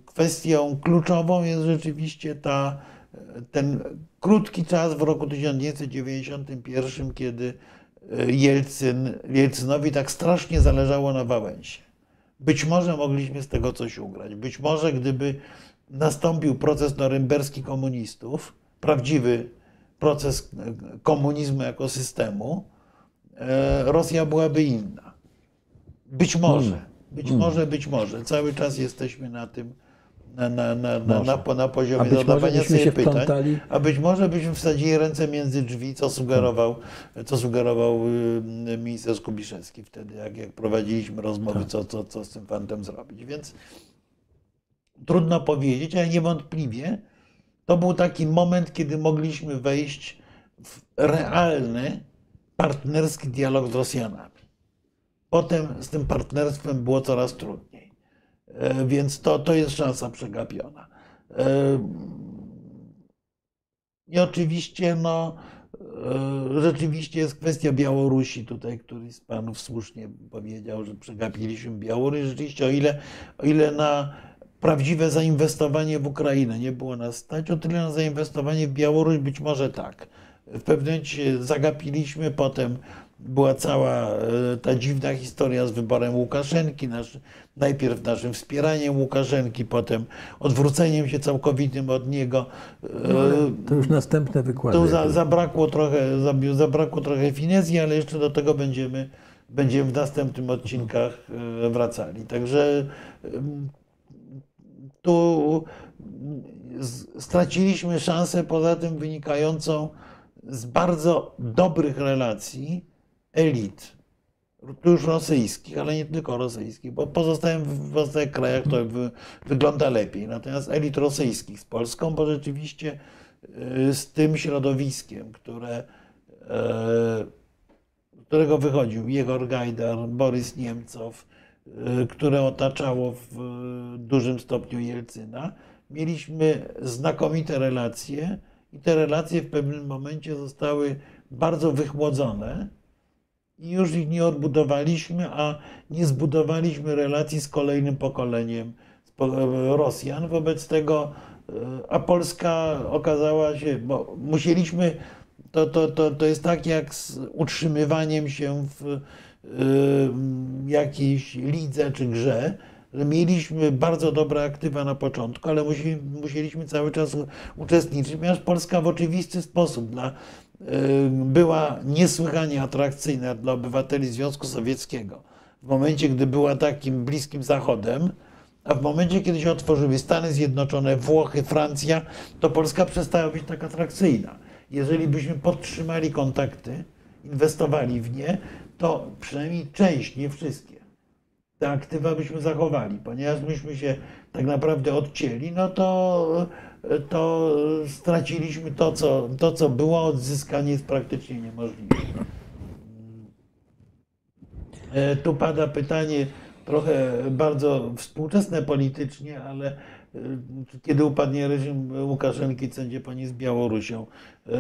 S2: Kwestią kluczową jest rzeczywiście ta, ten krótki czas w roku 1991, kiedy Jelcyn, Jelcynowi tak strasznie zależało na Wałęsie. Być może mogliśmy z tego coś ugrać. Być może gdyby nastąpił proces norymberski komunistów, prawdziwy proces komunizmu jako systemu, e, Rosja byłaby inna. Być może, być może, być może. Cały czas jesteśmy na tym, na, na, na, na, na,
S1: A
S2: poziomie
S1: może
S2: zadawania sobie
S1: się
S2: pytań.
S1: wplątali-
S2: A być może byśmy wsadzili ręce między drzwi, co sugerował, co sugerował y, minister Skubiszewski wtedy, jak, jak prowadziliśmy rozmowy, co, co, co z tym fantem zrobić. Więc trudno powiedzieć, ale niewątpliwie to był taki moment, kiedy mogliśmy wejść w realny, partnerski dialog z Rosjanami. Potem z tym partnerstwem było coraz trudniej. E, Więc to, to jest szansa przegapiona. E, I oczywiście, no, e, rzeczywiście jest kwestia Białorusi tutaj, któryś z panów słusznie powiedział, że przegapiliśmy Białoruś. Rzeczywiście, o ile, o ile na prawdziwe zainwestowanie w Ukrainę nie było nas stać, o tyle na zainwestowanie w Białoruś być może tak. W pewnym momencie zagapiliśmy, potem była cała e, ta dziwna historia z wyborem Łukaszenki, nasz, najpierw naszym wspieraniem Łukaszenki, potem odwróceniem się całkowitym od niego. E,
S1: No, to już następne wykłady.
S2: Tu za, zabrakło, trochę, zabrakło trochę finezji, ale jeszcze do tego będziemy, będziemy w następnych odcinkach e, wracali. Także em, tu straciliśmy szansę, poza tym wynikającą z bardzo dobrych relacji elit, tu już rosyjskich, ale nie tylko rosyjskich, bo pozostałym, w pozostałych krajach to wy, wygląda lepiej. Natomiast elit rosyjskich z Polską, bo rzeczywiście y, z tym środowiskiem, które, e, którego wychodził Jegor Gajdar, Borys Niemcow, y, które otaczało w dużym stopniu Jelcyna, mieliśmy znakomite relacje i te relacje w pewnym momencie zostały bardzo wychłodzone i już ich nie odbudowaliśmy, a nie zbudowaliśmy relacji z kolejnym pokoleniem Rosjan. Wobec tego, e, a Polska okazała się, bo musieliśmy, to, to, to, to jest tak jak z utrzymywaniem się w e, jakiejś lidze czy grze, że mieliśmy bardzo dobre aktywa na początku, ale musi, musieliśmy cały czas uczestniczyć, ponieważ Polska w oczywisty sposób dla, y, była niesłychanie atrakcyjna dla obywateli Związku Sowieckiego. W momencie, gdy była takim bliskim Zachodem, a w momencie, kiedy się otworzyły Stany Zjednoczone, Włochy, Francja, to Polska przestała być tak atrakcyjna. Jeżeli byśmy podtrzymali kontakty, inwestowali w nie, to przynajmniej część, nie wszystkie, te aktywa byśmy zachowali, ponieważ myśmy się tak naprawdę odcięli, no to, to straciliśmy to co, to, co było, odzyskanie jest praktycznie niemożliwe. E, Tu pada pytanie trochę bardzo współczesne politycznie, ale y, kiedy upadnie reżim Łukaszenki, co będzie pani z Białorusią.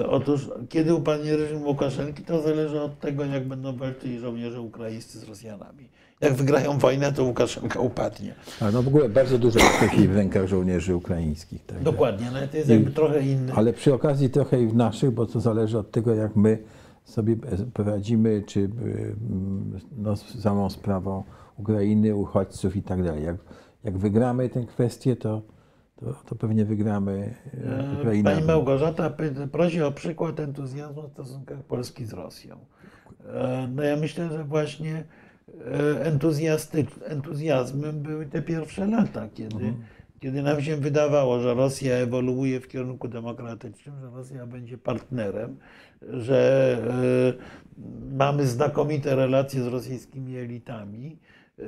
S2: Otóż, kiedy upadnie reżim Łukaszenki, to zależy od tego, jak będą walczyli żołnierze ukraińscy z Rosjanami. Jak wygrają wojnę, to Łukaszenka upadnie.
S1: A no w ogóle bardzo dużo jest chwili w rękach żołnierzy ukraińskich. Tak?
S2: Dokładnie, no ale to jest jakby trochę inny.
S1: Ale przy okazji trochę i w naszych, bo to zależy od tego, jak my sobie poradzimy, czy y, no, z samą sprawą Ukrainy, uchodźców i tak dalej. Jak, jak wygramy tę kwestię, to, to, to pewnie wygramy y, Ukrainę.
S2: Pani Małgorzata prosi o przykład entuzjazmu w stosunkach Polski z Rosją. E, No ja myślę, że właśnie e, entuzjazmem były te pierwsze lata, kiedy, kiedy nam się wydawało, że Rosja ewoluuje w kierunku demokratycznym, że Rosja będzie partnerem, że e, mamy znakomite relacje z rosyjskimi elitami, e,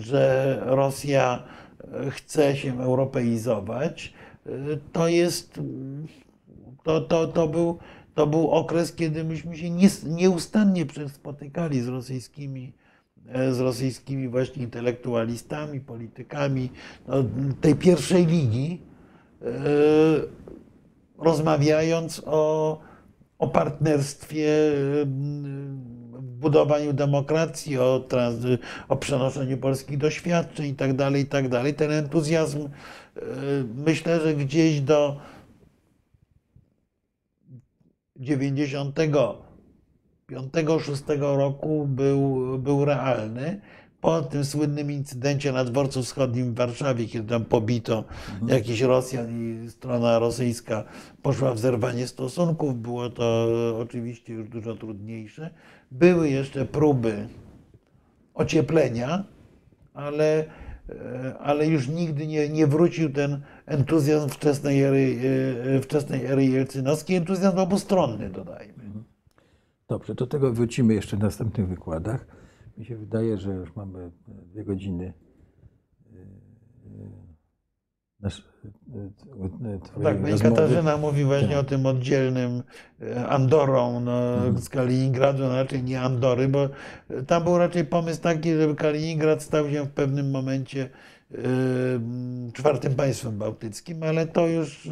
S2: że Rosja e, chce się europeizować. E, To jest to, to, to, był, to był okres, kiedy myśmy się nieustannie spotykali z rosyjskimi, e, z rosyjskimi właśnie intelektualistami, politykami no, tej pierwszej ligi, e, rozmawiając o, o partnerstwie e, w budowaniu demokracji, o, trans, o przenoszeniu polskich doświadczeń i tak dalej, i tak. Ten entuzjazm myślę, że gdzieś do 95-6 roku był, był realny. Po tym słynnym incydencie na dworcu wschodnim w Warszawie, kiedy tam pobito jakiś Rosjan i strona rosyjska poszła w zerwanie stosunków, było to oczywiście już dużo trudniejsze. Były jeszcze próby ocieplenia, ale, e, ale już nigdy nie, nie wrócił ten entuzjazm wczesnej ery, e, wczesnej ery jelcynowskiej, entuzjazm obustronny dodajmy.
S1: Dobrze, do tego wrócimy jeszcze w następnych wykładach. Mi się wydaje, że już mamy e, dwie godziny e, e, nasz, e, e,
S2: Tak,
S1: rozmowy.
S2: Katarzyna mówi właśnie
S1: Tak.
S2: o tym oddzielnym e, Andorą no, z Kaliningradu, no raczej nie Andory, bo tam był raczej pomysł taki, żeby Kaliningrad stał się w pewnym momencie e, czwartym państwem bałtyckim, ale to już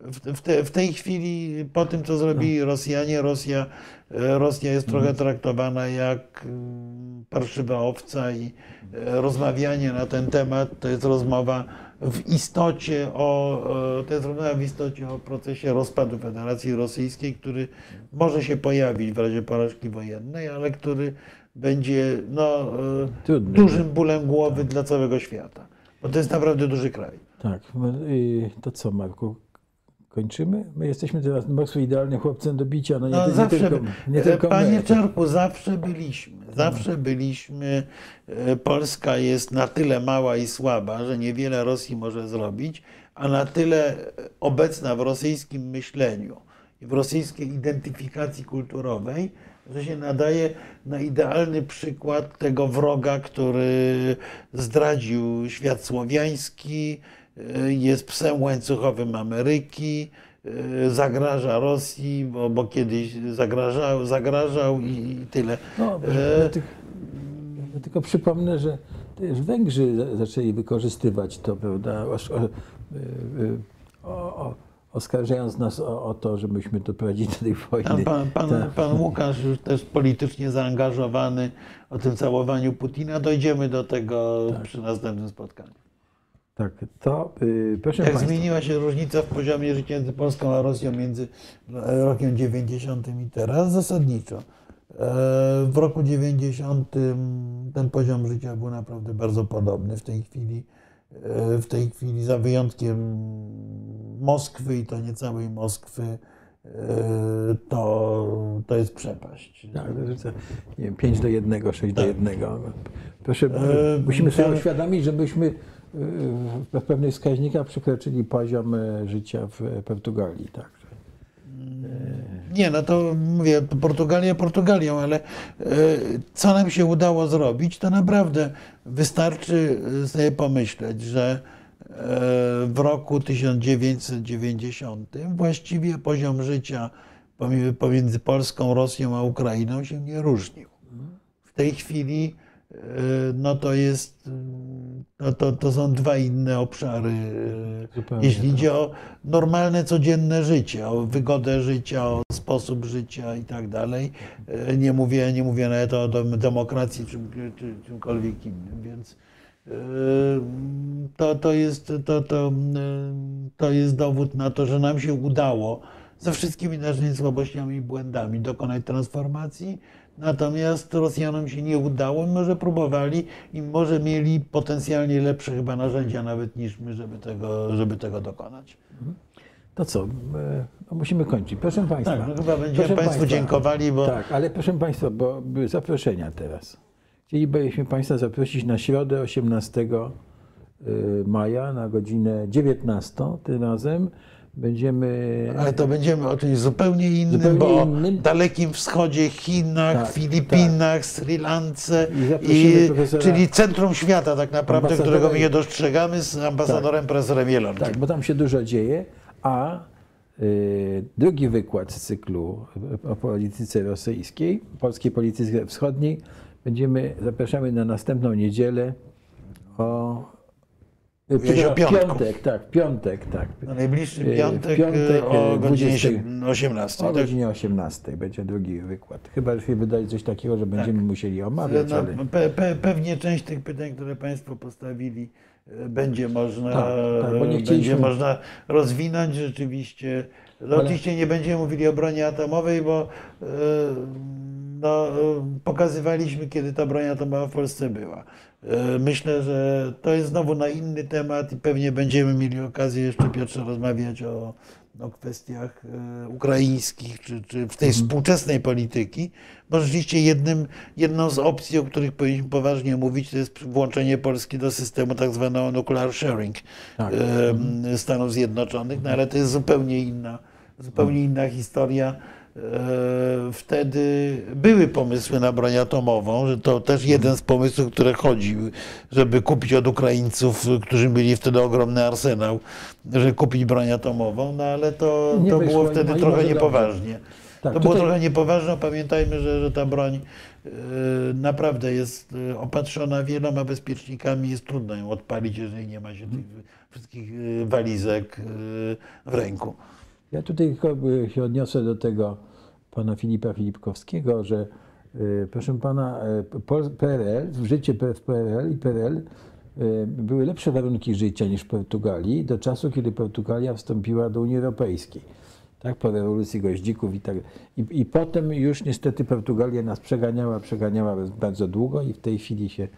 S2: w, te, w tej chwili, po tym co zrobili Rosjanie, Rosja, e, Rosja jest trochę traktowana jak mm, parszywa owca i e, rozmawianie na ten temat to jest rozmowa w istocie o, e, to jest rozmowa w istocie o procesie rozpadu Federacji Rosyjskiej, który może się pojawić w razie porażki wojennej, ale który będzie no, e,
S1: Trudny.
S2: dużym bólem głowy dla całego świata. Bo to jest naprawdę duży kraj.
S1: Tak, to co Marku? Kończymy? My jesteśmy teraz Moskwy idealnym chłopcem do bicia, no nie,
S2: No,
S1: nie
S2: zawsze,
S1: tylko, nie tylko
S2: Panie
S1: my.
S2: Czarku, zawsze byliśmy. Zawsze byliśmy. E, Polska jest na tyle mała i słaba, że niewiele Rosji może zrobić, a na tyle obecna w rosyjskim myśleniu i w rosyjskiej identyfikacji kulturowej, że się nadaje na idealny przykład tego wroga, który zdradził świat słowiański, e, jest psem łańcuchowym Ameryki, e, zagraża Rosji, bo, bo kiedyś zagrażał, zagrażał i, i tyle.
S1: No,
S2: E,
S1: ja, ty, ja tylko przypomnę, że też Węgrzy za- zaczęli wykorzystywać to, prawda, o, y, y, o, o, oskarżając nas o, o to, że myśmy doprowadzili do tej wojny.
S2: Pan, pan,
S1: Tak.
S2: pan Łukasz już też politycznie zaangażowany o tym całowaniu Putina. Dojdziemy do tego przy następnym spotkaniu.
S1: Tak, to y, proszę
S2: Jak
S1: Państwa,
S2: zmieniła się różnica w poziomie życia między Polską a Rosją między rokiem 90 i teraz? Zasadniczo. E, W roku 90 ten poziom życia był naprawdę bardzo podobny. W tej chwili, e, w tej chwili za wyjątkiem Moskwy i to nie całej Moskwy, e, to, to jest przepaść.
S1: tak, nie wiem, 5 do 1, 6 do 1. Proszę,
S2: E,
S1: musimy sobie uświadomić, że myśmy y, w pewnych wskaźnikach przekroczyli poziom y, życia w Portugalii. Także.
S2: Nie, no to mówię, Portugalia Portugalią, ale e, co nam się udało zrobić, to naprawdę wystarczy sobie pomyśleć, że e, w roku 1990 właściwie poziom życia pomi- pomiędzy Polską, Rosją a Ukrainą się nie różnił. W tej chwili e, no to jest, y, no to, to są dwa inne obszary, y,
S1: Zupełnie
S2: jeśli
S1: tak.
S2: idzie o normalne, codzienne życie, o wygodę życia, o sposób życia i tak dalej. Y, Nie mówię, nie mówię nawet o dem- demokracji czy, czy czymkolwiek innym, więc to, to, jest, to, to, y, to jest dowód na to, że nam się udało ze wszystkimi naszymi słabościami i błędami dokonać transformacji. Natomiast Rosjanom się nie udało, mimo że próbowali i może mieli potencjalnie lepsze chyba narzędzia nawet niż my, żeby tego, żeby tego dokonać.
S1: To co, e, musimy kończyć. Proszę Państwa.
S2: Tak, no chyba będziemy Państwu
S1: państwa,
S2: dziękowali, bo
S1: Tak, ale proszę Państwa, bo były zaproszenia teraz. Chcielibyśmy Państwa zaprosić na środę 18 y, maja na godzinę 19 tym razem. Będziemy...
S2: Ale to będziemy o czymś zupełnie innym,
S1: Zupełnie
S2: bo
S1: innym.
S2: o Dalekim Wschodzie, Chinach,
S1: Tak,
S2: Filipinach, Sri Lance,
S1: I
S2: czyli centrum świata tak naprawdę, którego my nie dostrzegamy z ambasadorem profesorem Jelonkiem.
S1: Tak, bo tam się dużo dzieje, a y, drugi wykład z cyklu o polityce rosyjskiej, polskiej polityce wschodniej, będziemy, zapraszamy na następną niedzielę o...
S2: O
S1: w
S2: piątku.
S1: piątek, tak, piątek, tak.
S2: Na najbliższy
S1: w
S2: piątek,
S1: piątek,
S2: o
S1: y,
S2: godzinie
S1: 20.
S2: 18.
S1: O
S2: tak?
S1: godzinie 18 będzie drugi wykład. Chyba, że się wydaje coś takiego, że będziemy musieli omawiać,
S2: No,
S1: ale...
S2: pe, pe, pewnie część tych pytań, które Państwo postawili, e, będzie można,
S1: Tak, tak,
S2: e, będzie
S1: chcieliśmy-
S2: można rozwinąć rzeczywiście. No,
S1: Ale-
S2: Oczywiście nie będziemy mówili o broni atomowej, bo e, no, e, pokazywaliśmy, kiedy ta broń atomowa w Polsce była. E, Myślę, że to jest znowu na inny temat i pewnie będziemy mieli okazję jeszcze, Piotrze, rozmawiać o, o kwestiach e, ukraińskich, czy, czy w tej współczesnej polityki, bo rzeczywiście jednym, jedną z opcji, o których powinniśmy poważnie mówić, to jest włączenie Polski do systemu tak zwanego nuclear sharing
S1: Tak.
S2: Stanów Zjednoczonych, no ale to jest zupełnie inna, zupełnie inna historia. E, Wtedy były pomysły na broń atomową, że to też jeden z pomysłów, które chodził, żeby kupić od Ukraińców, którzy mieli wtedy ogromny arsenał, żeby kupić broń atomową, no ale to,
S1: Nie
S2: to było
S1: no
S2: wtedy
S1: i
S2: trochę niepoważnie.
S1: Tak,
S2: to było
S1: tutaj-
S2: trochę niepoważne. Pamiętajmy, że, że ta broń e, naprawdę jest e, opatrzona wieloma bezpiecznikami. Jest trudno ją odpalić, jeżeli nie ma się tych wszystkich e, walizek w ręku.
S1: Ja tutaj się odniosę do tego pana Filipa Filipkowskiego, że y, proszę pana, Pol- PRL, w życie w PRL i PRL y, były lepsze warunki życia niż w Portugalii do czasu, kiedy Portugalia wstąpiła do Unii Europejskiej. Tak, po rewolucji goździków i tak. I, I potem już niestety Portugalia nas przeganiała, przeganiała bardzo długo i w tej chwili się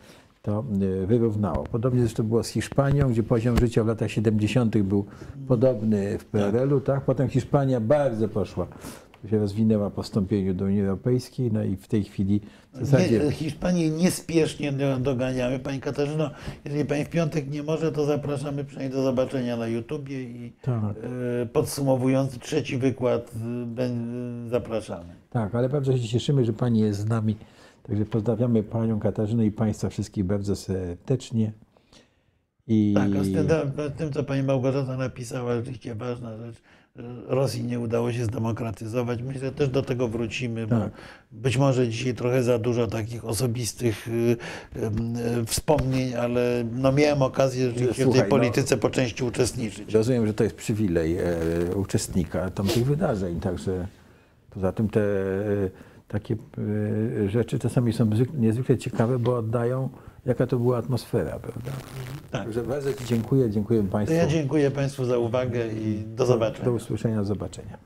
S1: to wyrównało. Podobnie zresztą było z Hiszpanią, gdzie poziom życia w latach 70. był podobny w PRL-u, tak? Potem Hiszpania bardzo poszła, się rozwinęła po wstąpieniu do Unii Europejskiej, no i w tej chwili w zasadzie...
S2: Nie, Hiszpanię niespiesznie do- doganiamy. Pani Katarzyno, jeżeli Pani w piątek nie może, to zapraszamy przynajmniej do zobaczenia na YouTubie i
S1: Tak.
S2: e, podsumowujący trzeci wykład e, zapraszamy.
S1: Tak, ale bardzo się cieszymy, że Pani jest z nami. Także pozdrawiamy Panią Katarzynę i Państwa wszystkich bardzo serdecznie. I
S2: Tak, a z tym, co pani Małgorzata napisała, rzeczywiście ważna rzecz. Rosji nie udało się zdemokratyzować. Myślę, że też do tego wrócimy, bo
S1: Tak.
S2: być może dzisiaj trochę za dużo takich osobistych y, y, wspomnień, ale no miałem okazję rzeczywiście w
S1: Słuchaj,
S2: tej
S1: no-
S2: polityce po części uczestniczyć.
S1: Rozumiem, że to jest przywilej e, uczestnika tamtych wydarzeń, także poza tym te e, takie e, rzeczy czasami są niezwykle ciekawe, bo oddają jaka to była atmosfera, prawda?
S2: Tak.
S1: Także bardzo dziękuję, dziękuję
S2: To
S1: Państwu.
S2: ja dziękuję Państwu za uwagę i do zobaczenia.
S1: Do usłyszenia, do zobaczenia.